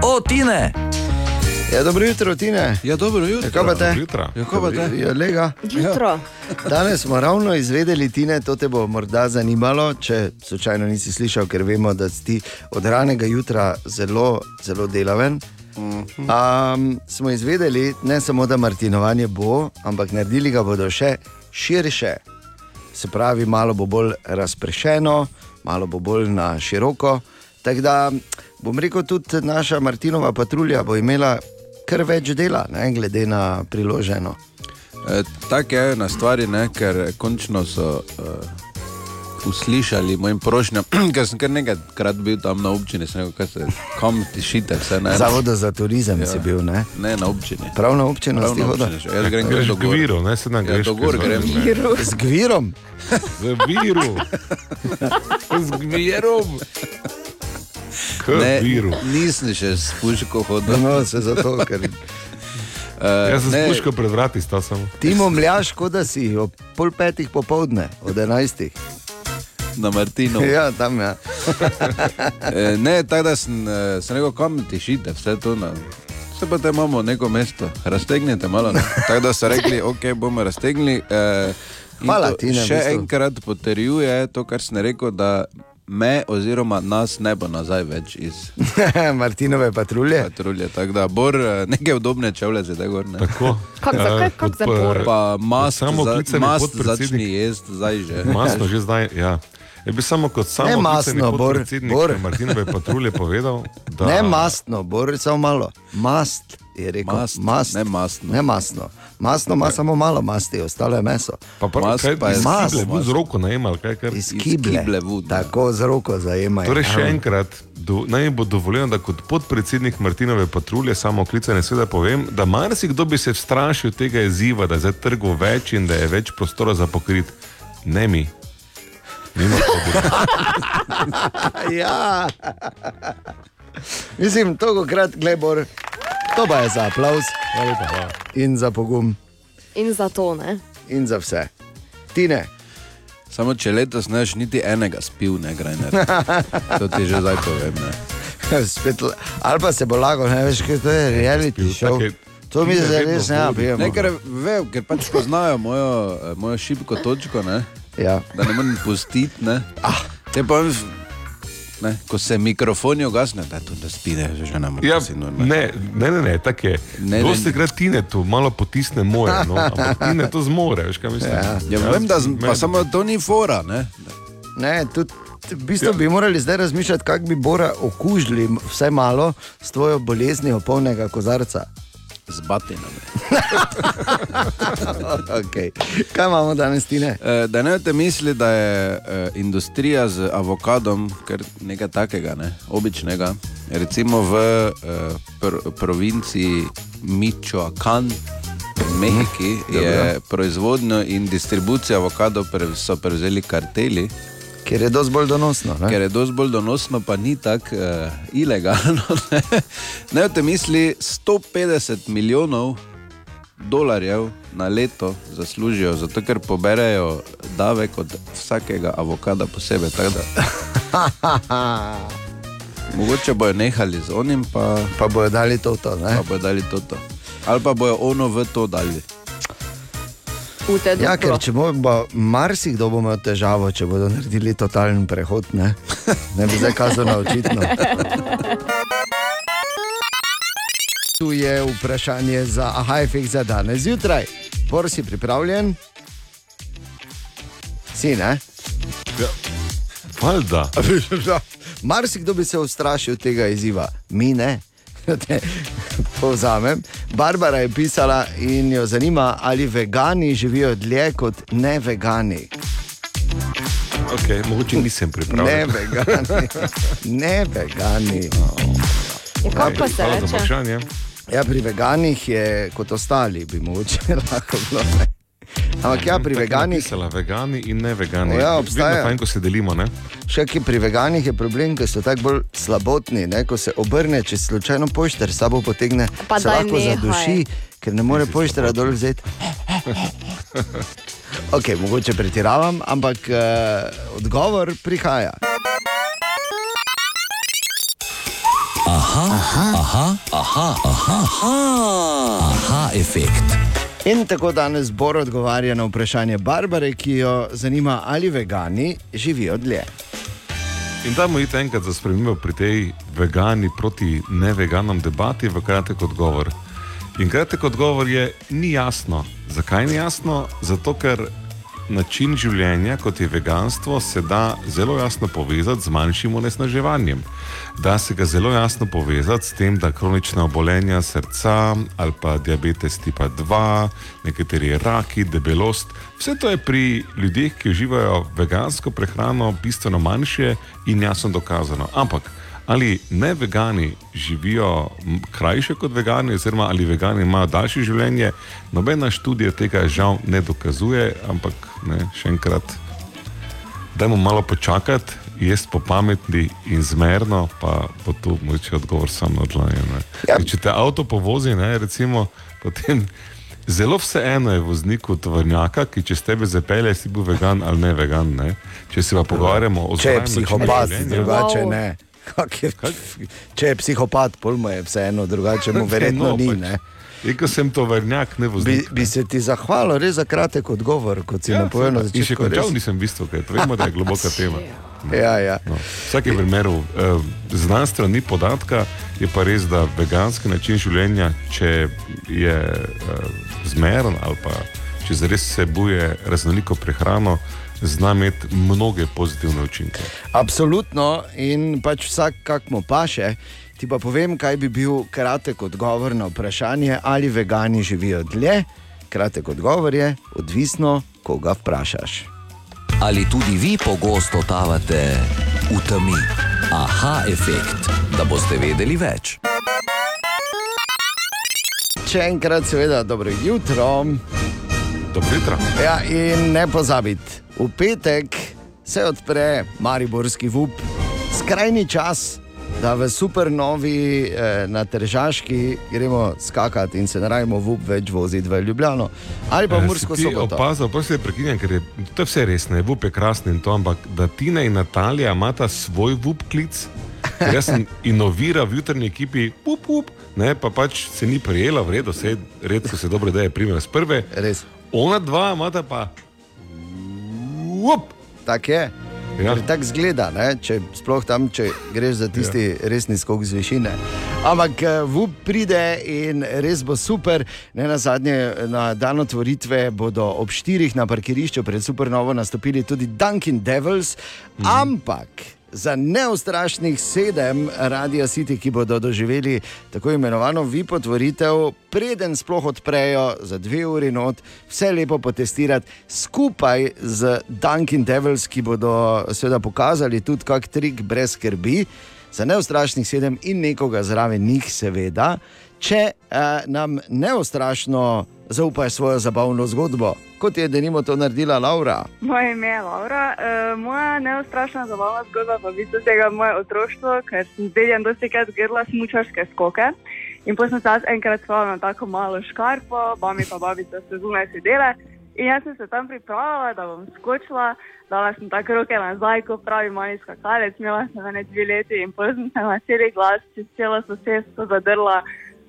Speaker 1: O, Tine!
Speaker 3: Ja, dobro jutro, Tine.
Speaker 2: Ja, dobro jutro.
Speaker 3: Kako pa te?
Speaker 7: Dobro jutro.
Speaker 2: Ja, kako pa te?
Speaker 3: Ja, lega.
Speaker 5: Jutro.
Speaker 3: Ja. Danes smo ravno izvedeli, Tine, to te bo morda zanimalo, če slučajno nisi slišal, ker vemo, da si ti od ranega jutra zelo, zelo delaven. Um, smo izvedeli, ne samo da Martinovanje bo, ampak naredili ga bodo še širše. Se pravi, malo bo bolj razpršeno, malo bo bolj na široko. Tako da bom rekel, tudi naša Martinova patrulja bo imela kar več dela, ne, glede na priloženo.
Speaker 2: E, Tako je na stvari, ne, ker končno so uh, uslišali mojim prošnjam, ker sem kar nekajkrat bil tam na občini, sem rekel, kaj se kam tišite. Vse, ne,
Speaker 3: Zavodu za turizem si bil, ne?
Speaker 2: Ne, na občini.
Speaker 3: Prav na občino
Speaker 2: Prav na občini. Jaz grem
Speaker 7: Greš
Speaker 2: do
Speaker 7: k viru, ne, se na
Speaker 2: Ja, do
Speaker 7: zvoni,
Speaker 2: grem.
Speaker 7: ne.
Speaker 3: Z gvirom?
Speaker 7: Z viru.
Speaker 2: Z gvirom. Ne, nisem še s puško hodil.
Speaker 3: No, se zato, ker
Speaker 2: Uh,
Speaker 7: Jaz sem
Speaker 2: ne,
Speaker 7: spuščal pred vrati, sta samo.
Speaker 3: Ti momljaš, kot da si ob pol petih popovdne, od enajstih.
Speaker 2: Na Martinu.
Speaker 3: Ja, tam je.
Speaker 2: Eh, ne, tako da sem, eh, sem rekel, kam tišite, vse to. Na, vse pa te imamo neko mesto, raztegnite malo. Tako da so rekli, ok, bomo raztegnili. Eh, in
Speaker 3: Hvala,
Speaker 2: to
Speaker 3: Tine, v
Speaker 2: Še
Speaker 3: bistvu.
Speaker 2: enkrat potrjuje to, kar sem rekel, da me oziroma nas ne bo nazaj več iz
Speaker 3: Martinove patrulje.
Speaker 2: patrulje. Tako da bor eh, neke udobne čevlje zdaj gor. Ne.
Speaker 7: Tako.
Speaker 5: Kak za- kaj- kak za bor?
Speaker 2: Pa mast,
Speaker 7: Samo
Speaker 2: za,
Speaker 7: podpredsednik.
Speaker 2: začni jesti zdaj že.
Speaker 7: Masno že zdaj, ja. Je bi samo kot samo
Speaker 3: Ne
Speaker 7: klicani
Speaker 3: mastno, Bor.
Speaker 7: Martinove patrulje povedal, da
Speaker 3: Ne mastno, bor samo malo. Mast je rekel.
Speaker 2: Mast,
Speaker 3: mast.
Speaker 2: ne mastno.
Speaker 3: Ne mastno. Mastno ima samo malo masti, ostalo je meso.
Speaker 7: Pa pa,
Speaker 2: Mast
Speaker 7: kaj,
Speaker 2: pa je
Speaker 3: mast.
Speaker 7: kible, z roko najemal, kaj kar.
Speaker 3: Iz kible. Tako z roko zajemajo.
Speaker 7: Torej, še enkrat, do, naj bo dovoljeno, da kot podpredsednik Martinove patrulje, samo klicane, seveda povem, da marsikdo bi se strašil tega izziva, da je zdaj trgov več in da je več prostora za pokrit. Ne mi. Nima
Speaker 3: ja. Mislim, to krat glebor. To pa je za aplaus in za pogum
Speaker 5: In zato ne.
Speaker 3: in za vse. Tine.
Speaker 2: Samo če letos ne boš niti enega spil, ne grajner. To ti že zdaj povem. Ne.
Speaker 3: Spet, ali pa se bo lago, ne veš, kaj to je reality show. To mi zdaj res ne napijemo.
Speaker 2: Ne, ker, ve, ker pač poznajo mojo, eh, mojo šibko točko, ne?
Speaker 3: Ja.
Speaker 2: da ne morem pustiti. Ne? Ah. Te pa, ne, ko se mikrofoni ugasne, da tu ne spine, že ne morem.
Speaker 7: Ja, ne, ne, ne, ne tako je.
Speaker 2: Ne, ne.
Speaker 7: Dosti krat Tine tu malo potisne moje, no, ampak Tine to zmore, veš kaj mislim.
Speaker 3: Ja.
Speaker 2: Ja, vem, da, pa samo to ni fora. Ne?
Speaker 3: Ne, tudi, v bistvu bi morali zdaj razmišljati, kako bi Bora okužili vsaj malo s tvojo boleznijo polnega kozarca.
Speaker 2: Z batinami.
Speaker 3: okay. Kaj imamo danes, Tine?
Speaker 2: Eh, Da ne boste mislili, da je eh, industrija z avokadom nekaj takega, ne? običnega. Recimo v eh, pr provinciji Michoacán v Mehiki je proizvodnjo in distribucijo avokadov pre, so prevzeli karteli.
Speaker 3: Ker je dosti bolj donosno. Ne?
Speaker 2: Ker je dosti bolj donosno, pa ni tako uh, ilegalno. Ne, ne boste mislili, 150 milijonov dolarjev na leto zaslužijo, zato ker poberejo davek od vsakega avokada posebej. mogoče bojo nehali z onim, pa,
Speaker 3: pa bojo dali to. to
Speaker 2: pa bojo dali to, to. Ali pa bojo ono v to dali.
Speaker 3: Ja, ker če bo, bo marsikdo bo imel težavo, če bodo naredili totalen prehod, ne, ne bi zdaj kazal na očitno. Tu je vprašanje za Ahajfik za danes zjutraj. Por si pripravljen? Si, ne?
Speaker 7: Ja. Valjda.
Speaker 3: Marsikdo bi se ustrašil tega izziva, mi ne. Da te Povzamem. Barbara je pisala in jo zanima, ali vegani živijo dlje kot ne vegani.
Speaker 7: Okay, mogoče nisem
Speaker 3: Ne
Speaker 7: pripravljen.
Speaker 3: vegani. Ne vegani.
Speaker 5: Ja, kako pa se reče?
Speaker 3: Ja, pri veganih je kot ostali, bi mogoče lahko bilo. Ne? Ampak ja, pri veganih,
Speaker 7: napisala, vegani in ne vegani.
Speaker 3: Ja, obstaja.
Speaker 7: Fajn, ko se delimo. Ne?
Speaker 3: še ki pri veganih je problem, ker so tako bolj slabotni. Ne? Ko se obrne, če slučajno pošter sabo potegne,
Speaker 5: Pa
Speaker 3: se lahko
Speaker 5: nehaj.
Speaker 3: zaduši, ker ne more poštera dol vzeti. Ok, mogoče pretiravam, ampak uh, odgovor prihaja.
Speaker 1: Aha, aha, aha, aha, aha, aha, aha efekt.
Speaker 3: In tako danes Bor odgovarja na vprašanje Barbare, ki jo zanima, ali vegani živijo dlje.
Speaker 7: In dajmo iti enkrat za spremembo pri tej vegani proti neveganom debati v kratek odgovor. In kratek odgovor je, ni jasno. Zakaj ni jasno? Zato, ker način življenja, kot je veganstvo, se da zelo jasno povezati z manjšim onesnaževanjem. Da se ga zelo jasno povezati s tem, da kronična obolenja srca ali pa diabetes tipa 2, nekateri raki, debelost, vse to je pri ljudeh, ki uživajo vegansko prehrano, bistveno manjše in jasno dokazano. Ampak ali ne vegani živijo krajše kot vegani, oziroma ali vegani imajo daljše življenje, nobena študija tega žal ne dokazuje, ampak ne, še enkrat. Dajmo malo počakati jesti po pameti in zmerno, pa bo tu mogoče odgovor sam na odlanje. Ja. Če te avto povozi, ne, recimo, potem zelo vseeno je vozniku tovornjaka, ki čez tebe zapelje, si bil vegan ali ne vegan. Ne. Če se pa pogovarjamo o
Speaker 3: Če
Speaker 7: načinu
Speaker 3: psihopat, drugače ne. Kak je, če je psihopat, pol mu je vseeno, drugače mu verjetno ni. Ne?
Speaker 7: Rekel sem tovornjak, ne
Speaker 3: Bi,
Speaker 7: voznik.
Speaker 3: bi se ti zahvalil res za kratek odgovor, kot si ja, napovedal na
Speaker 7: In še
Speaker 3: začetku.
Speaker 7: končal
Speaker 3: res.
Speaker 7: nisem bistvo, ker vemo, da je globoka tema.
Speaker 3: Ja, ja.
Speaker 7: No, v vsakem primeru, eh, znanstveno ni podatka, je pa res, da veganski način življenja, če je eh, zmeren ali pa če zares vsebuje raznoliko prehrano, zna imeti mnoge pozitivne učinke.
Speaker 3: Absolutno, in pač vsak, kak mu paše. Ti pa povem, kaj bi bil kratek odgovor na vprašanje, ali vegani živijo dlje. Kratek odgovor je, odvisno, koga vprašaš.
Speaker 1: Ali tudi vi pogosto totavate v temi? Aha, efekt, da boste vedeli več.
Speaker 3: Še enkrat, seveda, dobro jutro.
Speaker 7: Dobro jutro.
Speaker 3: Ja, in ne pozabiti, v petek se odpre Mariborski vup, skrajni čas. Da v supernovi eh, na Teržaški gremo skakati in se ne rajmo v več voziti v Ljubljano ali pa v Mursko
Speaker 7: si ti
Speaker 3: soboto.
Speaker 7: opazil, pa se prekinjam, ker je to je vse res, ne, vup je krasen in to, ampak da Tina in Natalija imata svoj vup klic, jaz sem inoviral v jutrni ekipi, up, up, ne, pa pač se ni prijela, v redu, vse redko se dobro da je primer z prve.
Speaker 3: Res.
Speaker 7: Ona dva imata pa. Up.
Speaker 3: Tako je.
Speaker 7: Ja.
Speaker 3: Tako zgleda, ne? če sploh tam, če greš za tisti ja. resni skok z višine. Ampak eh, VUP pride in res bo super. Ne na zadnje, na dan otvoritve bodo ob štirih na parkirišču pred Supernovo nastopili tudi Dunkin' Devils, mm. ampak. Za neustrašnih sedem Radio City, ki bodo doživeli tako imenovano VIP otvoritev, preden sploh odprejo za dve uri not, vse lepo potestirati skupaj z Dunkin' Devils, ki bodo seveda pokazali tudi kak trik brez skrbi. Za neustrašnih sedem in nekoga zraven njih, seveda, če eh, nam neustrašno zaupajo svojo zabavno zgodbo, kot je denimo to naredila Laura.
Speaker 25: Moje ime je Laura. Uh, moja neustrašna zabavna zgodba pa je tega moje otroštvo, ker sem z dedjem dosti krat gledala smučarske skoke. In potem sem se enkrat spala na tako malo škarpo, mami pa babica so zunaj sedele. In jaz sem se tam pripravila, da bom skočila, dala sem tako roke nazaj, kot pravi mali skakalec, imela sem ene dve leti in potem sem se na celi glas čez celo sosedstvo zadrla.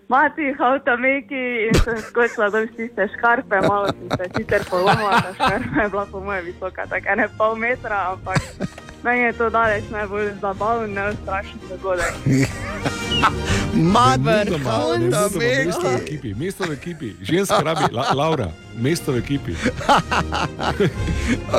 Speaker 25: Mati, avto meki in sem skočila dol s tiste škarpe, malo sem se sicer polomila, ta škarpa je bila po moje visoka, tako ne pol metra, ampak meni je to daleč najbolj zabaven, neustrašen dogodek.
Speaker 3: Mati,
Speaker 7: Mesto v ekipi, mesto v ekipi, ženska rabi, La, Laura, mesto v ekipi.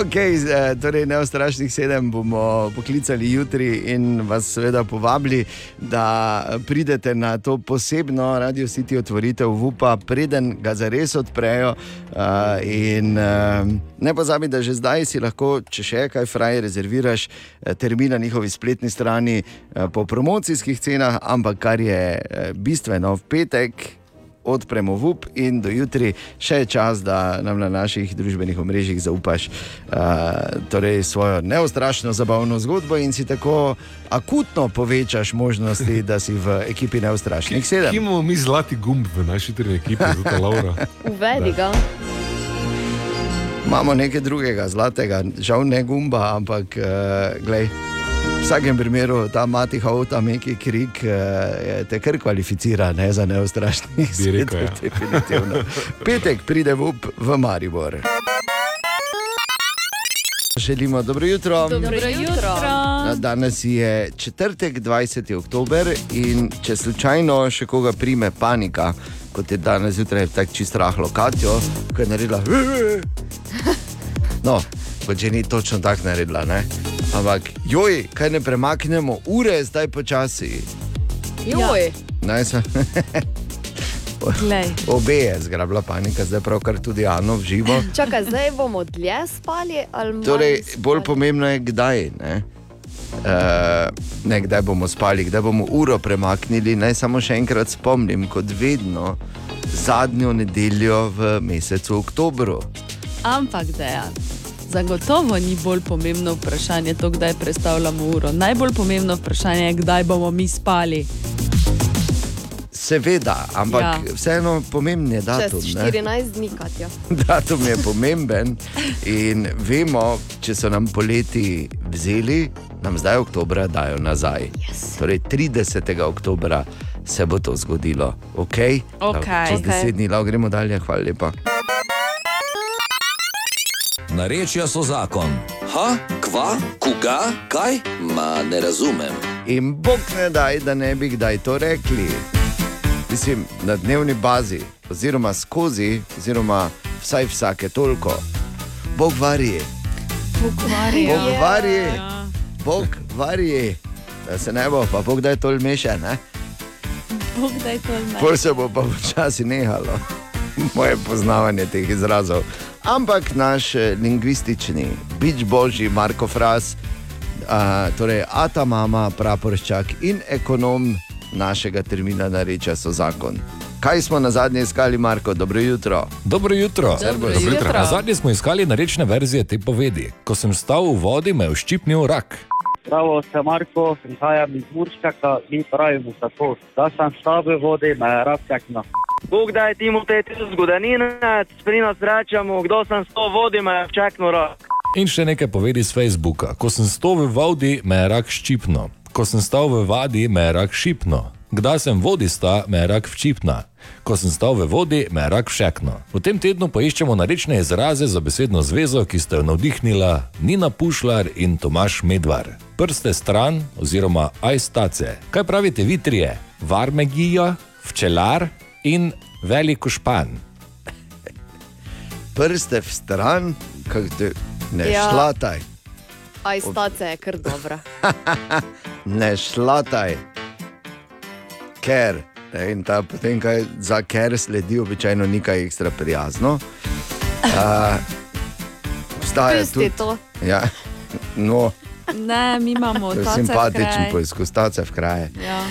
Speaker 3: Z, eh, torej, neustrašnih sedem bomo poklicali jutri in vas seveda povabili, da pridete na to posebno Radio City otvoritev VUPA, preden ga zares odprejo. Uh, in uh, ne pozabi, da že zdaj si lahko, če še kaj fraj, rezerviraš eh, termin na njihovi spletni strani eh, po promocijskih cenah, ampak kar je eh, bistveno v petek odpremo VUP in do jutri še je čas, da nam na naših družbenih omrežjih zaupaš uh, torej svojo neustrašno zabavno zgodbo in si tako akutno povečaš možnosti, da si v ekipi neustrašnih sedem.
Speaker 7: imamo mi zlati gumb v naši trni ekipi, zato Laura?
Speaker 5: Uvedi ga.
Speaker 3: Imamo nekaj drugega, zlatega, žal ne gumba, ampak uh, glej. V vsakem primeru ta mati avta, neki krik, eh, te kar kvalificira ne, za neustrašni
Speaker 7: rekel, ja.
Speaker 3: definitivno. Petek pride v, up v Maribor. Želimo dobro jutro.
Speaker 4: Dobro jutro.
Speaker 3: Danes je četrtek, 20. oktober in če slučajno še koga prime panika, kot je danes zjutraj tako čist rahlo Katjo, ki je naredila. No, kot že ni točno tako naredila, ne? ampak joj, kaj ne premaknemo, ure zdaj počasi.
Speaker 5: Joj.
Speaker 3: Naj se. Obe je zgrabila panika, zdaj pravkar tudi Ano v živo.
Speaker 5: Čakaj, zdaj bomo dlje spali ali manj
Speaker 3: Torej, bolj pomembno je, kdaj. Ne? Uh, ne, kdaj bomo spali, kdaj bomo uro premaknili. Naj samo še enkrat spomnim, kot vedno, zadnjo nedeljo v mesecu oktobru.
Speaker 4: Ampak dejan. Zagotovo ni bolj pomembno vprašanje to, kdaj predstavljamo uro. Najbolj pomembno vprašanje je, kdaj bomo mi spali.
Speaker 3: Seveda, ampak
Speaker 4: Ja.
Speaker 3: vseeno pomemben je datum.
Speaker 5: Čez
Speaker 3: ne.
Speaker 5: 14 dni, Katja.
Speaker 3: Datum je pomemben in vemo, če so nam poleti vzeli, nam zdaj oktobra dajo nazaj. Yes. Torej 30. oktobra se bo to zgodilo. Okay?
Speaker 4: Okej.
Speaker 3: Čez
Speaker 4: Okej.
Speaker 3: 10 dni lahko gremo dalje, hvala lepa.
Speaker 1: Narečja so zakon. Ha, kva, koga, kaj? Ma ne razumem.
Speaker 3: In bog ne daj, da ne bi kdaj to rekli. Mislim, na dnevni bazi, oziroma skozi, oziroma vsaj vsake toliko. Bog varje,
Speaker 4: Pokvarja.
Speaker 3: Bog varje, Bog varje, da se ne bo, pa Bog da je to lmeše, ne?
Speaker 4: Bog daj to ne.
Speaker 3: Pol se bo pa počasi nehalo, moje poznavanje teh izrazov. Ampak naš eh, lingvistični, bič božji Marko Fras, a, torej Ata Mama, praporščak in ekonom našega termina nareča so zakon. Kaj smo na zadnje iskali, Marko? Dobro jutro.
Speaker 26: Dobro jutro.
Speaker 3: Dobro jutro.
Speaker 26: Na zadnje smo iskali narečne verzije te povedi. Ko sem stal v vodi, me je vščipnil rak.
Speaker 27: Pravo, sem Marko, prihajam iz Murščaka, mi pravimo tako, da sem stal v vodi, me je rak tekno.
Speaker 28: Bog daj ti mu te zgodaninec, pri nas rečemo, kdo sem s to vodi, me je včekno rak.
Speaker 26: In še nekaj povedi z Facebooka. Ko sem stal v vodi, me je rak ščipno. Ko sem stal v vadi, me je rak šipno. Kdaj sem vodista, me je rak včipna. Ko sem stal v vodi, me rak všekno. V tem tednu poiščemo narečne izraze za besedno zvezo, ki sta jo navdihnila Nina Pušlar in Tomaš Medvar. Prste stran oziroma ajstace. Kaj pravite vi trije? Varmegija, včelar in veliko špan.
Speaker 3: Prste v stran, kako ne
Speaker 5: Ja.
Speaker 3: šlataj,
Speaker 5: Aj stace je kar dobra.
Speaker 3: ne šlataj, ker. ne, In ta potem, kaj za ker sledi, običajno ni kaj ekstra prijazno. Uh,
Speaker 5: Pusti
Speaker 3: tudi.
Speaker 5: to.
Speaker 3: Ja, no,
Speaker 4: Ne, mi imamo
Speaker 3: to simpatičen poizkus, tace v kraje,
Speaker 4: Ja.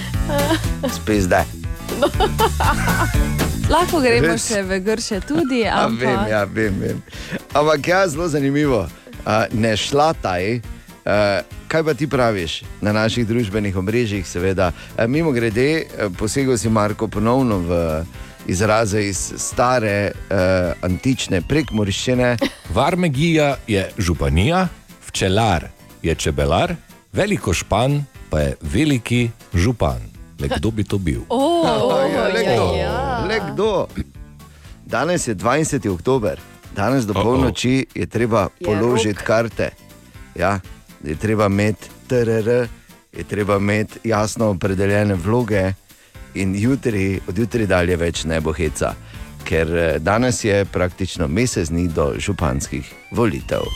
Speaker 3: spet zdaj.
Speaker 4: Lahko gremo
Speaker 3: Res?
Speaker 4: še v grše tudi,
Speaker 3: Ja,
Speaker 4: ampak
Speaker 3: vem, ja, vem, vem. Ampak ja, zelo zanimivo. Uh, ne šlataj. Uh, kaj pa ti praviš na naših družbenih omrežjih, seveda? Uh, mimo grede, uh, posegel si Marko ponovno v izraze iz stare uh, antične prekmorščine.
Speaker 26: Varmegija je županija, včelar je čebelar, veliko špan pa je veliki župan. Le kdo bi to bil?
Speaker 4: Oh,
Speaker 3: ja, le kdo? Le kdo? Danes je 20. oktober, danes do polnoči je treba
Speaker 4: Je
Speaker 3: položiti
Speaker 4: rok.
Speaker 3: karte. Ja, je treba imeti TRR, je treba imeti jasno opredeljene vloge, in jutri, od jutri dalje več ne bo heca, ker eh, danes je praktično mesec dni do županskih volitev.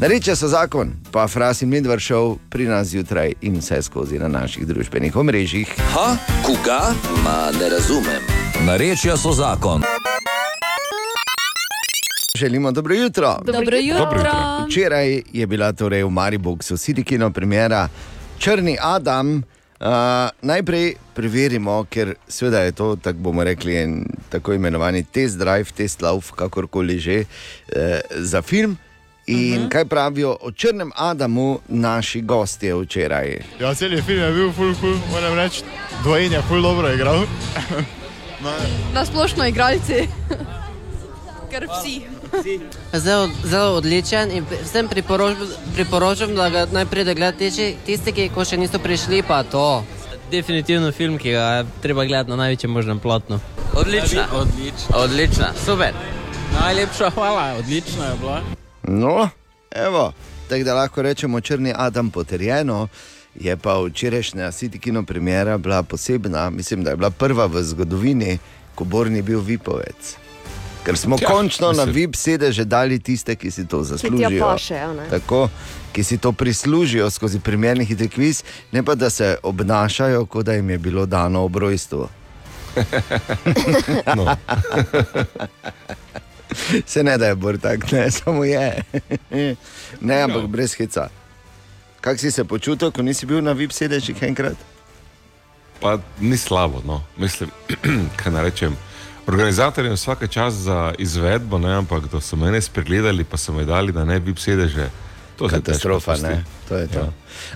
Speaker 3: Nareče so zakon, pa Fras in Medvard šel pri nas zjutraj in vse skozi na naših družbenih omrežjih.
Speaker 1: Ha, koga? Ma ne razumem. Narečja so zakon.
Speaker 3: Želimo dobro jutro.
Speaker 4: Dobro jutro. Dobro jutro.
Speaker 3: Včeraj je bila torej v Mariboku Sidikino premjera Črni Adam. Uh, najprej preverimo, ker seveda je to, tako bomo rekli, en tako imenovani test drive, test love, kakorkoli že, eh, za film. In uh -huh. kaj pravijo o Črnem Adamu naši gostje včeraj?
Speaker 29: Ja, cel film je bil full cool, moram reči, dvojen je full dobro igral.
Speaker 5: Na splošno igralci, kar vsi.
Speaker 30: Zelo, zelo odličen in vsem priporočam, priporočam da ga najprej da gledate tisti, ki še niso prišli, pa to.
Speaker 31: Definitivno film, ki ga je treba gledati na največjem možnem plotnu.
Speaker 30: Odlična.
Speaker 31: Odlična. Odlična, super. Najlepša hvala, odlična je bila.
Speaker 3: No, evo, tako da lahko rečemo, črni Adam potrjeno. Je pa včerajšnja Sitikino premjera bila posebna, mislim, da je bila prva v zgodovini, ko Bor ni bil vipovec. Ker smo
Speaker 29: Ja,
Speaker 3: končno
Speaker 29: mislim.
Speaker 3: na VIP sedeže dali tiste, ki si to zaslužijo.
Speaker 5: paše?
Speaker 3: Tako, ki si to prislužijo skozi primerni hitri kviz, ne pa da se obnašajo, kot da jim je bilo dano ob rojstvu.
Speaker 26: No.
Speaker 3: Se ne da je bolj tak, ne, samo je. ne, ampak brez heca. Kako si se počutil, ko nisi bil na VIP sedežih enkrat?
Speaker 7: Pa ni slabo, no. mislim, kaj naj rečem. Organizatorjem vsake čas za izvedbo, ne, ampak da so mene spregledali, pa so me dali, da ne bi sedeže. To se
Speaker 3: Katastrofa, ne? To je to.
Speaker 7: Ja.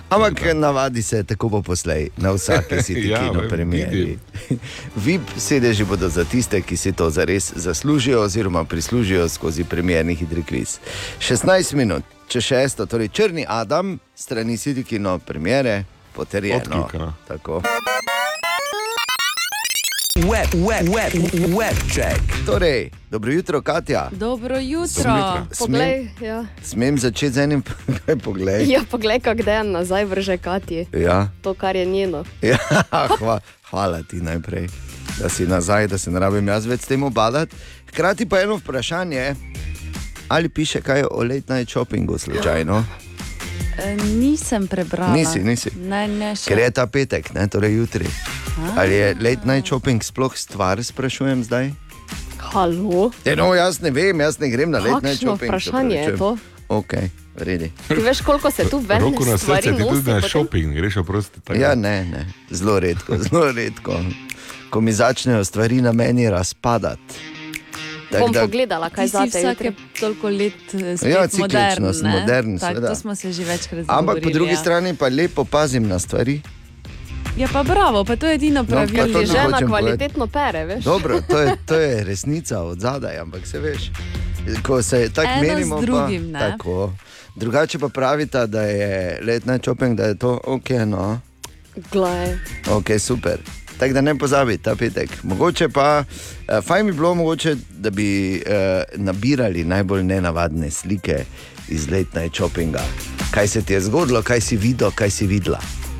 Speaker 3: Ampak navadi se tako bo poslej, na vsake si ti
Speaker 7: Ja,
Speaker 3: premjeri. VIP sedeži bodo za tiste, ki si to zares zaslužijo oziroma prislužijo skozi premjerni hitri kviz. 16 minut, če šesto, torej črni Adam, strani City kino premjere, potrjeno.
Speaker 1: Odklikano.
Speaker 3: Tako.
Speaker 1: Web, web, web, web check.
Speaker 3: Torej, dobro jutro, Katja.
Speaker 4: Dobro jutro.
Speaker 5: Poglej, ja.
Speaker 3: Smem začeti z enim pogledom.
Speaker 5: ja, poglej, kako dejan nazaj vrže Katji.
Speaker 3: Ja.
Speaker 5: To, kar je njeno.
Speaker 3: Ja, hva, hvala ti najprej, da si nazaj, da se ne rabim jaz več s tem obadati. Hkrati pa eno vprašanje, ali piše kaj o late night shoppingu slučajno,
Speaker 4: E, nisem prebrala.
Speaker 3: Nisi, nisi.
Speaker 4: Ne, ne, še.
Speaker 3: ker je ta petek, ne, torej jutri. Ali je late night shopping sploh stvar, sprašujem zdaj?
Speaker 5: Halo?
Speaker 3: E, no, jaz ne vem, jaz ne grem na late night shopping. se
Speaker 5: vprašanje je to?
Speaker 3: Ok, vredi.
Speaker 5: Ti veš, koliko se tu ven
Speaker 7: Roko na
Speaker 5: stvari
Speaker 7: srce, ti tudi na šoping, greš oprosti.
Speaker 3: Ja, ne, ne, zelo redko, zelo redko. Ko mi začnejo stvari na meni razpadati.
Speaker 5: Bom pogledala, kaj
Speaker 4: Ti si
Speaker 5: zate
Speaker 4: vsake toliko let eh, spet
Speaker 3: Ja,
Speaker 4: modern,
Speaker 3: ciklično sem
Speaker 4: ne?
Speaker 3: modern,
Speaker 4: Tak, to smo se že večkrat
Speaker 3: Ampak po
Speaker 4: dogovorili,
Speaker 3: drugi
Speaker 4: ja.
Speaker 3: strani pa lepo pazim na stvari.
Speaker 4: Ja, pa bravo, pa to je edino
Speaker 3: to
Speaker 4: pravilno.
Speaker 3: ne
Speaker 5: Žena
Speaker 3: hočem
Speaker 5: kvalitetno pere, veš?
Speaker 3: Dobro, to je, to je resnica od zadaj, ampak se veš. Ko se tako
Speaker 5: Eno
Speaker 3: menimo,
Speaker 5: drugim,
Speaker 3: pa,
Speaker 5: ne?
Speaker 3: tako. Drugače pa pravita, da je let night shopping, da je to ok, no,
Speaker 5: Glej.
Speaker 3: ok, super. Tako da ne pozabi ta petek. Mogoče pa, uh, fajn bi bilo, mogoče, da bi uh, nabirali najbolj nenavadne slike iz late night shoppinga. Kaj se ti je zgodilo, kaj si videl, kaj si videla.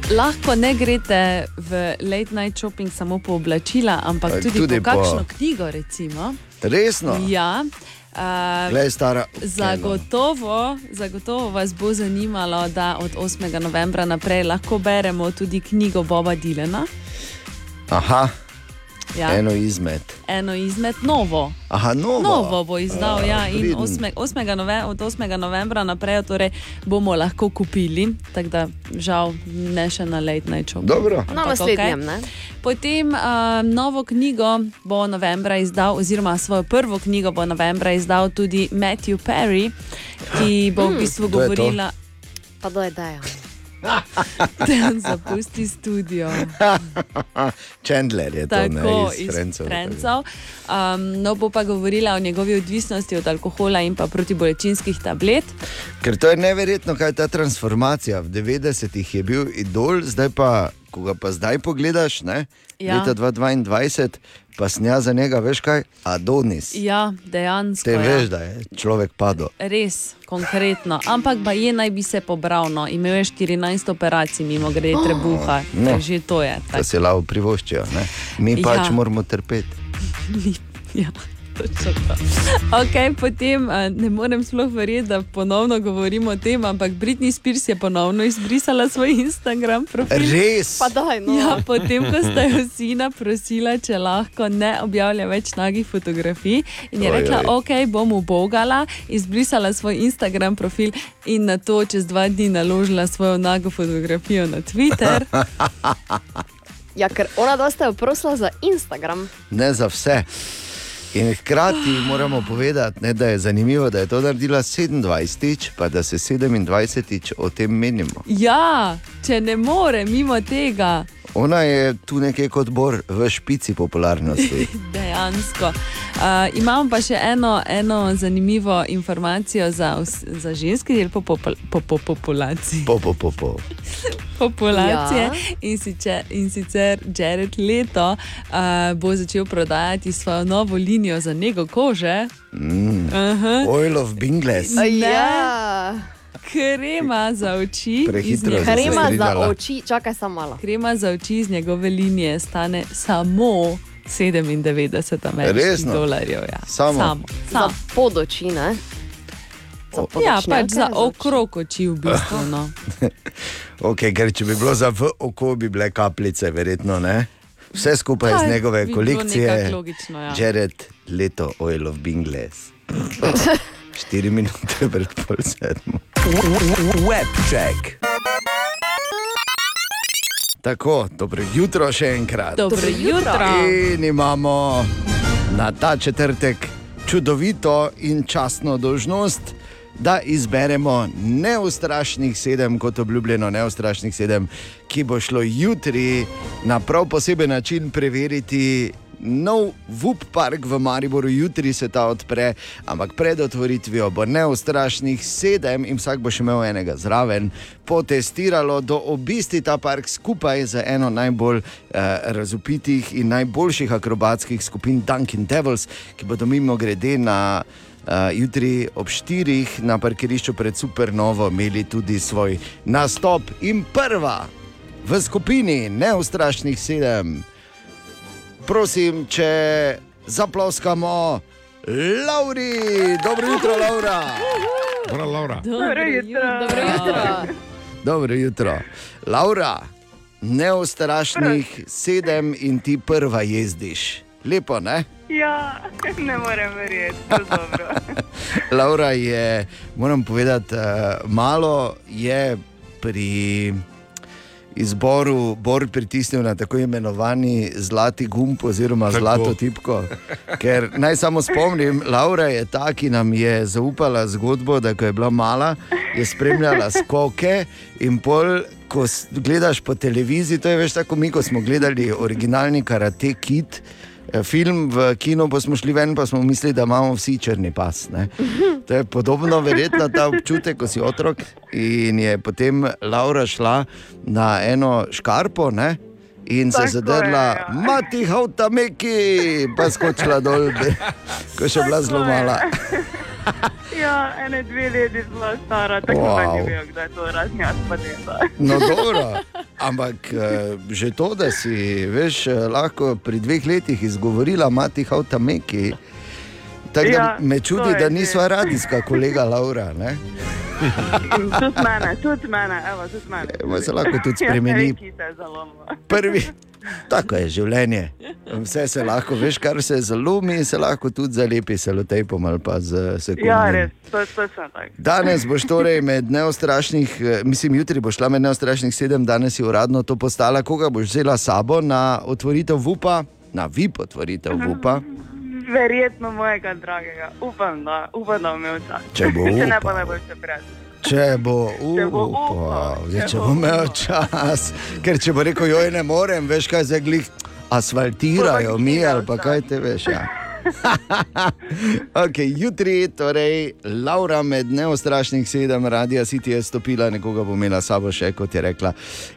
Speaker 4: Lahko ne greste v late night shopping samo po oblačila, ampak
Speaker 3: Eh,
Speaker 4: tudi,
Speaker 3: tudi
Speaker 4: po
Speaker 3: po-
Speaker 4: kakšno knjigo. Recimo.
Speaker 3: Resno?
Speaker 4: Ja. Uh,
Speaker 3: Glej, stara.
Speaker 4: Zagotovo, zagotovo vas bo zanimalo, da od 8. novembra naprej lahko beremo tudi knjigo Boba Dilana.
Speaker 3: Aha,
Speaker 4: Ja.
Speaker 3: eno izmed.
Speaker 4: Eno izmed novo.
Speaker 3: Aha, novo.
Speaker 4: Novo bo izdal,
Speaker 3: A,
Speaker 4: ja, in
Speaker 3: priden.
Speaker 4: 8. 8. Nove, od 8. novembra naprej torej bomo lahko kupili, tako da žal ne še na late night show.
Speaker 3: Dobro.
Speaker 5: Na naslednjem, ne?
Speaker 4: Potem uh, novo knjigo bo novembra izdal, oziroma svojo prvo knjigo bo novembra izdal tudi Matthew Perry, ki bo v bistvu govorila.
Speaker 5: Pa do je deja.
Speaker 4: Zapusti studio.
Speaker 3: Chandler je to,
Speaker 4: Tako
Speaker 3: ne, iz. Francov.
Speaker 4: Um, no, bo pa govorila o njegovi odvisnosti od alkohola in pa protibolečinskih tablet.
Speaker 3: Ker to je neverjetno, kaj je ta transformacija. V 90-ih je bil idol, zdaj pa, ko ga pa zdaj pogledaš, ne,
Speaker 4: Ja.
Speaker 3: leta 2022, pa snja za njega, veš kaj, Adonis.
Speaker 4: Ja, dejansko.
Speaker 3: Te
Speaker 4: ja.
Speaker 3: veš, da je človek padel.
Speaker 4: Res, konkretno. Ampak pa je naj bi se pobral. No. Imel je 14 operacij, mimo grede
Speaker 3: Oh,
Speaker 4: trebuha.
Speaker 3: no.
Speaker 4: Že to je.
Speaker 3: Da se lavo privoščijo. Ne? Mi pač
Speaker 4: Ja.
Speaker 3: moramo trpeti.
Speaker 4: Ja, točno to. Okay, potem ne morem sploh verjeti, da ponovno govorimo o tem, ampak Britney Spears je ponovno izbrisala svoj Instagram profil.
Speaker 3: Res?
Speaker 5: Pa daj, no.
Speaker 4: Ja, potem, ko sta jo sina prosila, če lahko ne objavlja več nagih fotografij, in je
Speaker 3: Oj,
Speaker 4: rekla,
Speaker 3: oj.
Speaker 4: ok, bom ubogala, izbrisala svoj Instagram profil in na to čez dva dni naložila svojo nago fotografijo na Twitter.
Speaker 5: Ja, ker ona dva sta jo prosila za Instagram.
Speaker 3: ne za vse. In hkrati moramo povedati, ne, da je zanimivo, da je to naredila 27-tič, pa da se 27-tič o tem menimo.
Speaker 4: Ja, če ne more mimo tega.
Speaker 3: Ona je tu nekje kot bor v špici popularnosti.
Speaker 4: Dejansko. Uh, imamo pa še eno, eno zanimivo informacijo za, za ženski del po, po, po, po populaciji.
Speaker 3: Po, po, po, po.
Speaker 4: populacije.
Speaker 5: Ja.
Speaker 4: In, sicer, in sicer Jared Leto uh, bo začel prodajati svojo novo linijo za nego kože.
Speaker 3: Mm.
Speaker 4: Aha.
Speaker 3: Oil of Bingles.
Speaker 4: Ne.
Speaker 5: Ja.
Speaker 4: Krema za oči.
Speaker 3: Prehitro
Speaker 4: njegove-
Speaker 5: Krema za oči, čakaj samo malo.
Speaker 4: Krema za oči iz njegove linije stane samo 97 ameriških dolarjev. Ja.
Speaker 3: Samo?
Speaker 4: samo.
Speaker 5: Za
Speaker 4: samo.
Speaker 5: pod oči, ne? Za
Speaker 4: Ja, pač za okrog oči v bistvu. No.
Speaker 3: Okay, ker če bi bilo za v oko, bi bile kapljice, verjetno ne. Vse skupaj iz njegove
Speaker 4: bi bilo
Speaker 3: kolekcije.
Speaker 4: logično, ja.
Speaker 3: Jared leto Oil of Bingles. 4 minute pred pol sedmo.
Speaker 1: Web check.
Speaker 3: Tako, dobro jutro še enkrat.
Speaker 4: Dobro jutro.
Speaker 3: In imamo na ta četrtek čudovito in častno dožnost, da izberemo neustrašnih sedem, kot obljubljeno, neustrašnih sedem, ki bo šlo jutri na prav poseben način preveriti. Nov VUP park v Mariboru, jutri se ta odpre, ampak pred otvoritvijo bo neustrašnih sedem in vsak bo še imel enega zraven, potestiralo do obisti ta park skupaj z eno najbolj eh, razupitih in najboljših akrobatskih skupin Dunkin' Devils, ki bodo mimo grede na uh, jutri ob 4 na parkirišču pred Supernovo imeli tudi svoj nastop in prva v skupini neustrašnih sedem. Prosim, če zaploskamo, Lauri, dobro jutro, Laura.
Speaker 7: Prav, Laura.
Speaker 5: Dobro jutro. Dobro jutro.
Speaker 3: Dobro jutro. Laura, neustrašnih sedem in ti prva jezdiš. Lepo, ne?
Speaker 25: Ja, ne morem verjeti, dobro.
Speaker 3: Laura je, moram povedati, eh, malo je pri izboru Bor pritisnil na tako imenovani zlati gumb oziroma
Speaker 7: Tako.
Speaker 3: zlato tipko. Ker naj samo spomnim, Laura je ta, ki nam je zaupala zgodbo, da ko je bila mala, je spremljala skoke in pol. Ko gledaš po televiziji, to je več tako, mi ko smo gledali originalni karate kit, film v kinu, pa smo šli ven, pa smo mislili, da imamo vsi črni pas. Ne? To je podobno, verjetno ta občutek, ko si otrok. In je potem Laura šla na eno škarpo ne? in se
Speaker 25: Tako je,
Speaker 3: zadrla,
Speaker 25: ja.
Speaker 3: mati, hauta, meki, pa skočila dol, ko je še bila zelo
Speaker 25: Tako je. Ja, ene dve leti zelo stara, tako wow. da ne vem, kdaj to raznjat patenta.
Speaker 3: No, dobro, ampak eh, že to, da si veš, eh, lahko pri dveh letih izgovorila, mati, hauta, meki. Tako da
Speaker 25: Ja,
Speaker 3: me
Speaker 25: to
Speaker 3: čudi, da nisva radijska kolega Laura. Ne?
Speaker 25: Tudi mene, tudi mene, evo, tudi mene.
Speaker 3: Evo, se lahko tudi
Speaker 25: Ja,
Speaker 3: spremeni.
Speaker 25: zalomila.
Speaker 3: Prvi. Tako je življenje. Vse se lahko, veš, kar se zalomi, se lahko tudi zalepi, se lotejpom ali pa z sekundami.
Speaker 25: Ja, res, to je točno tako.
Speaker 3: Danes boš torej med neustrašnih, eh, mislim, jutri boš šla med neustrašnih sedem, danes je uradno to postala. Koga boš vzela s sabo na otvoritev VUPA, na VIP otvoritev VUPA?
Speaker 25: Verjetno mojega dragega, upam, da, upam, da imel čas.
Speaker 3: Če bo
Speaker 25: Če ne, pa ne boš se prijatelj.
Speaker 3: Če bo upal, zdaj,
Speaker 25: če
Speaker 3: če
Speaker 25: bo
Speaker 3: imel čas, ker če bo rekel, joj ne morem, veš kaj zdaj glih. Asfaltirajo mi ali pa kaj te veš. Ja. okay, jutri, torej, Laura med neustrašnih sedem, radija City je stopila, nekoga bo imela sabo še, kot je rekla.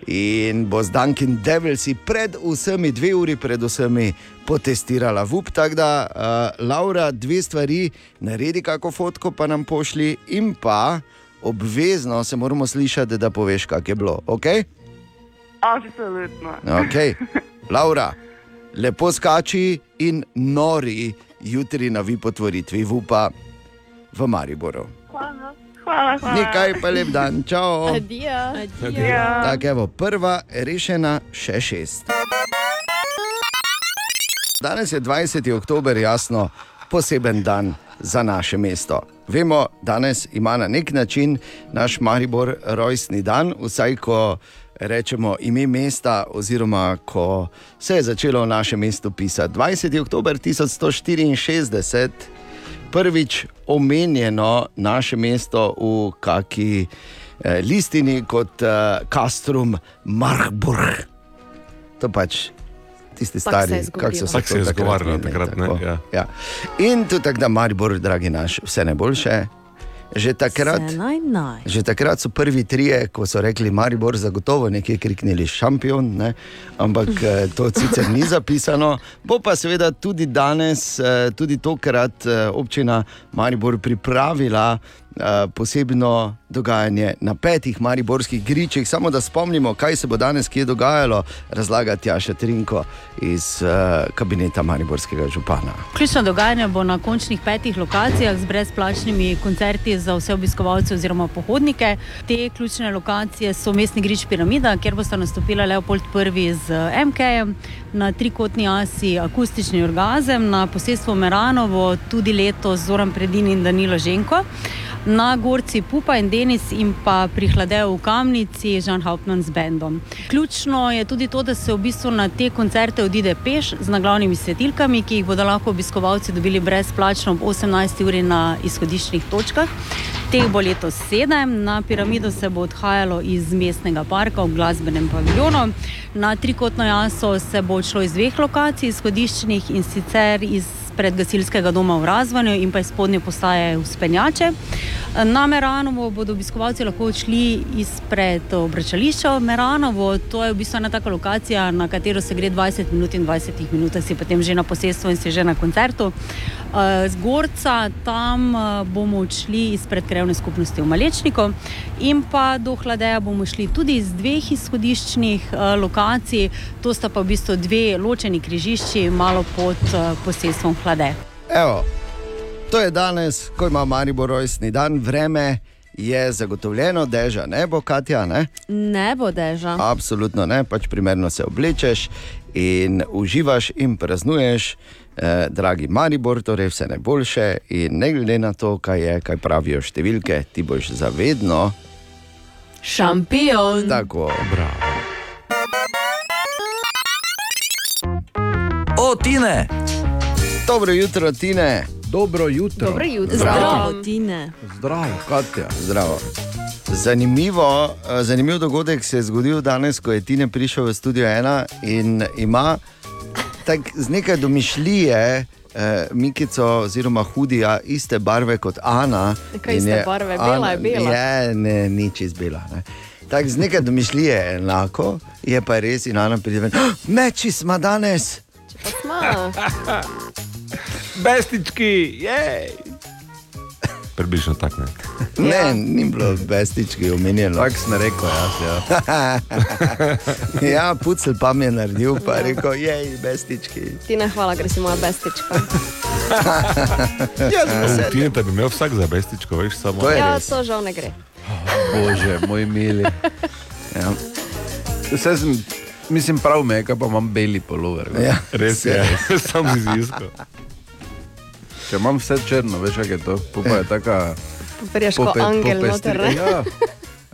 Speaker 3: In bo z Dunkin' Devilsi pred vsemi, dve uri pred vsemi, potestirala VUP. Tako da, uh, Laura, dve stvari, naredi kako fotko, pa nam pošli, in pa obvezno se moramo slišati, da poveš, kak je bilo. Okay?
Speaker 25: Absolutno.
Speaker 3: Okay. Laura, lepo skači in nori jutri na vi potvoritvi VUPA v Mariboru.
Speaker 25: Hvala, hvala. hvala.
Speaker 3: Nekaj pa lep dan, čau.
Speaker 5: Adijo.
Speaker 3: Tako je, prva rešena, še šest. Danes je 20. oktober, jasno, poseben dan za naše mesto. Vemo, danes ima na nek način naš Maribor rojstni dan, vsaj ko rečemo ime mesta, oziroma ko se je začelo v našem mestu pisati. 20. oktober 1164, prvič omenjeno naše mesto v kaki eh, listini kot eh, Castrum Marburg. To pač tisti
Speaker 7: Tako
Speaker 3: stari,
Speaker 7: se je
Speaker 3: kako
Speaker 7: se je
Speaker 3: takrat
Speaker 7: izgovarjalo
Speaker 3: imeli,
Speaker 7: takrat, ne,
Speaker 3: tako,
Speaker 7: ja.
Speaker 3: Ja. In tudi tako, da Maribor, dragi naš, vse najboljše. Že takrat,
Speaker 4: naj naj.
Speaker 3: že takrat so prvi trije, ko so rekli, Maribor, zagotovo nekje kriknili šampion, ne? ampak eh, to sicer ni zapisano. Bo pa seveda tudi danes, eh, tudi tokrat eh, občina Maribor pripravila eh, posebno dogajanje na petih mariborskih gričih. Samo da spomnimo, kaj se bo danes kje dogajalo, razlaga Tjaša Trinko iz eh, kabineta mariborskega župana.
Speaker 32: Ključno dogajanje bo na končnih petih lokacijah z brezplačnimi koncerti za vse obiskovalce oziroma pohodnike. Te ključne lokacije so mestni grič Piramida, kjer bosta nastopila Leopold I z MK-jem, na trikotni asi akustični orgazem, na posestvu Meranovo tudi letos Zoran Predin in Danilo Ženko. Na Gorci Pupa in Denis in pa pri Hladeju v Kamnici Žan Hauptmann z bendom. Ključno je tudi to, da se v bistvu na te koncerte odide peš z naglavnimi svetilkami, ki jih bodo lahko obiskovalci dobili brezplačno ob 18. uri na izhodiščnih točkah. Teh bo letos sedem, na piramido se bo odhajalo iz mestnega parka v glasbenem paviljonu. Na trikotno jaso se bo šlo iz dveh lokacij, izhodiščnih in sicer iz predgasilskega doma v Razvanju in pa iz spodnje postaje v Spenjače. Na Meranovo bodo obiskovalci lahko odšli izpred obračališča Meranovo. To je v bistvu ena taka lokacija, na katero se gre 20 minut in 20 minut, si potem že na posestvu in si že na koncertu. Eh, Z Gorca tam eh, bomo odšli izpred krevne skupnosti v Malečniku in pa do Hladeja bomo šli tudi iz dveh izhodiščnih eh, lokacij, to sta pa v bistvu dve ločeni križišči, malo pod posestvom Hlade.
Speaker 3: Evo, to je danes, ko ima Maribor rojstni dan, vreme je zagotovljeno, deža ne bo, Katja. Ne?
Speaker 4: Ne bo deža.
Speaker 3: Absolutno ne, pač primerno se oblečeš in uživaš in praznuješ, eh, dragi Maribor, torej vse najboljše. In ne glede na to, kaj je, kaj pravijo številke, ti boš zavedno.
Speaker 4: Šampion.
Speaker 3: Tako, bravo.
Speaker 1: O, Tine!
Speaker 3: Dobro jutro, Tine.
Speaker 2: Dobro jutro.
Speaker 4: Dobro jutro.
Speaker 3: Zdravo.
Speaker 4: Zdravo, Tine.
Speaker 2: Zdravo, Katja.
Speaker 3: Zdravo. Zanimivo, eh, zanimiv dogodek se je zgodil danes, ko je Tine prišel v studio ena in ima tak, z nekaj domišljije. Eh, Mikico, oziroma hudija, iste barve kot Ana.
Speaker 5: Kaj
Speaker 3: in
Speaker 5: iste
Speaker 3: je
Speaker 5: barve? Bela je bela.
Speaker 3: Je, ne, ni čez bela. Ne. Tak, z nekaj domišljije je enako, je pa res in Ana pride ven. "Ah, Meči smo danes!
Speaker 5: Pa smo.
Speaker 7: Bestički, jej! Približno tako ne.
Speaker 3: Ne, ni bilo bestički omenjeno.
Speaker 2: Tako sem rekel, jaz. Ja.
Speaker 3: ja, pucel pa mi je naredil, pa je rekel, jej, bestički.
Speaker 5: Ti ne hvala, ker si moja bestička.
Speaker 3: Jaz sem se-
Speaker 7: Ti da bi imel vsak za bestičko, veš, samo.
Speaker 3: To je
Speaker 5: Ja, to žal ne gre.
Speaker 2: Bože, moj mili. Ja. Vse sem, mislim, prav me, je, kaj pa imam beli polover.
Speaker 3: Ja,
Speaker 7: Res je, sam si iskal.
Speaker 2: Če imam vse črno, veš, kaj je to, pa pa je taka.
Speaker 5: Kot
Speaker 2: pope-
Speaker 5: angel noter. ne?
Speaker 2: Ja,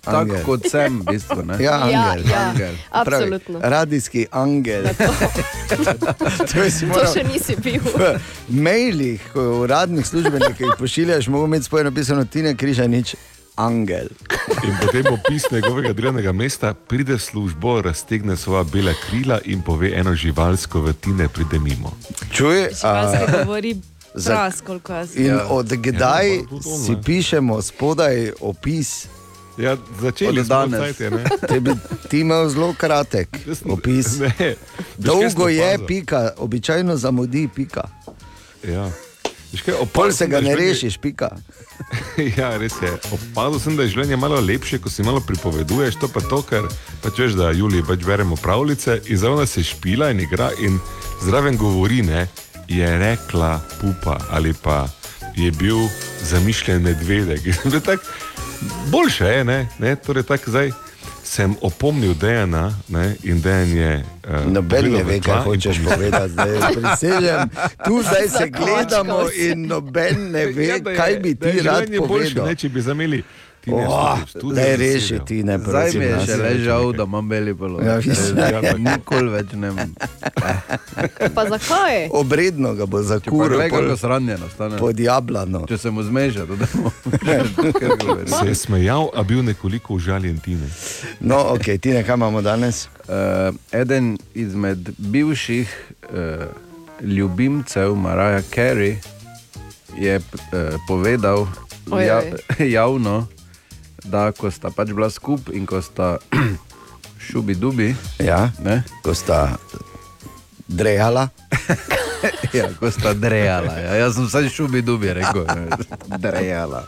Speaker 2: tako
Speaker 3: Angel.
Speaker 2: kot sem, v bistvu. Ne?
Speaker 3: Ja, angel.
Speaker 5: ja,
Speaker 2: angel.
Speaker 5: absolutno.
Speaker 3: Pravi, radijski angel. to
Speaker 5: To
Speaker 3: moral
Speaker 5: še nisi bil.
Speaker 3: v mailih, ko uradnih službenikov jih pošiljaš, mogo imeti spojeno napisano Tine Križanič, angel.
Speaker 7: In potem opis njegovega delovnega mesta pride v službo, raztegne svoja bela krila in pove eno živalsko vrtine, pride mimo.
Speaker 3: Čuj,
Speaker 4: Živalske
Speaker 3: a,
Speaker 4: govori
Speaker 3: za-
Speaker 4: koliko jaz.
Speaker 3: in
Speaker 2: Ja.
Speaker 3: od kdaj
Speaker 7: Ja, no,
Speaker 3: si pišemo spodaj opis?
Speaker 7: Ja, začeli smo
Speaker 2: danes.
Speaker 7: cajt, ne?
Speaker 3: Te bi ti imel zelo kratek opis.
Speaker 7: Ne.
Speaker 3: Dolgo je,
Speaker 7: opazil?
Speaker 3: pika, običajno zamudi, pika.
Speaker 7: Ja. Kaj,
Speaker 3: Pol se ga ne
Speaker 7: življenje-
Speaker 3: rešiš, pika.
Speaker 7: Ja, res je. Opazil sem, da je življenje malo lepše, ko si malo pripoveduješ. To pa to, ker pač veš, da Julija pač beremo pravljice in zraven se špila in igra in zraven govori, ne, je rekla pupa ali pa je bil zamišljen medvedek. Tak, boljše je, ne, ne? torej tako zdaj. Sem opomnil Dejana ne, in Dejan je. Uh,
Speaker 3: Noben ne ve, kaj hočeš povedati. Zdaj, prisežem, tu zdaj se gledamo in noben ne ve,
Speaker 7: Ja,
Speaker 3: kaj bi ti rad
Speaker 7: življenje boljše,
Speaker 3: povedal.
Speaker 7: Ne, če bi zameli. Ti ne
Speaker 3: Oh, Daj reši ti, ne
Speaker 2: Zdaj mi je še le žal, da imam beli polover.
Speaker 3: Ja.
Speaker 2: Ja, Nikoli več ne.
Speaker 5: Pa zakaj?
Speaker 3: Obredno ga bo
Speaker 2: Če pa
Speaker 3: zakuril
Speaker 2: glej, kako
Speaker 3: pol
Speaker 2: sranjeno stane.
Speaker 3: pod jablano.
Speaker 2: Če se mu zmeša, da bomo.
Speaker 7: Se je smejal, a bil nekoliko užaljen Tine.
Speaker 3: No, ok, ti ne kaj imamo danes?
Speaker 2: Uh, eden izmed bivših uh, ljubimcev Maraja Carey je uh, povedal
Speaker 5: Oj,
Speaker 2: ja,
Speaker 5: oj.
Speaker 2: javno, da ko sta pač bila skupaj in ko sta šubi dubi,
Speaker 3: Ja,
Speaker 2: ne,
Speaker 3: ko sta drejala.
Speaker 2: ja, ko sta drejala. Ja. Jaz sem vsaj šubi dubi rekel, ne, drejala.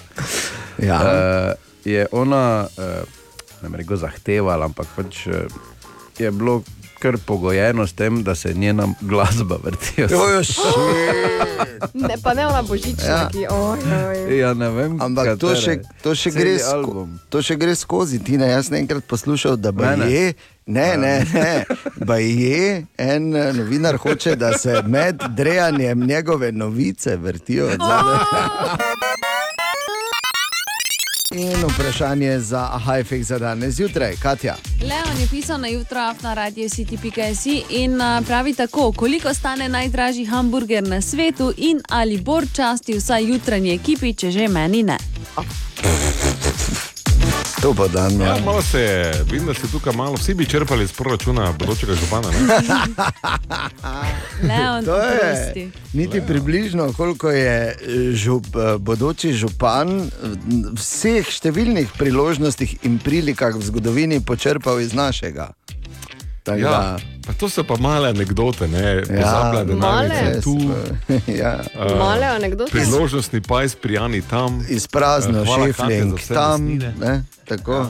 Speaker 3: Ja.
Speaker 2: Uh, je ona, uh, ne bom rekel, zahtevala, ampak pač uh, je bilo kar pogojeno s tem, da se njena glasba vrti.
Speaker 3: Jojo,
Speaker 5: Ne, pa ne ona božična,
Speaker 3: Ja.
Speaker 5: ki oj, oj.
Speaker 2: Ja, ne vem,
Speaker 3: Ampak to še, to, še
Speaker 2: Celi
Speaker 3: gre sko, to še gre skozi. Ti ne, jaz sem enkrat poslušal, da bi
Speaker 2: Mene?
Speaker 3: je. Ne, ne, ne. Ba je en eh, novinar hoče, da se med drejanjem njegove novice vrtijo. zadaj. In vprašanje za Hajfek za danes zjutraj, Katja.
Speaker 4: Leon je pisal na jutro na radio city.si in pravi tako, koliko stane najdražji hamburger na svetu in ali bor časti vsaj jutranji ekipi, če že meni ne.
Speaker 3: To bo dan.
Speaker 7: Ja, malo se je, vidim, da ste tukaj malo vsi bi črpali iz proračuna bodočega župana. Ne?
Speaker 4: Leon,
Speaker 3: To je
Speaker 4: oprosti.
Speaker 3: niti približno, koliko je eh, žup, eh, bodoči župan eh, vseh številnih priložnostih in prilikah v zgodovini počrpal iz našega. Tako
Speaker 7: Ja,
Speaker 3: da-
Speaker 7: pa to so pa male anekdote, ne pozablja denarnice
Speaker 3: Male?
Speaker 7: tu.
Speaker 3: ja.
Speaker 7: eh,
Speaker 5: Male anekdote?
Speaker 7: Priložnostni pajs prijani tam.
Speaker 3: Izprazno,
Speaker 7: Eh,
Speaker 3: šefling
Speaker 7: za vse
Speaker 3: tam. Ne, tako.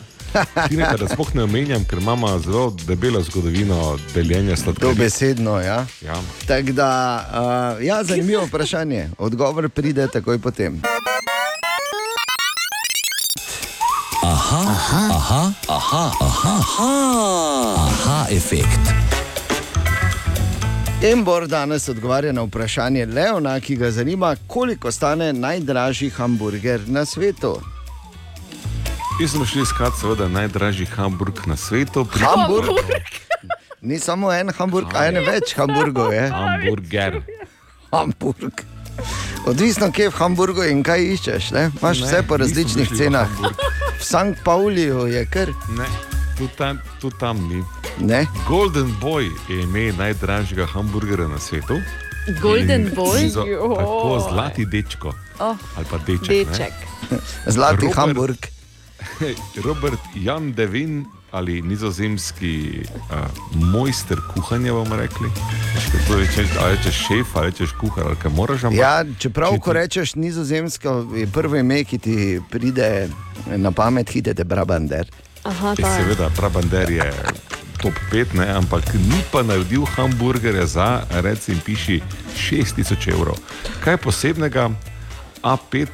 Speaker 7: Tineka, da sploh ne omenjam, ker imamo zelo debelo zgodovino deljenja sladkorja.
Speaker 3: Dobesedno, ja.
Speaker 7: Ja.
Speaker 3: Tako da, uh, ja, zanimivo vprašanje. Odgovor pride takoj potem.
Speaker 1: Aha, aha, aha, aha, aha, aha, aha efekt.
Speaker 3: Embor danes odgovarja na vprašanje Leona, ki ga zanima, koliko stane najdražji hamburger na svetu.
Speaker 7: Mi smo šli iskat, seveda, najdražji hamburg na svetu. Pri...
Speaker 3: Hamburg? Ni samo en hamburg, a ene več hamburgov je.
Speaker 7: Hamburger.
Speaker 3: Hamburg. Odvisno, kje v Hamburgu in kaj iščeš. Ne? Imaš
Speaker 7: Ne,
Speaker 3: vse po različnih
Speaker 7: v
Speaker 3: cenah.
Speaker 7: Hamburg.
Speaker 3: V St. Pauliju je kar.
Speaker 7: Ne, tudi tam, tudi tam ni.
Speaker 3: Ne?
Speaker 7: Golden Boy je ime najdražjega hamburgerja na svetu.
Speaker 4: Golden Boy?
Speaker 7: Zo, tako zlati dečko.
Speaker 4: Oh,
Speaker 7: Ali pa deček.
Speaker 4: deček.
Speaker 7: Ne?
Speaker 3: Zlati
Speaker 7: Robert-
Speaker 3: Hamburg.
Speaker 7: Robert Jan Devin ali nizozemski uh, mojster kuhanja, bomo rekli. Če ali rečeš šef, ali rečeš kuhar, ali kaj moraš. ampak-
Speaker 3: Ja, čeprav, ko rečeš nizozemsko, je prvo ime, ki ti pride na pamet, hitete Brabander.
Speaker 5: Aha,
Speaker 7: Je, seveda, Prabander je top 5, ne, ampak ni pa naredil hamburgerja za, recimo, piši 6000 evrov. Kaj posebnega, A5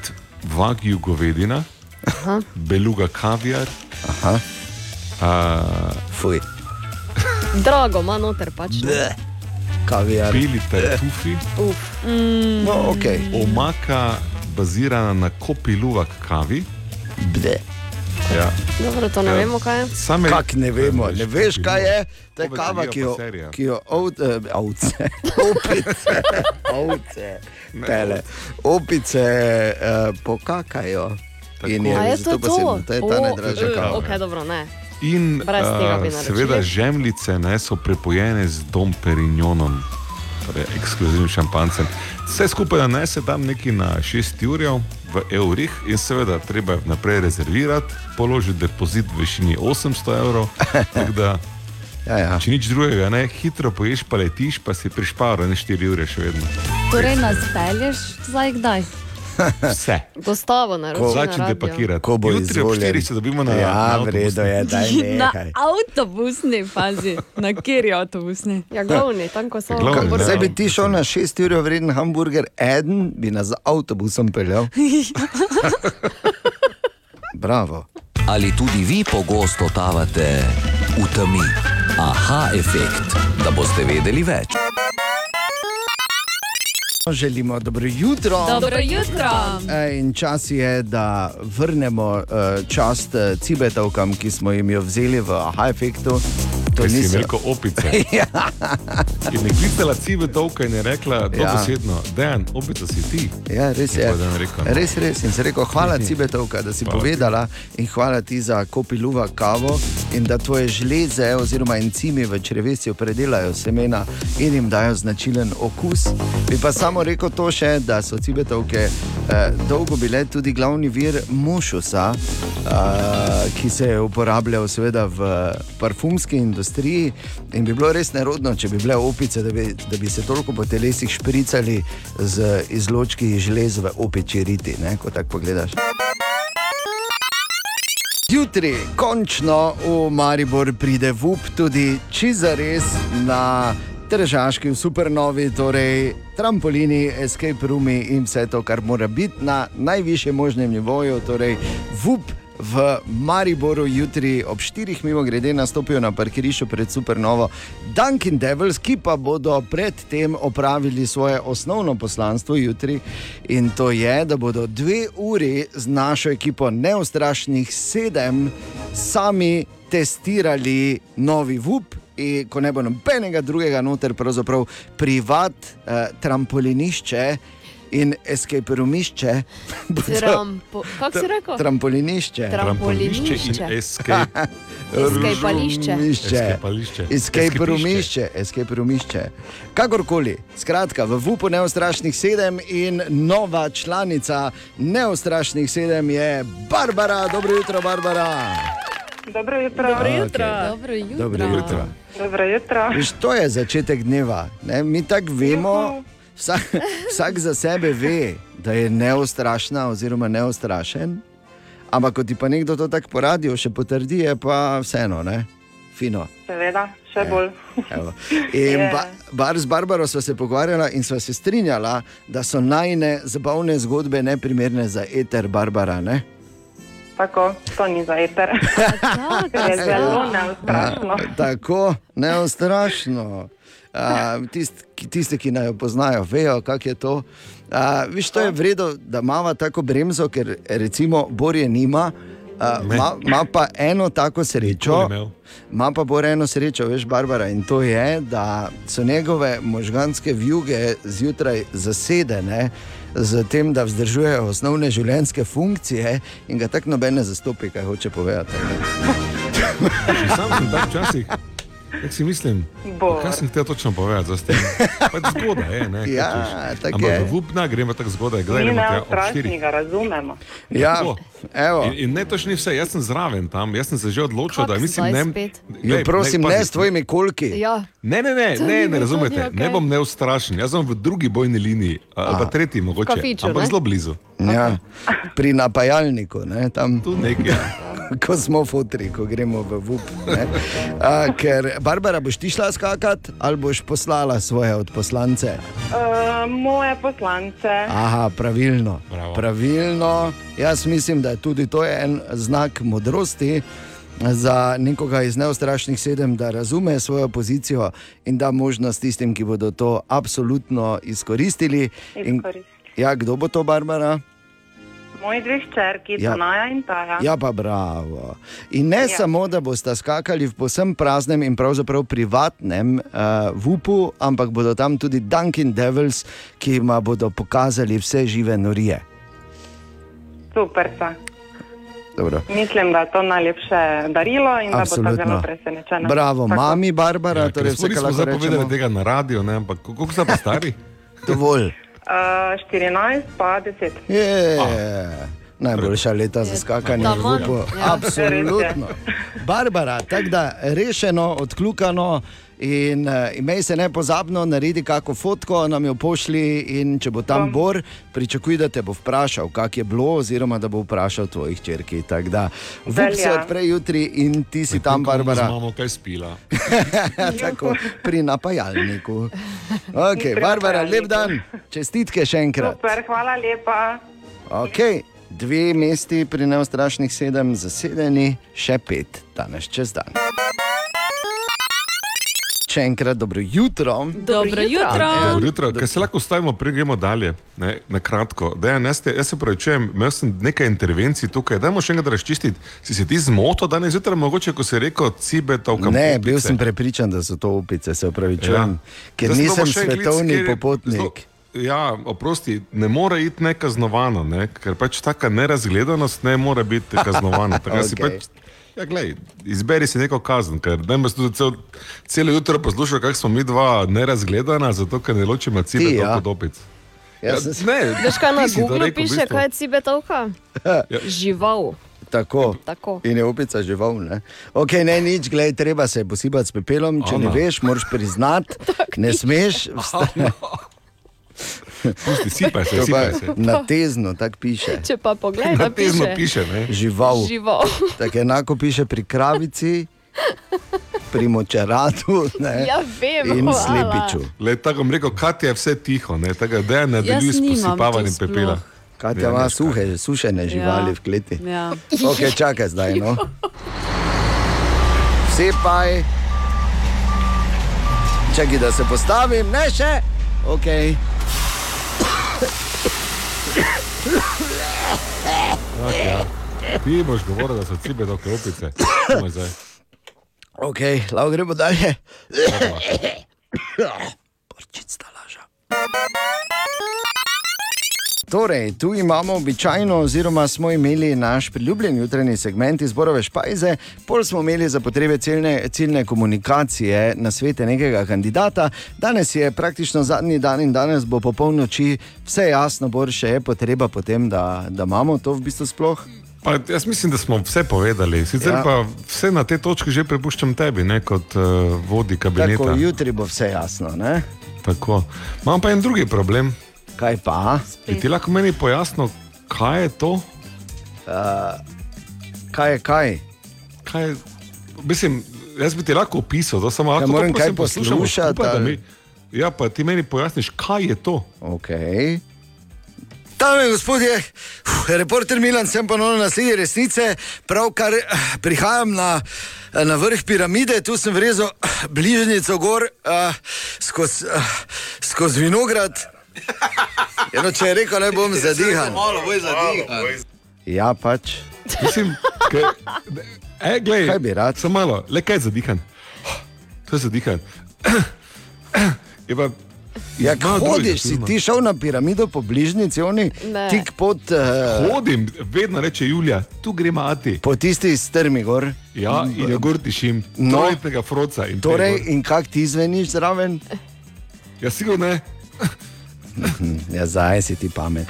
Speaker 7: Wagyu govedina,
Speaker 5: Aha.
Speaker 7: beluga kaviar.
Speaker 3: Aha.
Speaker 7: Uh,
Speaker 3: Fuj.
Speaker 5: Drago, ima noter pač. ne?
Speaker 3: Kaviar.
Speaker 7: Bili tartufi.
Speaker 5: Uf. Mm.
Speaker 3: No, okej.
Speaker 7: Omaka bazirana na kopi luvak kavi.
Speaker 3: Ble.
Speaker 7: Ja.
Speaker 5: Dobro, to ne
Speaker 7: Ja.
Speaker 5: vemo, kaj je.
Speaker 7: Same-
Speaker 3: Kak ne vemo, ne veš, kaj je. To je kava, ki jo, ki jo ovce, eh, ovce, opice, ovce, pele, opice eh, pokakajo. In
Speaker 5: A je
Speaker 3: zato
Speaker 5: to
Speaker 3: posebno,
Speaker 5: to?
Speaker 3: to je ta najdražja
Speaker 5: eh,
Speaker 3: kava.
Speaker 5: Ok, dobro, ne.
Speaker 7: In uh, seveda žemljice ne, so prepojene z Dom Perignonom, torej ekskluzivnim šampancem. Vse skupaj nanese tam neki na 6 ur v evrih in seveda treba je naprej rezervirati, položiti depozit v višini 800 evrov.
Speaker 3: ja, ja.
Speaker 7: Če nič drugega, ne, hitro poješ, pa letiš, pa si prišparil ne 4 ure še vedno.
Speaker 4: Torej nas pelješ zdaj kdaj?
Speaker 7: Vse.
Speaker 5: Dostavo naroči.
Speaker 7: Začnite pakirati.
Speaker 3: Ko bo
Speaker 7: Jutri ob
Speaker 3: izvoljen.
Speaker 7: 4 se dobimo na
Speaker 3: Ja,
Speaker 7: na
Speaker 3: redu je, daj
Speaker 4: Na avtobusni fazi, na kjer je avtobusni.
Speaker 5: Ja, glavni, tam ko so
Speaker 3: Kako Zdaj bi ti šel na 6 ur vreden hamburger, eden bi nas z avtobusom peljal. Bravo.
Speaker 1: Ali tudi vi pogosto totavate v temi? Aha efekt, da boste vedeli več.
Speaker 3: Želimo dobro jutro.
Speaker 4: Dobro jutro.
Speaker 3: E, In čas je, da vrnemo eh, čast eh, cibetovkam, ki smo jim jo vzeli v Aha-efektu.
Speaker 7: Kaj si rekel opice.
Speaker 3: ja.
Speaker 7: In je klicala cibe dolga in je rekla,
Speaker 3: Ja.
Speaker 7: dobesedno, dejan, opica si ti.
Speaker 3: Ja, res je.
Speaker 7: Je rekel, no.
Speaker 3: Res, res. In se rekel, hvala
Speaker 7: Ti.
Speaker 3: Cibetovka, da si
Speaker 7: Hvala ti.
Speaker 3: povedala in hvala ti za kopiluva kavo in da tvoje žleze oziroma encimi v črevesju predelajo semena in jim dajo značilen okus. Bi pa samo rekel to še, da so Cibetovke eh, dolgo bile tudi glavni vir mušusa, eh, ki se je uporabljal seveda v parfumski industriji in bi bilo res nerodno, če bi bile opice, da bi, da bi se toliko po telesih špricali z izločki želez v opiči riti, ne, ko tako pogledaš. Jutri, končno v Maribor pride VUP, tudi čizares na Tržaški v supernovi, torej trampolini, escape roomi in vse to, kar mora biti na najvišjem možnem nivoju, torej VUP v Mariboru jutri ob 4. mimo grede nastopijo na parkirišču pred Supernovo Dunkin Devils, ki pa bodo predtem opravili svoje osnovno poslanstvo jutri in to je, da bodo dve uri z našo ekipo neustrašnih sedem sami testirali novi VUP. In ko ne bo nobenega drugega noter, pravzaprav privat, eh, trampolinišče in escape roomišče.
Speaker 5: Trampo, kako si rekel?
Speaker 3: Trampolinišče.
Speaker 5: Trampolinišče
Speaker 7: in escape.
Speaker 5: Escapališče.
Speaker 3: Roomišče.
Speaker 7: Escapališče.
Speaker 3: Escape
Speaker 7: Escapišče.
Speaker 3: roomišče. Escape roomišče. Kakorkoli, skratka, v VUP-u Neustrašnih sedem in nova članica Neustrašnih sedem je Barbara. Dobro jutro, Barbara.
Speaker 24: Dobro jutro.
Speaker 3: Dobro jutro.
Speaker 5: Dobro jutro.
Speaker 3: Dobro jutro.
Speaker 24: Dobro jutro.
Speaker 3: Viš, to je začetek dneva. Ne? Mi tako vemo, vsak, vsak za sebe ve, da je neustrašna oziroma neustrašen. Ampak, ko ti pa nekdo to tako poradi, še potrdi, je pa vseeno, ne? fino.
Speaker 24: Seveda, še bolj.
Speaker 3: Evo. In ba, bar z Barbaro smo se pogovarjali in smo se strinjali, da so najne zabavne zgodbe neprimerne za eter Barbara. Ne?
Speaker 24: Tako, to ni za eter. je zelo neustrašno.
Speaker 3: A, tako neustrašno. A, tist, Tisti, ki naj jo poznajo, vejo, kako je to. A, viš, to je vredno, da ima tako bremzo, ker recimo Borje nima. a,
Speaker 7: Ne.
Speaker 3: Ima ima pa eno tako srečo, ima pa bolj eno srečo, veš, Barbara, in to je, da so njegove možganske vjuge zjutraj zasedene z tem, da vzdržujejo osnovne življenjske funkcije in ga tako noben ne zastopi, kaj hoče povedati.
Speaker 7: Sam sem tak včasih. Kako si mislim?
Speaker 24: Bor.
Speaker 7: Kaj sem hotel točno povedati za tem? Pač zgodaj je, ne?
Speaker 3: Ja, tako
Speaker 7: Ampak
Speaker 3: je.
Speaker 7: v Vupna gremo tako zgodaj,
Speaker 24: Mi
Speaker 7: gremo ob
Speaker 24: neustrašni
Speaker 7: štirih.
Speaker 24: razumemo.
Speaker 3: Ja,
Speaker 7: Tako.
Speaker 3: evo.
Speaker 7: In, in ne, to še ni vse, jaz sem zraven tam, jaz sem se že odločil, da
Speaker 5: Kako
Speaker 7: mislim, ne.
Speaker 3: Jo, prosim, ne,
Speaker 7: pazi,
Speaker 3: s tvojimi kolki.
Speaker 5: Ja.
Speaker 7: Ne, ne, ne, ne, ne razumete.
Speaker 5: tudi
Speaker 7: Ne bom neustrašen, jaz sem v drugi bojni liniji, ali pa tretji mogoče,
Speaker 5: Kafiču,
Speaker 7: ampak
Speaker 5: ne?
Speaker 7: zelo blizu.
Speaker 3: Ja, pri napajalniku, ne, tam,
Speaker 7: Tu nekje.
Speaker 3: ko smo fotri, ko gremo v VUP. ne. A, ker, Barbara, boš ti šla skakati ali boš poslala svoje odposlance?
Speaker 24: Uh, moje poslance.
Speaker 3: Aha, pravilno.
Speaker 7: Bravo.
Speaker 3: pravilno. Jaz mislim, da je tudi to en znak modrosti. Za nekoga iz neustrašnih sedem, da razume svojo pozicijo in da možnost tistim, ki bodo to absolutno izkoristili. In,
Speaker 24: Izkoristili.
Speaker 3: ja, kdo bo to, Barbara?
Speaker 24: Moji dve hčerki,
Speaker 3: Ja.
Speaker 24: ja. Tonaja in Taja.
Speaker 3: Ja, pa bravo. In ne ja. Samo, da boste skakali v posebnem praznem in pravzaprav privatnem uh, vupu, ampak bodo tam tudi Dunkin Devils, ki jim bodo pokazali vse žive norije.
Speaker 24: Super. sta.
Speaker 3: Dobro.
Speaker 24: Mislim, da je to najlepše darilo in da bo ta
Speaker 3: Absolutno.
Speaker 24: zelo presenečena.
Speaker 3: Bravo,
Speaker 24: Tako.
Speaker 3: mami Barbara,
Speaker 7: Ja,
Speaker 3: torej vse, kar lahko rečemo.
Speaker 7: tega na radio, ne, ampak koliko ste pa stari?
Speaker 3: Dovolj.
Speaker 24: Uh, 14 pa 10.
Speaker 3: Je. Najboljša leta za skakanje v. Vupu.
Speaker 5: Ja.
Speaker 3: Absolutno. Barbara, tako da rešeno, odkljukano. In uh, imej se ne pozabno, naredi kako fotko, nam jo pošli. In če bo tam Bor, pričakuj, da te bo vprašal, kak je bilo, oziroma da bo vprašal tvojih črki. Tako da Vup se odpre jutri in ti si tam, Barbara.
Speaker 7: Imamo kaj spila.
Speaker 3: Tako, pri napajalniku. Okay,
Speaker 24: Pri
Speaker 3: Barbara, lep
Speaker 24: napajalniku.
Speaker 3: dan, čestitke še enkrat.
Speaker 24: Super, hvala lepa.
Speaker 3: Okay. Dve mesti pri neustrašnih sedem zasedeni, še pet danes čez dan. Še enkrat dobro jutro.
Speaker 4: Dobro jutro.
Speaker 7: Dobro jutro, kaj se lahko ustavimo, prej gremo dalje. Ne, na kratko. Dejan, jaz, te, jaz se pravičujem, imel sem nekaj intervencij tukaj. Dajmo še enkrat razčistiti. Si se ti zmotil danes zjutraj, mogoče, ko si rekel, cibetovka.
Speaker 3: Ne, bil sem prepričan, da so to opice, se upravičujem, ja. ker
Speaker 7: Zdaj
Speaker 3: nisem
Speaker 7: klic,
Speaker 3: svetovni
Speaker 7: je
Speaker 3: popotnik.
Speaker 7: zelo- Ja, oprosti, ne more iti nekaznovano, ne? ker pač taka nerazgledanost ne more biti kaznovana. Okay. pač, ja, glej, izberi si neko kazen, ker ne boš tudi cel, celo jutro poslušal, kako smo mi dva nerazgledana, zato ker ne ločimo cibe
Speaker 3: ja.
Speaker 7: ja. od opic.
Speaker 3: Jaz sem-
Speaker 7: ne,
Speaker 5: Veš kaj na Google
Speaker 7: rekel v
Speaker 5: piše,
Speaker 7: bistvu.
Speaker 5: kaj je cibetovka?
Speaker 7: Ja.
Speaker 5: Žival.
Speaker 3: Tako.
Speaker 5: Tako.
Speaker 3: In je opica žival. Ne? Okay, ne, nič, glej, treba se posipati s pepelom. Če ne
Speaker 7: Ana.
Speaker 3: veš, moraš priznati, ne smeš. vsta-
Speaker 7: Pusti, sipaj se,
Speaker 3: pa
Speaker 7: sipaj se.
Speaker 3: Na tezno, tako piše.
Speaker 5: Če pa pogledaj,
Speaker 7: Na tezno
Speaker 5: piše.
Speaker 7: piše, ne?
Speaker 3: Žival.
Speaker 5: Žival.
Speaker 3: Tako enako piše pri kravici, pri močaratu ne,
Speaker 5: Ja, vem,
Speaker 3: in slepiču.
Speaker 7: Le, tako bom rekel, Katja je vse tiho, ne, tako da ne nadaljuje
Speaker 4: Jaz
Speaker 7: s posipavanjem pepela.
Speaker 3: Katja ima suhe, sušene živali v kleti.
Speaker 4: Ja.
Speaker 3: Ok, čakaj zdaj. No. Vsi paj. Čakaj, da se postavim, ne še. Ok.
Speaker 7: Tak, ja. Ti boš govoril, da so cibe do klopice.
Speaker 3: Ok, lahko gremo dalje. Torej, tu imamo običajno, oziroma smo imeli naš priljubljen jutranji segment izborove špajze, pol smo imeli za potrebe ciljne, ciljne komunikacije na svete nekega kandidata. Danes je praktično zadnji dan in danes bo po polnoči vse jasno, bolj še je potreba potem, da, da imamo to v bistvu sploh.
Speaker 7: Pa, jaz mislim, da smo vse povedali. Sicer
Speaker 3: Ja.
Speaker 7: pa vse na te točke že prepuščam tebi, ne, kot uh, vodi kabineta.
Speaker 3: Tako, jutri bo vse jasno. Ne?
Speaker 7: Tako. Imam pa en drugi problem.
Speaker 3: Kaj pa?
Speaker 7: Bi ti lahko meni pojasnil, kaj je to?
Speaker 3: Uh, kaj je kaj?
Speaker 7: kaj je, mislim, jaz bi ti lahko opisal, da samo lahko
Speaker 3: moram kaj poslušati, ali?
Speaker 7: Ja, pa ti meni pojasniš, kaj je to.
Speaker 3: Okay. Dame in gospodje, reporter Milan, sem ponovno na sledi resnice. Pravkar eh, prihajam na, na vrh piramide, tu sem vrezal eh, bližnjico gor uh, skozi uh, skoz vinograd. Eno, če je rekel, ne bom zadihan.
Speaker 2: Malo bolj zadihan.
Speaker 3: Ja, pač.
Speaker 7: Mislim, ke, e, glej,
Speaker 3: kaj bi rad?
Speaker 7: Samo malo, le kaj zadihan. To je zadihan. Je pa,
Speaker 3: Ja, hodiš, si ti šel na piramido po bližnjici, oni
Speaker 7: Ne.
Speaker 3: tik pod. Uh,
Speaker 7: Hodim, vedno reče Julija, tu gremo ati.
Speaker 3: Po tisti strmi gor.
Speaker 7: Ja, in jo gor tišim,
Speaker 3: No.
Speaker 7: troletnega froca. In
Speaker 3: Torej, in kak ti zveniš zraven?
Speaker 7: Ja, sigurno ne.
Speaker 3: Ja, zdaj si ti pamet.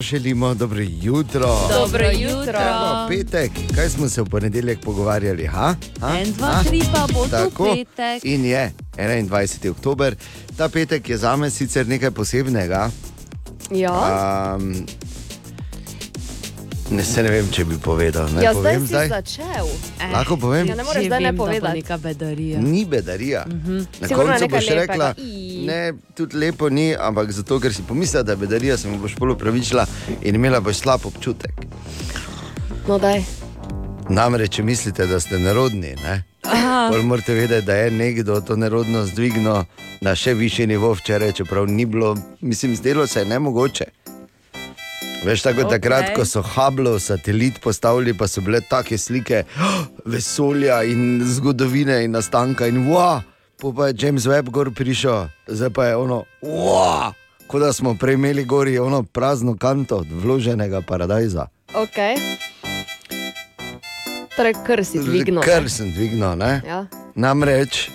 Speaker 3: Želimo dobro jutro.
Speaker 4: Dobro jutro.
Speaker 3: Evo, petek, kaj smo se v ponedeljek pogovarjali? Ha? Ha?
Speaker 4: En, dva,
Speaker 3: Ha?
Speaker 4: tri, pa bo
Speaker 3: Tako.
Speaker 4: petek.
Speaker 3: In je 21. oktober. Ta petek je za me sicer nekaj posebnega.
Speaker 5: Ja.
Speaker 3: Um, ne, se ne vem, če bi povedal. Ne
Speaker 5: ja, zdaj
Speaker 3: povem
Speaker 5: si
Speaker 3: zdaj.
Speaker 5: začel.
Speaker 3: Lahko povem?
Speaker 5: Ja, ne moreš zdaj ne povedati.
Speaker 4: neka bedarija.
Speaker 3: Ni bedarija. Uh -huh. Na
Speaker 5: Sigurno
Speaker 3: koncu boš
Speaker 5: lepega.
Speaker 3: rekla,
Speaker 5: I.
Speaker 3: ne, tudi lepo ni, ampak zato, ker si pomislila, da je bedarija, se mi boš bolj upravičila in imela boš slab občutek.
Speaker 5: No, daj.
Speaker 3: Namreč, če mislite, da ste nerodni, ne? Morate vedeti, da je nekdo to nerodnost dvignil na še višji nivo včeraj, čeprav ni bilo, mislim, zdelo se je nemogoče. Veš, tako okay. takrat, ko so Hubble satelit postavili, pa so bile take slike vesolja in zgodovine in nastanka in wow, po pa je James Webb gor prišel, zdaj pa je ono, wow, kot da smo prej imeli gori ono prazno kanto od vloženega paradajza.
Speaker 5: Okay. Torej, kar si dvignil.
Speaker 3: Kar sem dvignil, ne?
Speaker 5: Ja.
Speaker 3: Namreč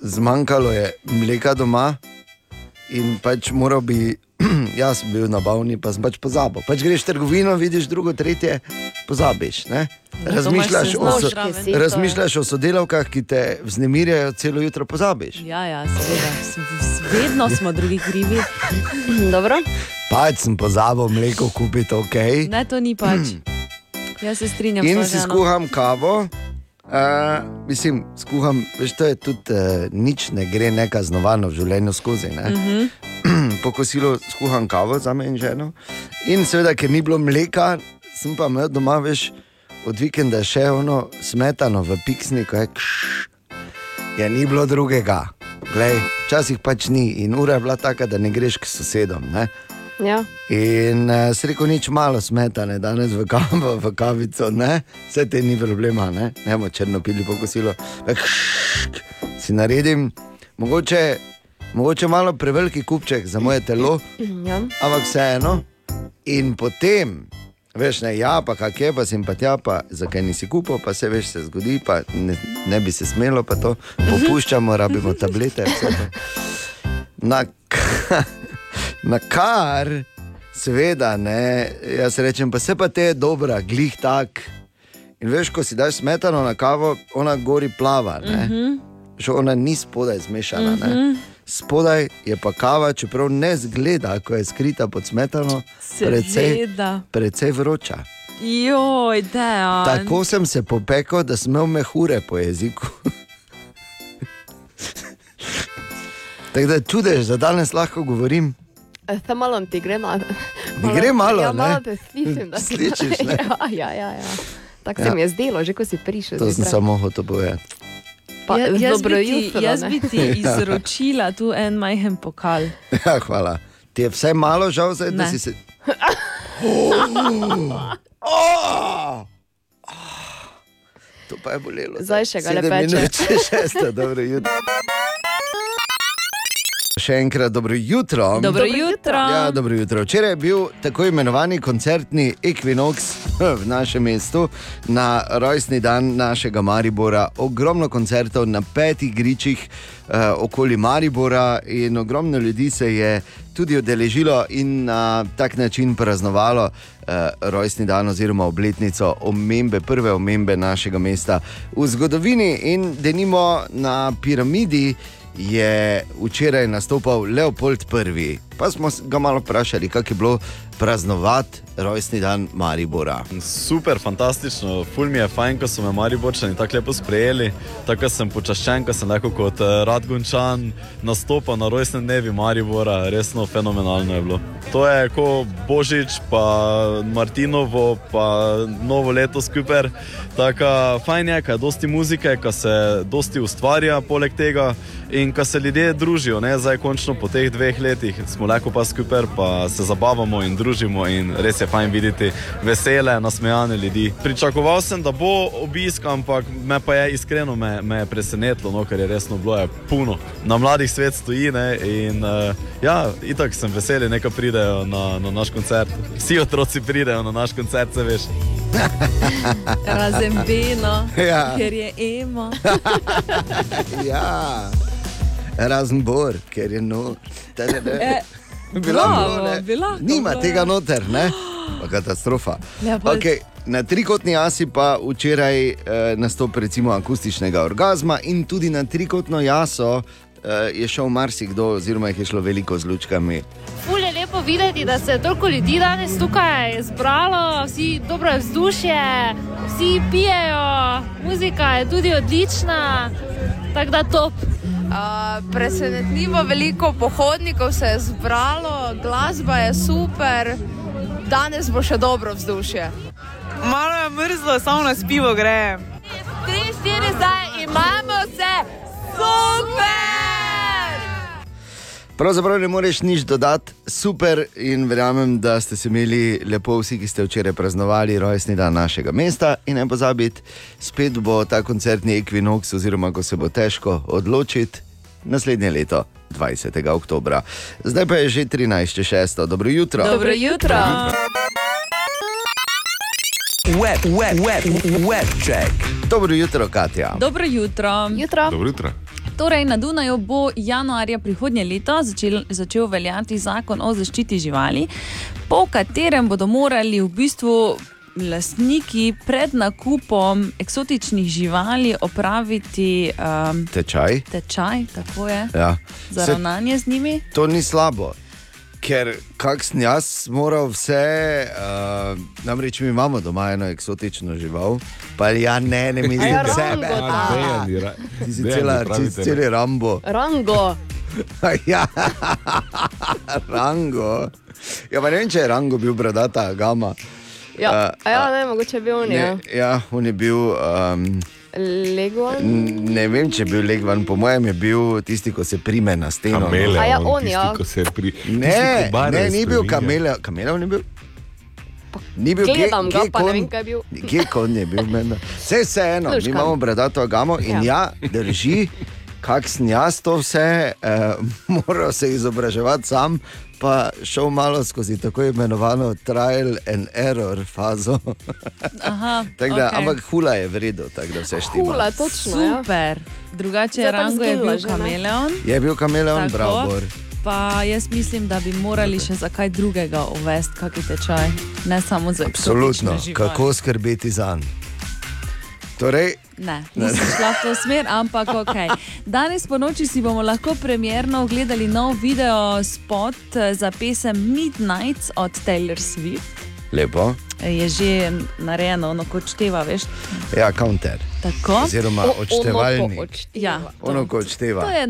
Speaker 3: zmanjkalo je mleka doma in pač moral bi, jaz bil na bavni, pa sem pač pozabil. Pač greš v trgovino, vidiš drugo, tretje, pozabiš. Ne? Razmišljaš, o, so, razmišljaš o sodelavkah, ki te vznemirjajo, celo jutro pozabiš.
Speaker 4: Ja, ja, seveda. Vedno smo drugi krivi.
Speaker 5: Dobro.
Speaker 3: Pač sem pozabil mleko kupiti, ok.
Speaker 4: Ne, to ni pač. Jaz se strinjam
Speaker 3: In si skuham kavo. Uh, mislim, skuham, veš, to je tudi uh, nič ne gre nekaznovano v življenju skozi. Ne?
Speaker 4: Mhm.
Speaker 3: po kosilu skuham kavo za me in ženo. In seveda, ker ni bilo mleka, sem pa imel doma več od vikenda še ono smetano v piksniku, je kš, ja ni bilo drugega. Glej, včasih pač ni in ura je bila taka, da ne greš k sosedom. Ne?
Speaker 5: Ja.
Speaker 3: In uh, se reko, nič malo smetane, danes v kavo, v kavico, ne, vse te ni problema, ne, bomo črno pili po kosilu. Tako, ššk, Si naredim, mogoče, mogoče malo preveliki kupček za moje telo,
Speaker 5: Ja.
Speaker 3: ampak vseeno. In potem, veš, ne, ja, pa kak je, pa sem pa tja, pa zakaj nisi kupil, pa se veš, se zgodi, pa ne, ne bi se smelo, pa to popuščamo, rabimo tablete. Na, na kar, seveda, ne, jaz rečem, pa se pa te je dobra, glih tak. In veš, ko si daš smetano na kavo, ona gori plava. Ne?
Speaker 4: Mhm.
Speaker 3: Že ona ni spodaj zmešana.
Speaker 4: Mhm.
Speaker 3: Ne? Spodaj je pa kava, čeprav ne zgleda, ko je skrita pod smetano, precej, precej vroča.
Speaker 4: Joj, dejan.
Speaker 3: Tako sem se popekel, da sem imel mehure po jeziku. Tako da čudež, da danes lahko govorim.
Speaker 5: Te malo ti gre na.
Speaker 3: Mi gre malo,
Speaker 5: ja,
Speaker 3: ne?
Speaker 5: malo te slišim, da
Speaker 3: Slišiš, ne?
Speaker 5: Ja, ja, ja. ja. Tako se
Speaker 3: Ja.
Speaker 5: mi je zdelo, že ko si prišel.
Speaker 3: To sem samo hotel povedati.
Speaker 5: Pa,
Speaker 4: Ja, jaz
Speaker 5: dobro
Speaker 4: bi ti,
Speaker 5: jutro,
Speaker 4: jaz bi ti izročila tu en majhen pokal.
Speaker 3: Ja, hvala. Ti je vse malo žal, zdaj, da
Speaker 4: Ne.
Speaker 3: si se. Oh! To pa je bolelo.
Speaker 5: Zdaj še ga le
Speaker 3: Sedem
Speaker 5: peče.
Speaker 3: minut čez šesto, dobro jutro. Še enkrat dobro jutro.
Speaker 4: Dobro jutro.
Speaker 3: Ja, dobro jutro. Včeraj je bil tako imenovani koncertni Equinox v našem mestu na rojstni dan našega Maribora. Ogromno koncertov na petih gričih eh, okoli Maribora in ogromno ljudi se je tudi odeležilo in na tak način praznovalo eh, rojstni dan oziroma obletnico omembe, prve omembe našega mesta v zgodovini in denimo na piramidi je včeraj nastopal Leopold I. Pa smo ga malo vprašali, kako je bilo praznovati rojstni dan Maribora.
Speaker 33: Super, fantastično, ful mi je fajn, ko so me Mariborčani tako lepo sprejeli, tako sem počaščen, ko sem lahko kot eh, Radgončan nastopal na rojstnem dnevi Maribora, resno fenomenalno je bilo. To je kot Božič, pa Martinovo, pa novo leto skupaj. Tako fajn je, ker je dosti muzike, ker se dosti ustvarja poleg tega in ker se ljudje družijo, ne zdaj končno po teh dveh letih smo lahko pa skupaj, pa se zabavamo in družimo in res je fajn videti vesele, nasmejane ljudi. Pričakoval sem, da bo obisk, ampak me pa je iskreno me, me je presenetilo, no, ker je resno bilo je puno. Na mladih svet stoji ne, in uh, ja, itak sem vesel, neka pridejo na, na naš koncert. Vsi otroci pridejo na naš koncert, se veš.
Speaker 4: Razen Beno,
Speaker 3: Ja.
Speaker 4: ker je emo.
Speaker 3: ja, razen Bor, ker je no. Bila
Speaker 4: bravo,
Speaker 3: bilo, ne?
Speaker 4: bi lahko
Speaker 3: Nima
Speaker 4: bilo,
Speaker 3: tega
Speaker 4: ja.
Speaker 3: noter, ne? Pa katastrofa.
Speaker 4: Leopold.
Speaker 3: Okay, na trikotni jasi pa včeraj eh, nastop recimo akustičnega orgazma in tudi na trikotno jaso eh, je šel marsikdo, oziroma jih je šlo veliko z lučkami.
Speaker 34: Ful je lepo videti, da se je toliko ljudi danes tukaj zbralo, vsi dobro vzdušje, vsi pijejo, muzika je tudi odlična, tako da top.
Speaker 35: Uh, presenetljivo veliko pohodnikov se je zbralo, glasba je super, danes bo še dobro vzdušje.
Speaker 36: Malo je mrzlo, samo na spivo gre.
Speaker 35: Tri, štiri, zdaj imamo se super!
Speaker 3: Pravzaprav ne moreš nič dodati, super in verjamem, da ste se imeli lepo vsi, ki ste včeraj praznovali rojstni dan našega mesta. In ne pozabite, spet bo ta koncertni Equinox, oziroma ko se bo težko odločiti, naslednje leto, 20. oktober. Zdaj pa je že 13.6. Dobro jutro.
Speaker 4: Dobro jutro.
Speaker 1: Web, web, web, web check.
Speaker 3: Dobro jutro, Katja.
Speaker 4: Dobro jutro.
Speaker 5: jutro.
Speaker 7: Dobro jutro.
Speaker 4: Torej, na Dunaju bo januarja prihodnje leto začel, začel veljati zakon o zaščiti živali, po katerem bodo morali v bistvu lastniki pred nakupom eksotičnih živali opraviti um,
Speaker 3: Tečaj.
Speaker 4: tečaj, tako je,
Speaker 3: Ja.
Speaker 4: za ravnanje z njimi.
Speaker 3: To ni slabo, ker kak sem jaz moral vse, uh, namreč mi imamo doma eno eksotično žival, pa ja ne, ne mislim
Speaker 5: Ja,
Speaker 3: sebe.
Speaker 5: Rango, ta.
Speaker 3: A,
Speaker 5: Dejan
Speaker 7: je ra-
Speaker 3: Ti si cela,
Speaker 7: pravi
Speaker 3: ti si
Speaker 7: tebe.
Speaker 3: celi Rambo.
Speaker 5: Rango.
Speaker 3: ja, Rango. Ja, pa ne vem, če je Rango bil bradata gama.
Speaker 5: Ja,
Speaker 3: Uh,
Speaker 5: a ja, ne, mogoče je bil on, ja.
Speaker 3: Ne, ja, on je bil. Um,
Speaker 5: Leguan.
Speaker 3: n- ne vem, če je bil Legvan, po mojem je bil tisti, ko se prime na steno.
Speaker 7: Kameleon,
Speaker 5: A ja, on,
Speaker 7: tisti,
Speaker 5: ja.
Speaker 7: ko se pri...
Speaker 3: Ne, ne, ni bil kameleon, kameleon ni bil. Ni bil
Speaker 5: Gledam ga, pa ne
Speaker 3: kon-
Speaker 5: vem, kaj je bil.
Speaker 3: Kje kon je bil meni? Vse vseeno, mi imamo bradato gamo in ja, ja drži, kak sem jaz to vse, eh, moral se izobraževati sam, pa šel malo skozi tako imenovano trial and error fazo.
Speaker 4: Aha,
Speaker 3: da,
Speaker 4: okej.
Speaker 3: Ampak hula je v redu, tako da vse štima.
Speaker 5: Hula, točno. Ja.
Speaker 4: Super. Drugače,
Speaker 5: Zdaj pa
Speaker 4: Rango je bil kameleon.
Speaker 3: Je bil kameleon,
Speaker 4: Tako.
Speaker 3: bravo.
Speaker 4: Pa jaz mislim, da bi morali še za kaj drugega uvesti, kakšen tečaj, ne samo za
Speaker 3: Absolutno,
Speaker 4: eksotične živali.
Speaker 3: kako skrbeti za njega. Torej,
Speaker 4: Ne, nisem šla v to smer, ampak ok. Danes po noči si bomo lahko premjerno ogledali nov video spot eh, za pesem Midnight od Taylor Swift.
Speaker 3: lepo.
Speaker 4: Je že narejeno, ono kot števa, veš.
Speaker 3: Ja, counter.
Speaker 4: Tako.
Speaker 3: Oziroma
Speaker 4: O- ono ko
Speaker 3: odštevalnik.
Speaker 4: odšteva. Ja,
Speaker 3: Ono, ko odšteva.
Speaker 4: To je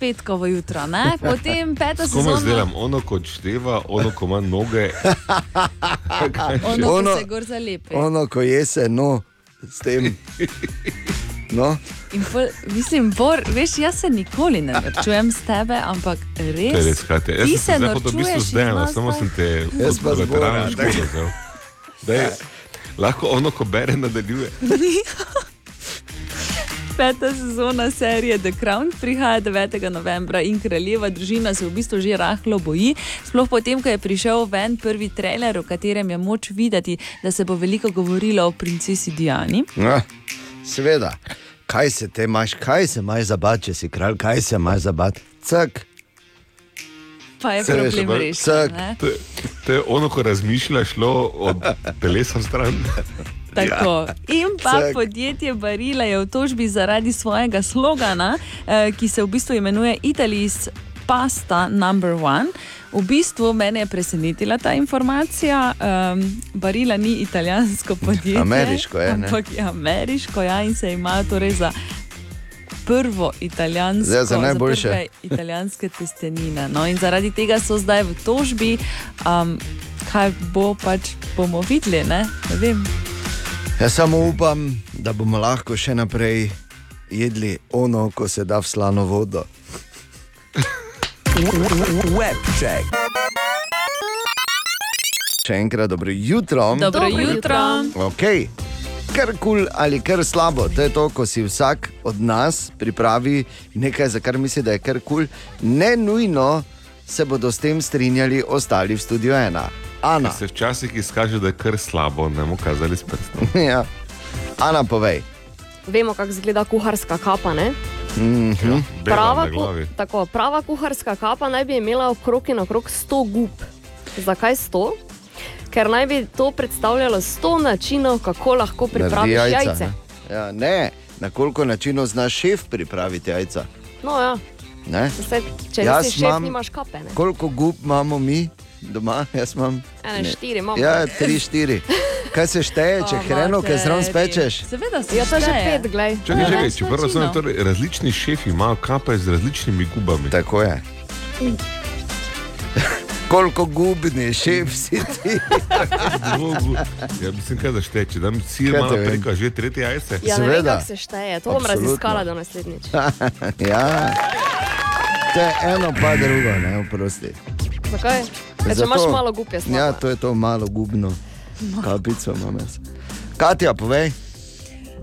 Speaker 4: petkovo jutro, ne? potem peta
Speaker 7: Komu
Speaker 4: sezona.
Speaker 7: zdelam, ono kot števa, ono ko ima noge.
Speaker 4: Ono, ko
Speaker 3: Ono-
Speaker 4: se gor zalepi.
Speaker 3: Ono, ko je se, no, s tem. No,
Speaker 4: In pol, mislim, Bor, veš, jaz se nikoli ne norčujem s tebe, ampak
Speaker 7: To je
Speaker 4: res.
Speaker 7: res, Katja. Jaz
Speaker 4: ti se
Speaker 7: hotel v bistvu
Speaker 4: norčuješ
Speaker 7: zdaj,
Speaker 4: iz nas,
Speaker 7: samo sem te škodo vzel. Daj, Lahko ono, ko bere, nadaljuje.
Speaker 4: Peta sezona serije The Crown prihaja 9. novembra in kraljeva družina se v bistvu že rahlo boji. Sploh potem, ko je prišel ven prvi trailer, v katerem je moč videti, da se bo veliko govorilo o princesi Diani.
Speaker 3: ja, seveda. Kaj se te imaš, kaj se imaš zabati, če si kralj, kaj se imaš zabati? Cak.
Speaker 4: Pa je problem rešen. ne?
Speaker 7: To je- To je ono, ko razmišljaš šlo od telesa stran.
Speaker 4: Tako. In pa
Speaker 7: Cak.
Speaker 4: podjetje Barila je v tožbi zaradi svojega slogana, eh, ki se v bistvu imenuje Italy's Pasta Number One. V bistvu mene je presenetila ta informacija. Um, Barila ni italijansko podjetje.
Speaker 3: Ameriško je, ne?
Speaker 4: Ampak je ameriško, ja, in se ima torej za prvo italijansko,
Speaker 3: Zdaj za najboljše.
Speaker 4: prve italijanske testenine. No, in zaradi tega so zdaj v tožbi. Um, kaj bo pač bomo videli, ne, ne vem.
Speaker 3: Jaz samo upam, da bomo lahko še naprej jedli ono, ko se da v slano vodo.
Speaker 1: Webček.
Speaker 3: Še enkrat dobro jutro.
Speaker 4: Dobro Dobro jutro.
Speaker 3: Okay. Kar kul cool ali kar slabo, to je to, ko si vsak od nas pripravi nekaj, za kar misli, da je kar kul. Cool. Ne nujno se bodo s tem strinjali ostali v studiu ena. Ana.
Speaker 7: Se včasih izkaže, da je kar slabo, ne bomo kazali s prstom.
Speaker 3: ja. Ana, povej.
Speaker 5: Vemo, kako izgleda kuharska kapa. Ne?
Speaker 3: Mm -hmm.
Speaker 5: Prava, ku, tako, prava kuharska kapa naj bi imela okrog in okrog 100 gub. Zakaj 100? Ker naj bi to predstavljalo 100 načinov, kako lahko pripraviš
Speaker 3: Naredi
Speaker 5: jajce.
Speaker 3: Ne? Ja, ne, na koliko načinov zna šef pripraviti jajca.
Speaker 5: No, ja.
Speaker 3: Ne?
Speaker 5: Saj, če
Speaker 3: Jaz
Speaker 5: nisi šef,
Speaker 3: imam-
Speaker 5: nimaš kape. Ne?
Speaker 3: Koliko gub imamo mi doma? Jaz imam.
Speaker 5: Ene
Speaker 3: ne.
Speaker 5: štiri imamo.
Speaker 3: Ja, tri, štiri. Kaj se šteje, če
Speaker 5: O,
Speaker 3: hreno, kaj zraven spečeš?
Speaker 4: Seveda se
Speaker 5: Ja, to je že pet, glej.
Speaker 7: Čakaj, čakaj,
Speaker 4: več
Speaker 7: čeprav razumem,
Speaker 4: načinov.
Speaker 7: torej, različni šefi imajo kape z različnimi gubami.
Speaker 3: Tako je. Koliko gubni šef si ti?
Speaker 7: Ja, mislim, kaj zašteje, če dam sir
Speaker 3: Kaj
Speaker 7: malo preko, že tretje jajce.
Speaker 5: Ja, ne vem,
Speaker 3: Seveda.
Speaker 5: kako se šteje. To bom
Speaker 3: Absolutno.
Speaker 5: raziskala do naslednjič.
Speaker 3: ja. To je eno, pa drugo, ne oprosti.
Speaker 5: Zakaj? Ja, če imaš malo gub, je slabo.
Speaker 3: Ja, to je to malo gubno. Kapico imam jaz. Katja, povej.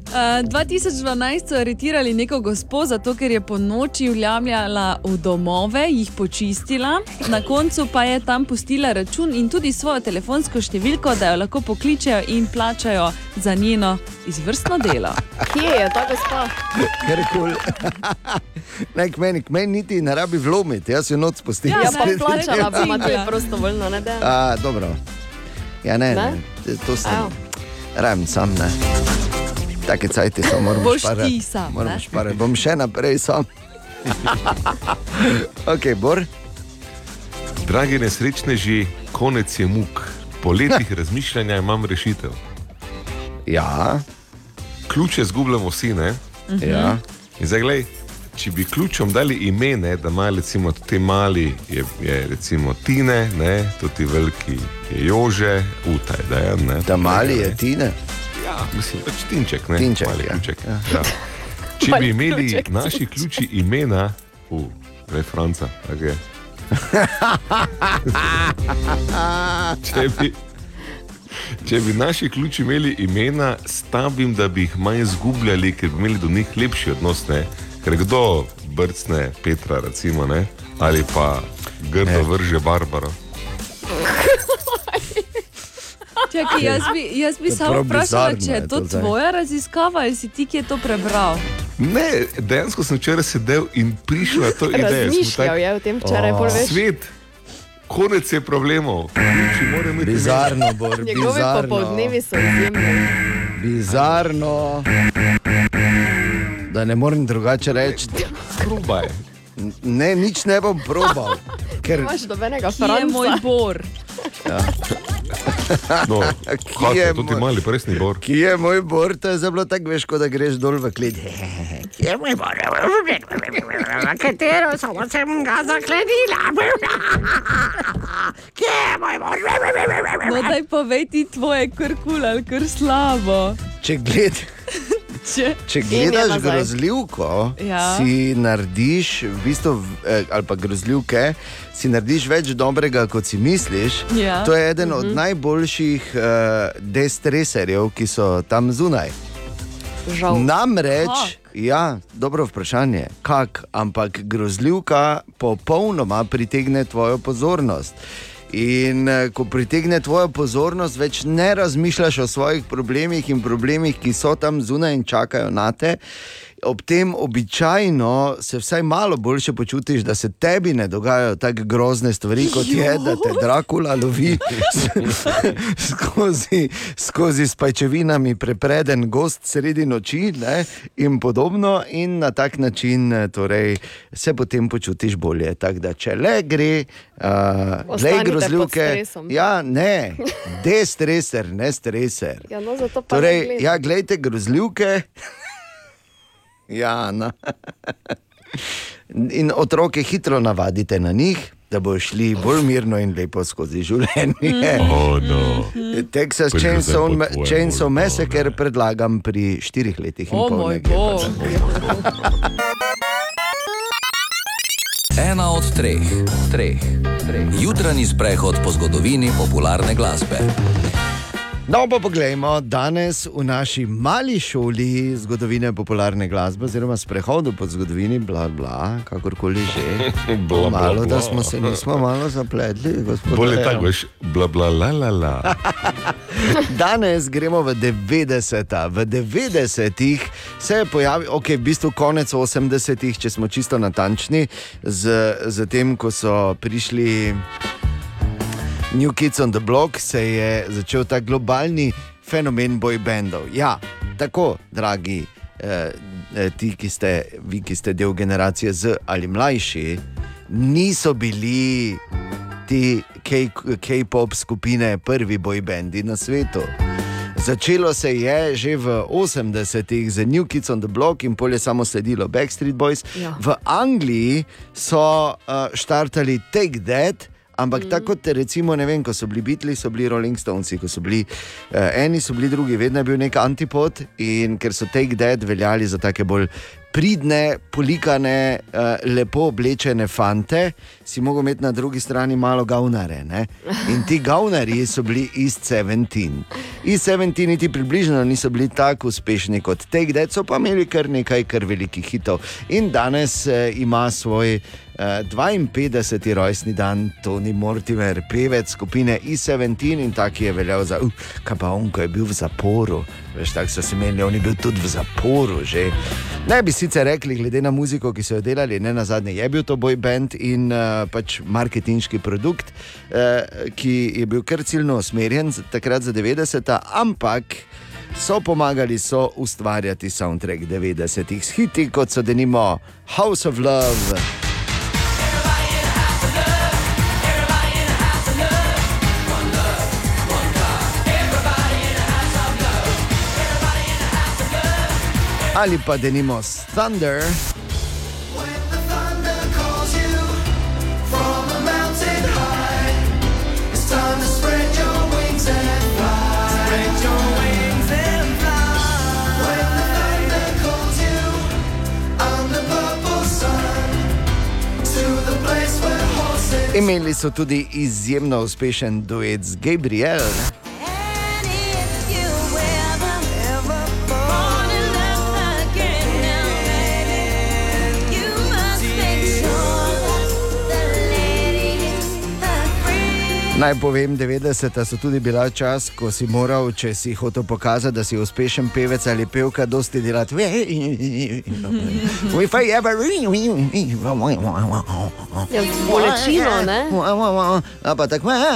Speaker 4: Uh, 2012 so aretirali neko gospo, zato ker je po noči vljamljala v domove, jih počistila, na koncu pa je tam pustila račun in tudi svojo telefonsko številko, da jo lahko pokličejo in plačajo za njeno izvrstno delo.
Speaker 5: Kje je ta gospa?
Speaker 3: Ker kul. Naj k meni, k meni niti ne rabi vlomiti, jaz jo noč spustim.
Speaker 5: Ja, pa plačala bi ima tudi prostovoljno, ne da.
Speaker 3: A, dobro. Ja, ne, ne?
Speaker 5: Ne?
Speaker 3: ne. to sem. Rajem sam, ne. Take cajti so, moramo
Speaker 4: Boš
Speaker 3: šparati.
Speaker 4: ti sam,
Speaker 3: Moramo
Speaker 4: ne?
Speaker 3: šparati, bom še naprej sam. ok, Bor.
Speaker 7: Dragi nesrečneži, konec je muk. Po letih razmišljanja imam rešitev.
Speaker 3: Ja.
Speaker 7: Ključe zgubljamo vsi, ne?
Speaker 3: Mhm. Ja.
Speaker 7: In zdaj, glej, če bi ključom dali ime, ne, da recimo ti mali, je, je recimo Tine, ne, tudi veliki je Jože, utaj, da je ne.
Speaker 3: Da mali je Tine.
Speaker 7: Ja, mislim, pač Tinček, ne.
Speaker 3: Tinček,
Speaker 7: mali
Speaker 3: ja.
Speaker 7: ključek.
Speaker 3: Ja.
Speaker 7: Ja. Če bi imeli
Speaker 3: ključek,
Speaker 7: naši ključi imena, uh, ne Franca, tako je. Če bi, če bi naši ključi imeli imena, stavim, da bi jih manj izgubljali, ker bi imeli do njih lepši odnos. Ne? Ker kdo brcne Petra, recimo, ne? ali pa grdo vrže Barbaro.
Speaker 4: Čakaj, jaz bi, jaz bi samo vprašala,
Speaker 7: bizarno
Speaker 4: če
Speaker 7: je to
Speaker 4: to
Speaker 7: zdaj.
Speaker 4: tvoja raziskava ali si ti, ki je to prebral.
Speaker 7: Ne, dejansko sem včeraj sedel in prišel na to idejo.
Speaker 5: Razmišljal je o tem včeraj, pol veš.
Speaker 7: Svet, konec je problemov.
Speaker 3: Bizarno. Bor,
Speaker 5: Njegovi
Speaker 3: bizarno.
Speaker 5: popoldnevi so izjemni.
Speaker 3: Bizarno. Da ne morem drugače reči.
Speaker 7: Probaj.
Speaker 3: Ne, nič ne bom probal. Ker,
Speaker 5: Imaš dobenega
Speaker 4: Kje je
Speaker 5: franca.
Speaker 4: moj bor?
Speaker 3: Ja.
Speaker 7: No,
Speaker 3: Ki je
Speaker 7: Katja, to ti
Speaker 3: moj-
Speaker 7: mali, pa res ni bor.
Speaker 3: Ki je moj bor, to je zelo tako, veš, kot da greš dol v klid. Ki je moj bor, na katero samo sem ga zaklenila. Ki je moj bor.
Speaker 4: No, daj povej ti tvoje krkul ali kar slabo.
Speaker 3: Če gled.
Speaker 4: Če,
Speaker 3: Če gledaš grozljivko,
Speaker 4: Ja.
Speaker 3: si narediš, v bistvu, eh, ali pa grozljivke, si narediš več dobrega, kot si misliš.
Speaker 4: Ja.
Speaker 3: To je eden od
Speaker 4: Mhm.
Speaker 3: najboljših uh, destreserjev, ki so tam zunaj.
Speaker 5: Žal.
Speaker 3: Namreč, ja, dobro vprašanje, kak, ampak grozljivka popolnoma pritegne tvojo pozornost. In eh, ko pritegne tvojo pozornost, več ne razmišljaš o svojih problemih in problemih, ki so tam zunaj in čakajo na te. Ob tem običajno se vsaj malo boljše počutiš, da se tebi ne dogajajo tako grozne stvari, kot je, da te Drakula lovi skozi, skozi s pajčevinami prepreden gost sredi noči ne, in podobno. In na tak način torej, se potem počutiš bolje. Tako da, če le gre, uh, le grozljivke. Ja, ne, destreser, ne streser.
Speaker 5: Ja, no,
Speaker 3: Torej, ja, gledajte grozljivke. Ja, na. In otroke hitro navadite na njih, da bodo šli bolj mirno in lepo skozi življenje.
Speaker 26: Oh, no.
Speaker 3: Texas Chainsaw, Ma- Chainsaw Massacre predlagam pri štirih letih. in
Speaker 4: O
Speaker 3: pol
Speaker 4: moj bog.
Speaker 1: Ena od treh, treh, treh. Jutranji sprehod po zgodovini popularne glasbe.
Speaker 3: No, pa poglejmo, danes v naši mali šoli zgodovine popularne glasbe, oziroma sprehodu po zgodovini, bla, bla, kakorkoli že.
Speaker 7: Bla, bla,
Speaker 3: malo, da
Speaker 7: bla.
Speaker 3: smo se nismo malo zapletli, gospod.
Speaker 7: Bolje tako, veš, bla bla la la la.
Speaker 3: Danes gremo v 90-ta. V 90-ih se je pojavil, ok, v bistvu konec 80-ih, če smo čisto natančni, z, z tem, ko so prišli New Kids on the Block, se je začel ta globalni fenomen bojbendov. Ja, tako, dragi. Eh, eh, ti, ki ste, vi, ki ste del generacije Z ali mlajši, niso bili ti K-pop skupine prvi bojbendi na svetu. Začelo se je že v 80-ih z New Kids on the Block in polje samo sledilo Backstreet Boys.
Speaker 5: Ja.
Speaker 3: V Angliji so uh, štartali Take That. Ampak mm. tako recimo, ne vem, ko so bili Beatles, so bili Rolling Stones, ko so bili uh, eni, so bili drugi, vedno je bil nek antipod in ker so Take That veljali za take bolj pridne, polikane, uh, lepo oblečene fante, si mogel imeti na drugi strani malo gavnare. Ne? In ti gavnari so bili iz 17. Iz 17 niti približno niso bili tako uspešni kot Take That, so pa imeli kar nekaj kar velikih hitov. In danes uh, ima svoj. Uh, 52. rojstni dan Tony Mortimer, pevec skupine E17 in tako je veljal za, uh, kaj pa on, ko je bil v zaporu. Veš, tako so se menili, on je bil tudi v zaporu že. Ne bi sicer rekli, glede na muziko, ki so jo delali, ne na zadnje je bil to boj band in uh, pač marketinški produkt, uh, ki je bil kar ciljno usmerjen takrat za 90. ampak. So pomagali so ustvarjati soundtrack 90-ih s hiti, kot so denimo House of Love. Ali pa denimo Thunder. Imeli so tudi izjemno uspešen duet z Gabriel. Naj povem, 90-ta so tudi bila čas, ko si moral, če si hotel pokazati, da si uspešen pevec ali pevka, dosti delati.
Speaker 5: Ja, bolečino, ne?
Speaker 3: A pa tako. Ja,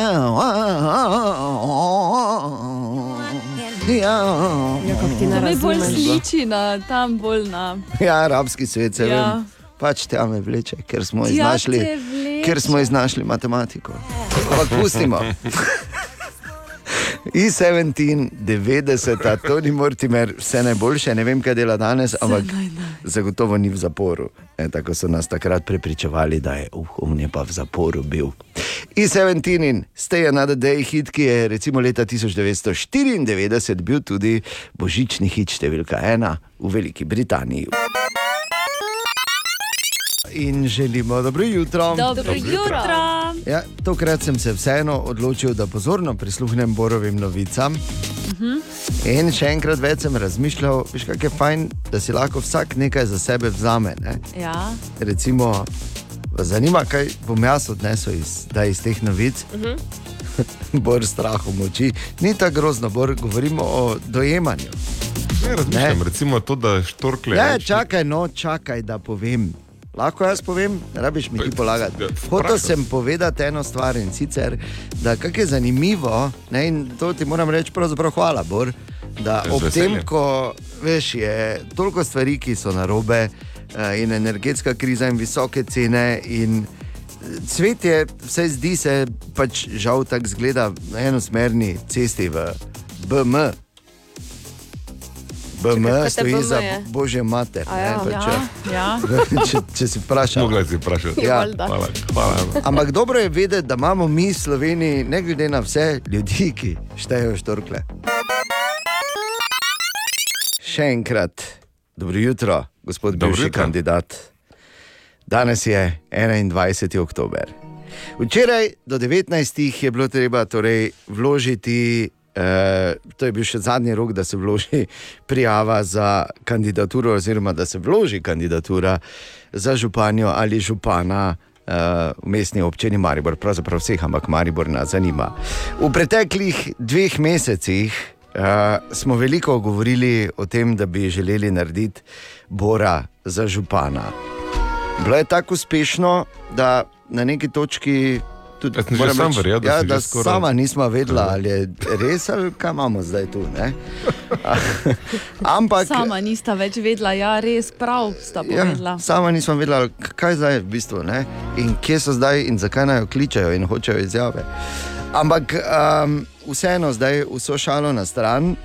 Speaker 5: Ja, kako ti ne
Speaker 4: To me bolj
Speaker 5: razumeš.
Speaker 4: sliči na tam, bolj na.
Speaker 3: Ja, arabski svet se
Speaker 4: Ja.
Speaker 3: vem. Pač te me vleče, ker smo
Speaker 4: Tja
Speaker 3: iznašli, ker smo iznašli matematiko. Ampak pustimo. I17, 90, Toni Mortimer, vse najboljše, ne vem, kaj dela danes, ampak zagotovo ni v zaporu. E, tako so nas takrat prepričevali, da je uh, on je pa v zaporu bil. I17 in Stay Another Day hit, ki je recimo leta 1994 bil tudi božični hit številka ena v Veliki Britaniji. In želimo dobro jutro.
Speaker 4: Dobro jutro.
Speaker 3: Ja, tokrat sem se vseeno odločil, da pozorno prisluhnem Borovim novicam.
Speaker 4: Mhm.
Speaker 3: In še enkrat več sem razmišljal, veš, kako je fajn, da si lahko vsak nekaj za sebe vzame. Ne?
Speaker 4: Ja.
Speaker 3: Recimo, vas zanima, kaj bom jaz odnesel iz, da iz teh novic.
Speaker 5: Mhm.
Speaker 3: Bor strahom oči. Ni tako grozno, bor, govorimo o dojemanju.
Speaker 7: Ne, razmišljam, recimo to, da štorkle.
Speaker 3: Ja, čakaj, no, čakaj, da povem. Lahko jaz povem, ne rabiš mi ti polagati. Hotel sem povedati eno stvar in sicer, da kak je zanimivo, ne, in to ti moram reči, pravzaprav hvala, Bor, da ob tem, ko veš, je toliko stvari, ki so narobe, eh, in energetska kriza, in visoke cene. In svet je, vse zdi se, pač žal tako zgleda na enosmerni cesti v BM. BM stoji za
Speaker 5: je?
Speaker 3: Božjo mater.
Speaker 5: A
Speaker 3: ne,
Speaker 5: ja.
Speaker 3: pač,
Speaker 4: Ja, ja.
Speaker 3: če, če si vprašal.
Speaker 7: Mogla si vprašati.
Speaker 3: Ja.
Speaker 7: Hvala, hvala.
Speaker 3: Ampak dobro je vedeti, da imamo mi v Sloveniji, ne glede na vse ljudi, ki štejejo štorkle. Še enkrat, dobro jutro, gospod
Speaker 7: Dobro
Speaker 3: bivši
Speaker 7: jutro.
Speaker 3: kandidat. Danes je 21. oktober. Včeraj do 19. je bilo treba torej vložiti, eh, to je bil še zadnji rok, da se vloži prijava za kandidaturo, oziroma da se vloži kandidatura za županjo ali župana. eh, V mestni občini Maribor, pravzaprav vseh, ampak Maribor nas zanima. V preteklih dveh mesecih uh, smo veliko govorili o tem, da bi želeli narediti Bora za župana. Bilo je tako uspešno, da na neki točki tudi moram
Speaker 7: sam
Speaker 3: reči,
Speaker 7: verjel, da
Speaker 3: ja, da
Speaker 7: skoraj-
Speaker 3: sama nismo vedela, ali je res ali kaj imamo zdaj tu. ne. Ampak
Speaker 4: Sama nista več vedela, ja, res prav sta
Speaker 3: Ja,
Speaker 4: povedala.
Speaker 3: sama nismo vedela, kaj zdaj je v bistvu ne? in kje so zdaj in zakaj naj jo kličejo in hočejo izjave. Ampak um, vseeno, zdaj vso šalo na stran.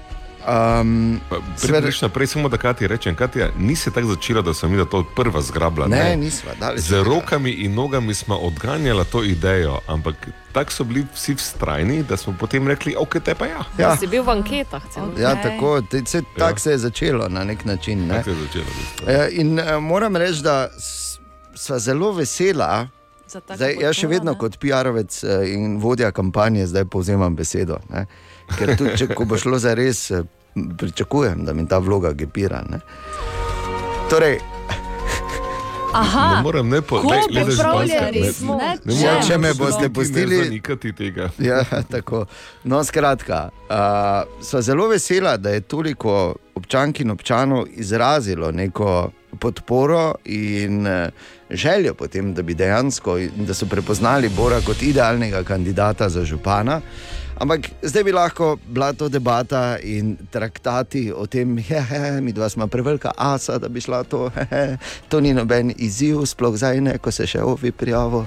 Speaker 3: Um,
Speaker 7: Prvič naprej, samo da Kati rečem, Katja, nisi tako začela, da sem videla to prva zgrabla.
Speaker 3: Ne, nisva, daleč
Speaker 7: Z rokami in nogami smo odganjali to idejo, ampak tako so bili vsi vztrajni, da smo potem rekli, ok, te pa ja.
Speaker 3: Ja.
Speaker 5: Si bil v anketah. celo.
Speaker 3: Ja, tako, te- se, tako se je začelo na nek način. Ne?
Speaker 7: Tako se je začelo.
Speaker 3: E, In uh, moram reči, da s- sva zelo vesela. Zdaj, jaz še vedno
Speaker 4: ne?
Speaker 3: kot PR-ovec eh, in vodja kampanje zdaj povzemam besedo. Ne? Ker tudi, če bo šlo za res, eh, pričakujem, da mi ta vloga gepira. Ne? Torej,
Speaker 4: Aha,
Speaker 7: Ne morem ne po-
Speaker 4: ko
Speaker 7: glej, glej, da
Speaker 4: pripravljeni
Speaker 7: županska-
Speaker 4: smo.
Speaker 7: Ne
Speaker 4: Ne,
Speaker 7: morem
Speaker 3: če me boste
Speaker 7: ne
Speaker 3: pustili-
Speaker 7: zanikati tega.
Speaker 3: Ja, tako. No, skratka, uh, sva zelo vesela, da je toliko občank in občanov izrazilo neko podporo in uh, željo potem, da bi dejansko da so prepoznali Bora kot idealnega kandidata za župana. Ampak zdaj bi lahko bila to debata in traktati o tem, da mi dva smo prevelika asa, da bi šla to. Hehe, to ni noben izziv, sploh zdaj ne, ko se še ovi prijavo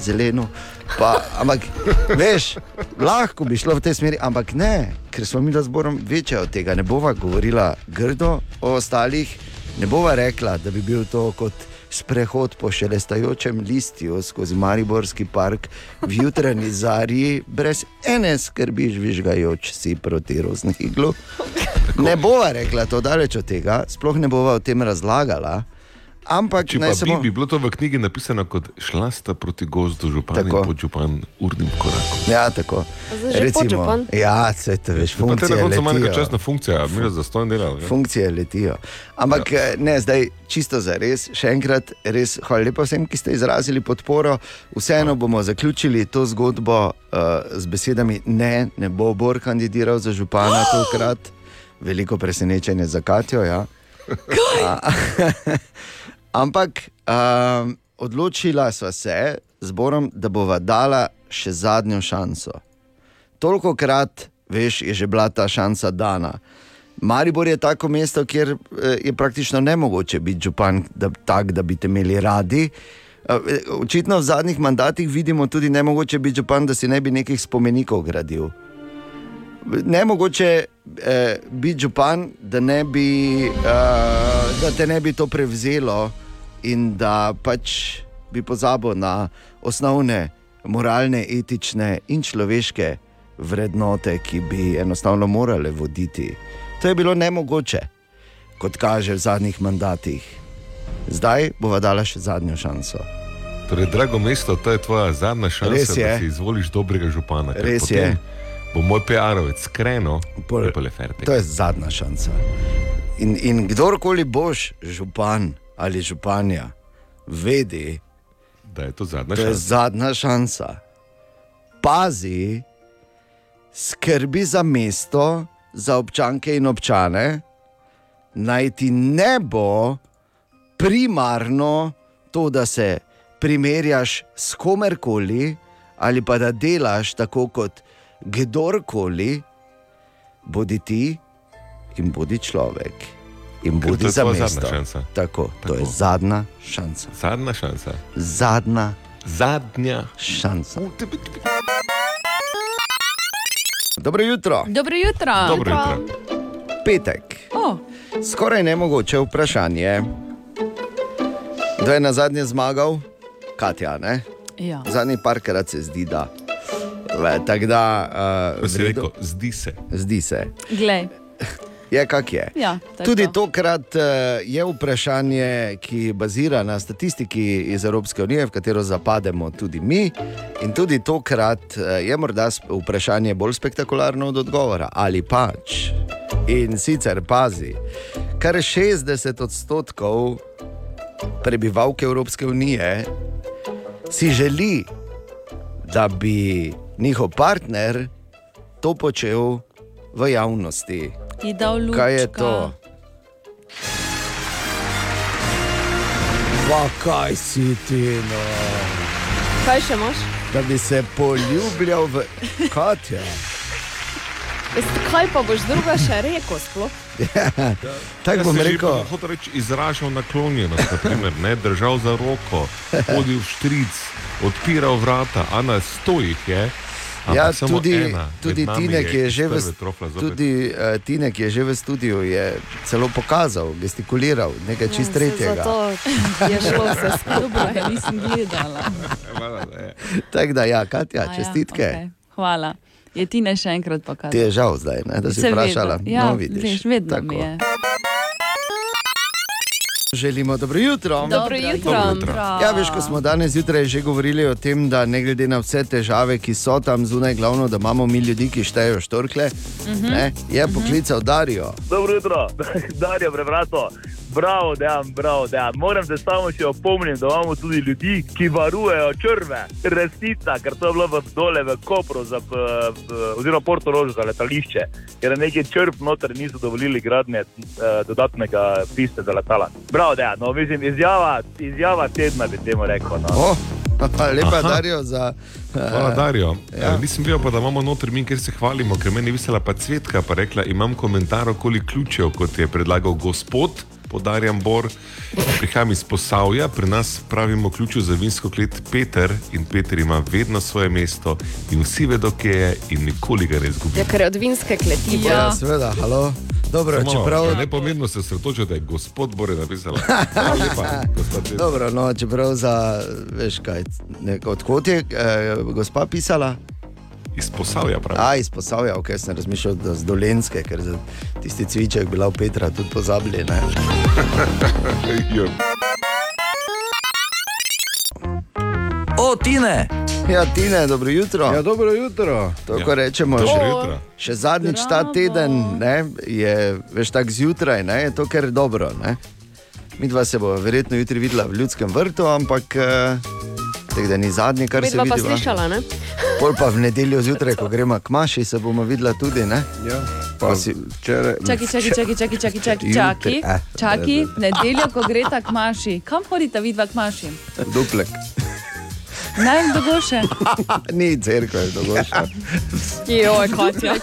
Speaker 3: zeleno. Pa, ampak, veš, lahko bi šlo v tej smeri, ampak ne, ker smo mi da zborom večja od tega. Ne bova govorila grdo o ostalih, ne bova rekla, da bi bil to kot sprehod po šelestajočem listju skozi Mariborski park v jutranji zarji, brez ene skrbi, žvižgajoč si proti roznihiglu. Ne bova rekla to daleč od tega, sploh ne bova o tem razlagala. Ampak
Speaker 7: Če pa
Speaker 3: naj
Speaker 7: bi,
Speaker 3: samo.
Speaker 7: bi bilo to v knjigi napisano kot šla sta proti gozdu župan in
Speaker 3: Tako.
Speaker 7: podžupan urnim korakom.
Speaker 3: Ja, tako.
Speaker 5: Podžupan?
Speaker 3: Ja, se te veš,
Speaker 7: Pa te na
Speaker 3: funkcije
Speaker 7: koncu ima neka
Speaker 3: letijo.
Speaker 7: časna funkcija, mi za stojno delali. ja.
Speaker 3: Funkcije letijo. Ampak ja. ne, zdaj čisto za res, še enkrat, res hvala lepa vsem, ki ste izrazili podporo. Vseeno bomo zaključili to zgodbo uh, z besedami: ne, ne bo Bor kandidiral za župana tokrat. Veliko presenečenje za Katijo. Ja. A, Ampak um, odločila sva se z Borom, da bova dala še zadnjo šanso. Toliko krat, veš, je že bila ta šansa dana. Maribor je tako mesto, kjer eh, je praktično nemogoče biti župan, da, tak, da bi te imeli radi. Eh, Očitno v zadnjih mandatih vidimo tudi nemogoče biti župan, da si ne bi nekih spomenikov gradil. Ne mogoče eh, biti župan, da, ne bi, eh, da te ne bi to prevzelo in da pač bi pozabil na osnovne moralne, etične in človeške vrednote, ki bi enostavno morale voditi. To je bilo nemogoče, kot kaže v zadnjih mandatih. Zdaj bova dala še zadnjo šanso.
Speaker 7: Torej, drago mesto, to je tvoja zadnja šansa,
Speaker 3: je.
Speaker 7: da si izvoliš dobrega župana.
Speaker 3: Res je.
Speaker 7: Bo moj PR-ovec skrenil,
Speaker 3: Pol-
Speaker 7: pa le fertik.
Speaker 3: To je zadnja šansa. In, in kdorkoli boš župan ali županja, vedi,
Speaker 7: da je to zadnja
Speaker 3: to je
Speaker 7: šansa.
Speaker 3: zadnja šansa. Pazi, skrbi za mesto, za občanke in občane, naj ti ne bo primarno to, da se primerjaš s komerkoli ali pa da delaš tako kot kdorkoli, bodi ti in bodi človek. In bodi
Speaker 7: je
Speaker 3: za mesto.
Speaker 7: šansa.
Speaker 3: Tako, to je zadnja šansa.
Speaker 7: Zadnja šansa.
Speaker 3: Zadnja,
Speaker 7: Zadnja
Speaker 3: šansa. Dobro jutro.
Speaker 4: Dobro jutro.
Speaker 7: Dobro jutro.
Speaker 3: Petek.
Speaker 4: O,
Speaker 3: Skoraj nemogoče vprašanje. Kdo je na zadnje zmagal? Katja, ne?
Speaker 4: ja.
Speaker 3: Zadnji parkrat se zdi, da. Le, Tako da. Uh,
Speaker 7: rekel, zdi se.
Speaker 3: Zdi se.
Speaker 4: Glej.
Speaker 3: Je kak je.
Speaker 4: Ja,
Speaker 3: Tudi
Speaker 4: to.
Speaker 3: tokrat uh, je vprašanje, ki bazira na statistiki iz Evropske unije, v katero zapademo tudi mi. In tudi tokrat uh, je morda vprašanje bolj spektakularno od odgovora, ali pač. In sicer pazi, kar 60 odstotkov prebivalk Evropske unije si želi, da bi njihov partner to počel v javnosti.
Speaker 4: Ti dal luč.
Speaker 3: Kaj je to? Pa kaj si ti, no?
Speaker 5: Kaj še imaš?
Speaker 3: Da bi se poljubljal v Katja.
Speaker 5: Veste, Kaj pa boš druga še rekel? Sploh?
Speaker 3: Tako bom rekel.
Speaker 7: Hoče reči, izražal naklonjenost, naprimer, ne, držal za roko, hodil v štric, odpiral vrata, a na stojih je.
Speaker 3: Ja, tudi,
Speaker 7: ena
Speaker 3: tudi Tine, ki je že v, tudi, uh, Tine, ki je že v studiu, je celo pokazal, gestikuliral nekaj čist tretjega.
Speaker 5: Ja, Zato je šlo vse skupaj.
Speaker 4: Ga nisem gledala.
Speaker 3: Tako da, ja, Katja,
Speaker 4: A ja,
Speaker 3: čestitke.
Speaker 4: okej. Hvala. Je ti ne še enkrat pokazal?
Speaker 3: Ti je žal zdaj, ne, da si
Speaker 4: Seveda.
Speaker 3: vprašala.
Speaker 4: Ja,
Speaker 3: no, vidiš.
Speaker 4: veš, vedno
Speaker 3: Tako.
Speaker 4: mi je.
Speaker 3: Želimo dobro jutro.
Speaker 5: Dobro jutro.
Speaker 7: Dobro jutro.
Speaker 3: Ja, veš, ko smo danes zjutraj že govorili o tem, da ne glede na vse težave, ki so tam zunaj, glavno, da imamo mi ljudi, ki štejejo štorkle,
Speaker 5: Mhm.
Speaker 3: ne, je poklical Darijo.
Speaker 37: Dobro jutro, Darjo Prebrato. Bravo, dejan, bravo, dejan. Moram se samo še opomniti, da imamo tudi ljudi, ki varujejo črve, resnica, ker to je bilo v dole v Kopru, za, v, v, oziroma Portorožu za letališče, ker je neki črp noter niso dovolili gradnje eh, dodatnega piste za letala. Bravo, dejan, no, mislim, izjava, izjava tedna bi temu rekel. No.
Speaker 3: Oh, lepa,
Speaker 7: Aha.
Speaker 3: Darijo, za.
Speaker 7: Hvala, Darijo.
Speaker 3: ja.
Speaker 7: Ja. Nisem bil pa, da imamo noter mi, ker se hvalimo, ker meni je visela pa cvetka, pa rekla, imam komentar okoli ključev, kot je predlagal gospod. Podarjam Bor, prihajam iz Posavja, pri nas pravimo ključu za vinsko klet Peter in Peter ima vedno svoje mesto in vsi vedo, kje je in nikoli ga ne izgubi.
Speaker 5: Ja, ker je od vinske kleti.
Speaker 3: Ja, seveda, halo. Dobro,
Speaker 7: Samo
Speaker 3: čeprav.
Speaker 7: malo, Nepomembno se sredotočite, da je gospod Bor je napisal.
Speaker 3: Dobro, no, čeprav za, veš kaj, nek, odkot je eh, gospa pisala?
Speaker 7: Iz Posavja, pravi.
Speaker 3: A, iz Posavja, ok, sem razmišljal, da z Dolenske, ker za tisti cviček bila v Petra tudi pozabili.
Speaker 1: O, Tine!
Speaker 3: Ja, Tine, dobro jutro.
Speaker 2: Ja, dobro jutro.
Speaker 3: To,
Speaker 7: Ja,
Speaker 3: ko rečemo,
Speaker 7: dobro
Speaker 3: še,
Speaker 7: jutro.
Speaker 3: še zadnjič ta teden ne, je veš tako zjutraj, ne, je to kar dobro. Ne. Mi dva se bomo verjetno jutri videla v ljudskem vrtu, ampak eh, tako da ni zadnji, kar se
Speaker 5: Vidva pa
Speaker 3: vidi.
Speaker 5: slišala, ne?
Speaker 3: Pol pa v nedeljo zjutraj, ko gremo k Maši, se bomo videla tudi. Ne?
Speaker 2: Ja,
Speaker 3: Pa
Speaker 2: pa
Speaker 3: si-
Speaker 2: včeraj.
Speaker 4: Čakaj, čakaj, čakaj, čakaj, čakaj, čakaj, čakaj,
Speaker 3: eh,
Speaker 4: čakaj, v nedeljo, ko gre ta k maši. Kam hodita vidva k maši?
Speaker 3: Duplek.
Speaker 4: Naj jim dogoše.
Speaker 3: ni crkve, dogoša.
Speaker 5: Joj, Katja.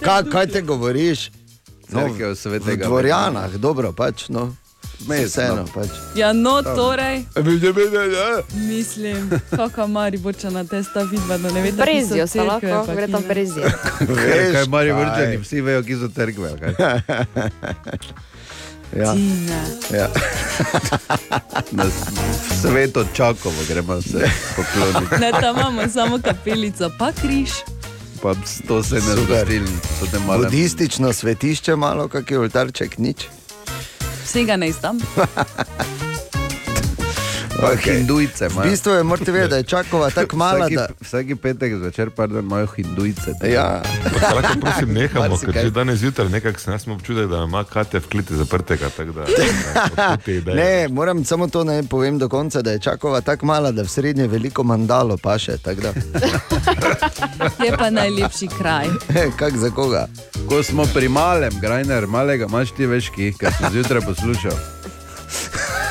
Speaker 3: Kaj, kaj te govoriš?
Speaker 2: Cerkev
Speaker 3: v
Speaker 2: svetega
Speaker 3: dvorjanah, dobro pač. No. Vseeno, pač.
Speaker 4: Ja, no, torej. Mislim, kako mari bočana testa vidva, da ne ve, da
Speaker 5: Brezijo se lahko, gre tam brezijo.
Speaker 2: Kaj, kaj Mari
Speaker 3: kaj.
Speaker 2: vrčani, vsi vejo, ki so kaj?
Speaker 3: Ja.
Speaker 2: Ja. Na s- v sveto čakovo gremo se pokloniti.
Speaker 4: Ne, tam imamo samo kapelico, pa križ.
Speaker 2: Pa 107 zgodilni, so te male.
Speaker 3: Budistično svetišče, malo kakšen oltarček, nič.
Speaker 4: Vsega ne izdam.
Speaker 2: Pa hindujce
Speaker 3: V
Speaker 2: imajo.
Speaker 3: bistvu je, morate vedeti, da je čakova tako mala,
Speaker 2: Vsaki,
Speaker 3: da...
Speaker 2: vsaki petek zvečer pardon, imajo hindujce.
Speaker 3: Ja.
Speaker 7: Pa Lahko prosim nehamo, ker že danes zjutraj nekako sem imel občutek, da ima Katja v kleti zaprtega. Da, ja, ideje.
Speaker 3: Ne, moram samo to ne povem do konca, da je čakova tako mala, da v srednje veliko mandalo paše.
Speaker 4: Je pa najlepši kraj.
Speaker 3: Kak za koga?
Speaker 2: Ko smo pri malem, Grajner, malega imaš ti veš, ki ker sem zjutraj poslušal.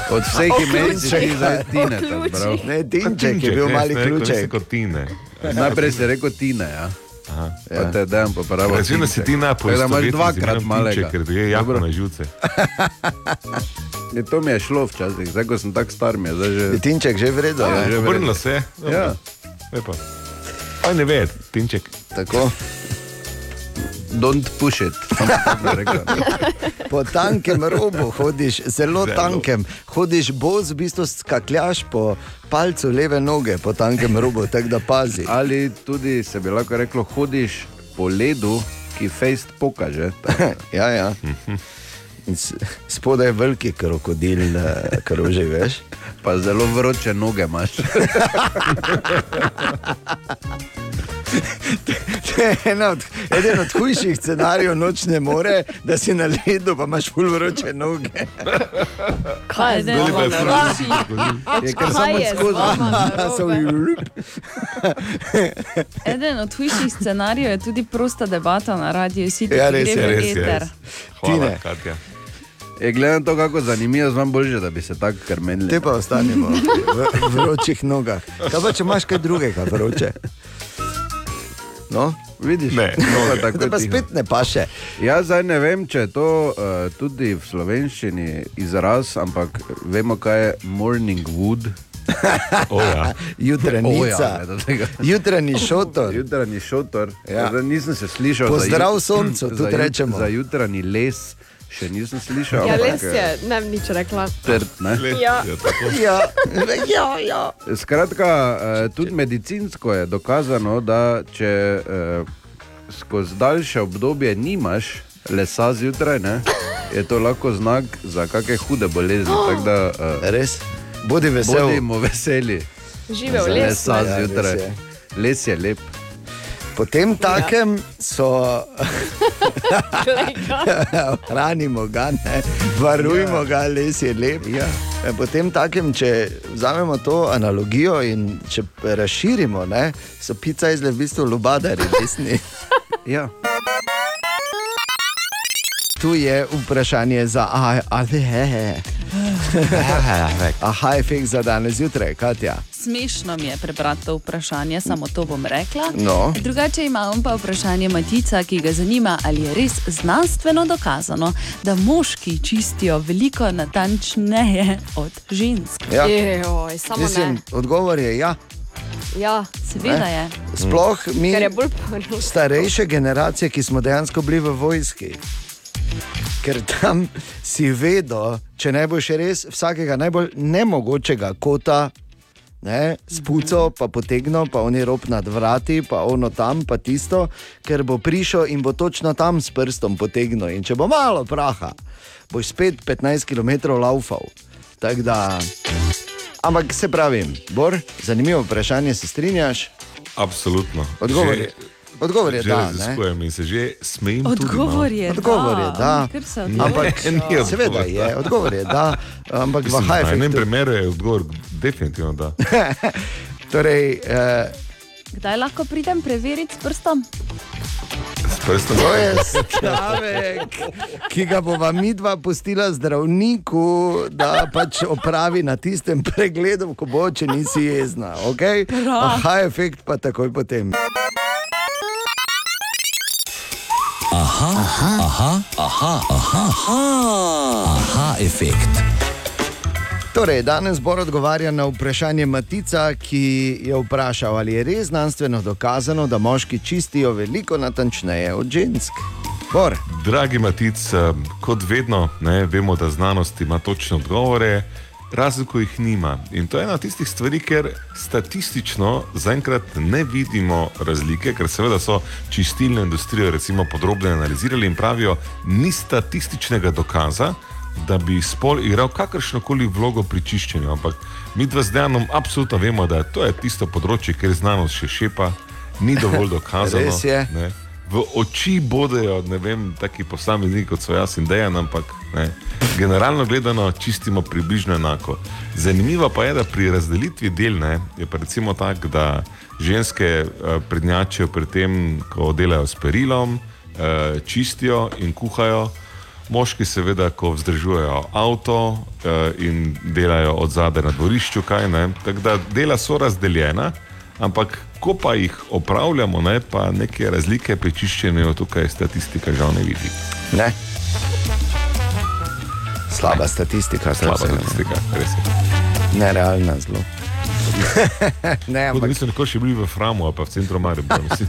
Speaker 2: Od vseh
Speaker 3: O,
Speaker 2: imen si
Speaker 3: ključek.
Speaker 2: ti zdaj tine.
Speaker 3: O,
Speaker 2: tam
Speaker 3: ključek.
Speaker 2: bral.
Speaker 3: Ne, Tinček je bil mali ključek.
Speaker 7: Tine.
Speaker 2: Najprej si rekel tine, ja.
Speaker 7: Aha.
Speaker 2: Pa te dajem popraviti.
Speaker 7: Razumem, da si ti na
Speaker 2: Tako da imaš dvakrat malega.
Speaker 7: Tinček, ker je jako
Speaker 2: Dobro.
Speaker 7: na živce.
Speaker 2: Je, to mi je šlo včasih, zdaj ko sem tako star, mi je zdaj že.
Speaker 3: Je Tinček že vredno?
Speaker 2: Ja, že.
Speaker 7: Obrnilo se je.
Speaker 2: Ja.
Speaker 7: Lepo. Aj ne ve, Tinček.
Speaker 3: Tako.
Speaker 2: Don't push it.
Speaker 3: Po tankem robu hodiš, zelo
Speaker 2: Zelo.
Speaker 3: tankem, hodiš bos, v bistvu skakljaš po palcu leve noge, po tankem robu, tako da pazi.
Speaker 2: Ali tudi se bi lahko reklo, hodiš po ledu, ki fejst pokaže.
Speaker 3: ja, ja. Spodaj je veliki krokodil, eh, kroži, veš.
Speaker 2: Pa zelo vroče noge imaš.
Speaker 3: To je ena od, eden od hujših scenarijev nočne more, da si na ledu, pa imaš ful vroče noge.
Speaker 5: Kaj je
Speaker 4: Eden
Speaker 5: z vama
Speaker 4: od
Speaker 5: narobe?
Speaker 3: Je kar
Speaker 5: Kaj
Speaker 3: samo
Speaker 5: je z
Speaker 3: skozi.
Speaker 5: vama narobe?
Speaker 3: So ljup.
Speaker 4: Eden od hujših scenarijev je tudi prosta debata na radiju City,
Speaker 3: Ja,
Speaker 4: ki
Speaker 3: res
Speaker 4: gre
Speaker 3: je, res je.
Speaker 4: eter.
Speaker 7: Hvala,
Speaker 3: Tine.
Speaker 7: Katja.
Speaker 2: Je, gledam to, kako zanimivo, znam bolje, da bi se tako krmenili.
Speaker 3: Te pa ostanemo v v vročih nogah. Kaj pa če imaš kaj drugega vroče? No,
Speaker 2: Vidiš,
Speaker 7: Ne, noge.
Speaker 2: tako
Speaker 3: da spet ne paše.
Speaker 2: Jaz zdaj ne vem, če je to uh, tudi v slovenščini izraz, ampak vemo, kaj je morning wood.
Speaker 7: O, ja.
Speaker 3: Jutranjica,
Speaker 2: do tega.
Speaker 3: jutranji šotor.
Speaker 2: Jutranji šotor.
Speaker 3: Ja.
Speaker 2: Ja. Zdaj, nisem se slišal. za
Speaker 3: Pozdrav soncu,
Speaker 2: za
Speaker 3: tudi rečemo.
Speaker 2: Za jutranji les še nisem slišal.
Speaker 5: Ja, les je, ne bom nič rekla.
Speaker 2: Trd, ne?
Speaker 5: Ja.
Speaker 3: Ja, ja, ja.
Speaker 2: Skratka, eh, tudi medicinsko je dokazano, da če eh, skozi daljše obdobje nimaš lesa zjutraj, ne, je to lahko znak za kakšne hude bolezni. tako Da, eh,
Speaker 3: Res, bodi vesel.
Speaker 2: Bodimo veseli.
Speaker 5: Žive v
Speaker 2: za
Speaker 5: lesu.
Speaker 2: lesa
Speaker 3: Ja,
Speaker 2: zjutraj.
Speaker 3: res.
Speaker 2: Les je lep.
Speaker 3: Potem takem so,
Speaker 5: Glej ga.
Speaker 3: hranimo ga, ne? varujmo ga, les je lep.
Speaker 2: Ja.
Speaker 3: E, Potem takem, če vzamemo to analogijo in če razširimo, ne, so pica izle v bistvu lubadari, desni.
Speaker 2: Ja.
Speaker 3: Tu je vprašanje za A- ali he. Aha, efekt za danes zjutraj, Katja.
Speaker 4: Smešno mi je prebrati to vprašanje, samo to bom rekla.
Speaker 3: No.
Speaker 4: Drugače imam pa vprašanje Matica, ki ga zanima, ali je res znanstveno dokazano, da moški čistijo veliko natančneje od žensk.
Speaker 3: Ja.
Speaker 5: Joj, samo
Speaker 3: Mislim,
Speaker 5: ne.
Speaker 3: odgovor je ja.
Speaker 5: Ja,
Speaker 4: Seveda
Speaker 3: Ne?
Speaker 4: je.
Speaker 3: Sploh mi,
Speaker 5: ker je bolj prvo.
Speaker 3: starejše generacije, ki smo dejansko bili v vojski. Ker tam si vedo, če ne boš res vsakega najbolj nemogočega kota, ne, spuco, pa potegnil, pa oni rob nad vrati, pa ono tam, pa tisto, ker bo prišel in bo točno tam s prstom potegnil. In če bo malo praha, boš spet 15 km laufal. Tako da. Ampak se pravi, Bor, zanimivo vprašanje, se strinjaš?
Speaker 7: Absolutno.
Speaker 3: Odgovor
Speaker 7: Že-
Speaker 3: je, odgovor je
Speaker 7: Že
Speaker 3: da. ne?
Speaker 7: raziskujem in se že smejim.
Speaker 4: Odgovor je,
Speaker 3: Odgovor je da.
Speaker 4: Ker se
Speaker 7: Ne,
Speaker 3: Ampak,
Speaker 7: ni odgovor.
Speaker 3: seveda je, odgovor je da, ampak v
Speaker 7: Mislim, Na enem primeru je odgovor definitivno da.
Speaker 3: Torej, eh,
Speaker 4: Kdaj lahko pridem preveriti s prstom?
Speaker 7: S prstom.
Speaker 3: to je stavek, ki ga bova mi dva pustila zdravniku, da pač opravi na tistem pregledu, ko bo, če nisi jezna. Okay? Aha, efekt pa takoj potem.
Speaker 1: Aha, Aha, aha, aha, aha, aha, aha, efekt.
Speaker 3: Torej, danes zbor odgovarja na vprašanje Matica, ki je vprašal, ali je res znanstveno dokazano, da moški čistijo veliko natančneje od žensk. Bor.
Speaker 7: Dragi Matic, eh, kot vedno, ne, vemo, da znanost ima točne odgovore, razen ko jih nima. In to je ena od tistih stvari, ker statistično zaenkrat ne vidimo razlike, ker seveda so čistilno industrijo recimo podrobno analizirali in pravijo, ni statističnega dokaza, da bi spol igral kakršno koli vlogo pri čiščenju. Ampak mi dva z Dejanom absolutno vemo, da to je tisto področje, kjer znanost še šepa, ni dovolj dokazano.
Speaker 3: Res je.
Speaker 7: Ne. V oči bodejo, ne vem, taki posamezniki kot so jaz in dejan, ampak ne. generalno gledano čistimo približno enako. Zanimivo pa je, da pri razdelitvi del ne, je recimo tako, da ženske eh, prednjačijo pri tem, ko delajo s perilom, eh, čistijo in kuhajo. Moški, seveda, ko vzdržujejo avto eh, in delajo od zadaj na dvorišču, kaj ne. Tako da dela so razdeljena, ampak ko pa jih opravljamo, ne, pa neke razlike pri čiščenju tukaj statistika žal ne vidi.
Speaker 3: Ne. Slaba statistika,
Speaker 7: Slaba
Speaker 3: to je vse, ne.
Speaker 7: statistika, res je.
Speaker 3: Nerealna zelo. ne,
Speaker 7: Ampak nisem nikoli še bil v Framu, ali pa v centru Maribora. mislim.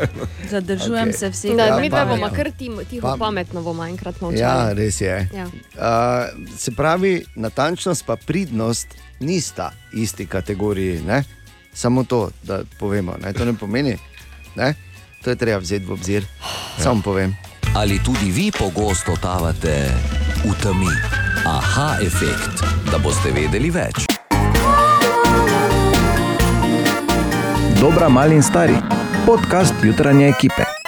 Speaker 4: Zadržujem
Speaker 3: Okej.
Speaker 4: okay. se vseh.
Speaker 5: Da,
Speaker 3: Ja,
Speaker 5: mi pa bomo kar tiho
Speaker 3: Pa-
Speaker 5: pametno bomo enkrat naučili.
Speaker 3: Ja, res je.
Speaker 5: Ja.
Speaker 3: Uh, se pravi, natančnost in pridnost nista isti kategoriji. Ne? Samo to, da povemo. Ne? To ne pomeni, ne? to je treba vzeti v obzir. Samo povem.
Speaker 1: Ali tudi vi pogosto totavate v temi? Aha efekt, da boste vedeli več.
Speaker 38: Dobra, mali in stari. Podcast jutranje ekipe.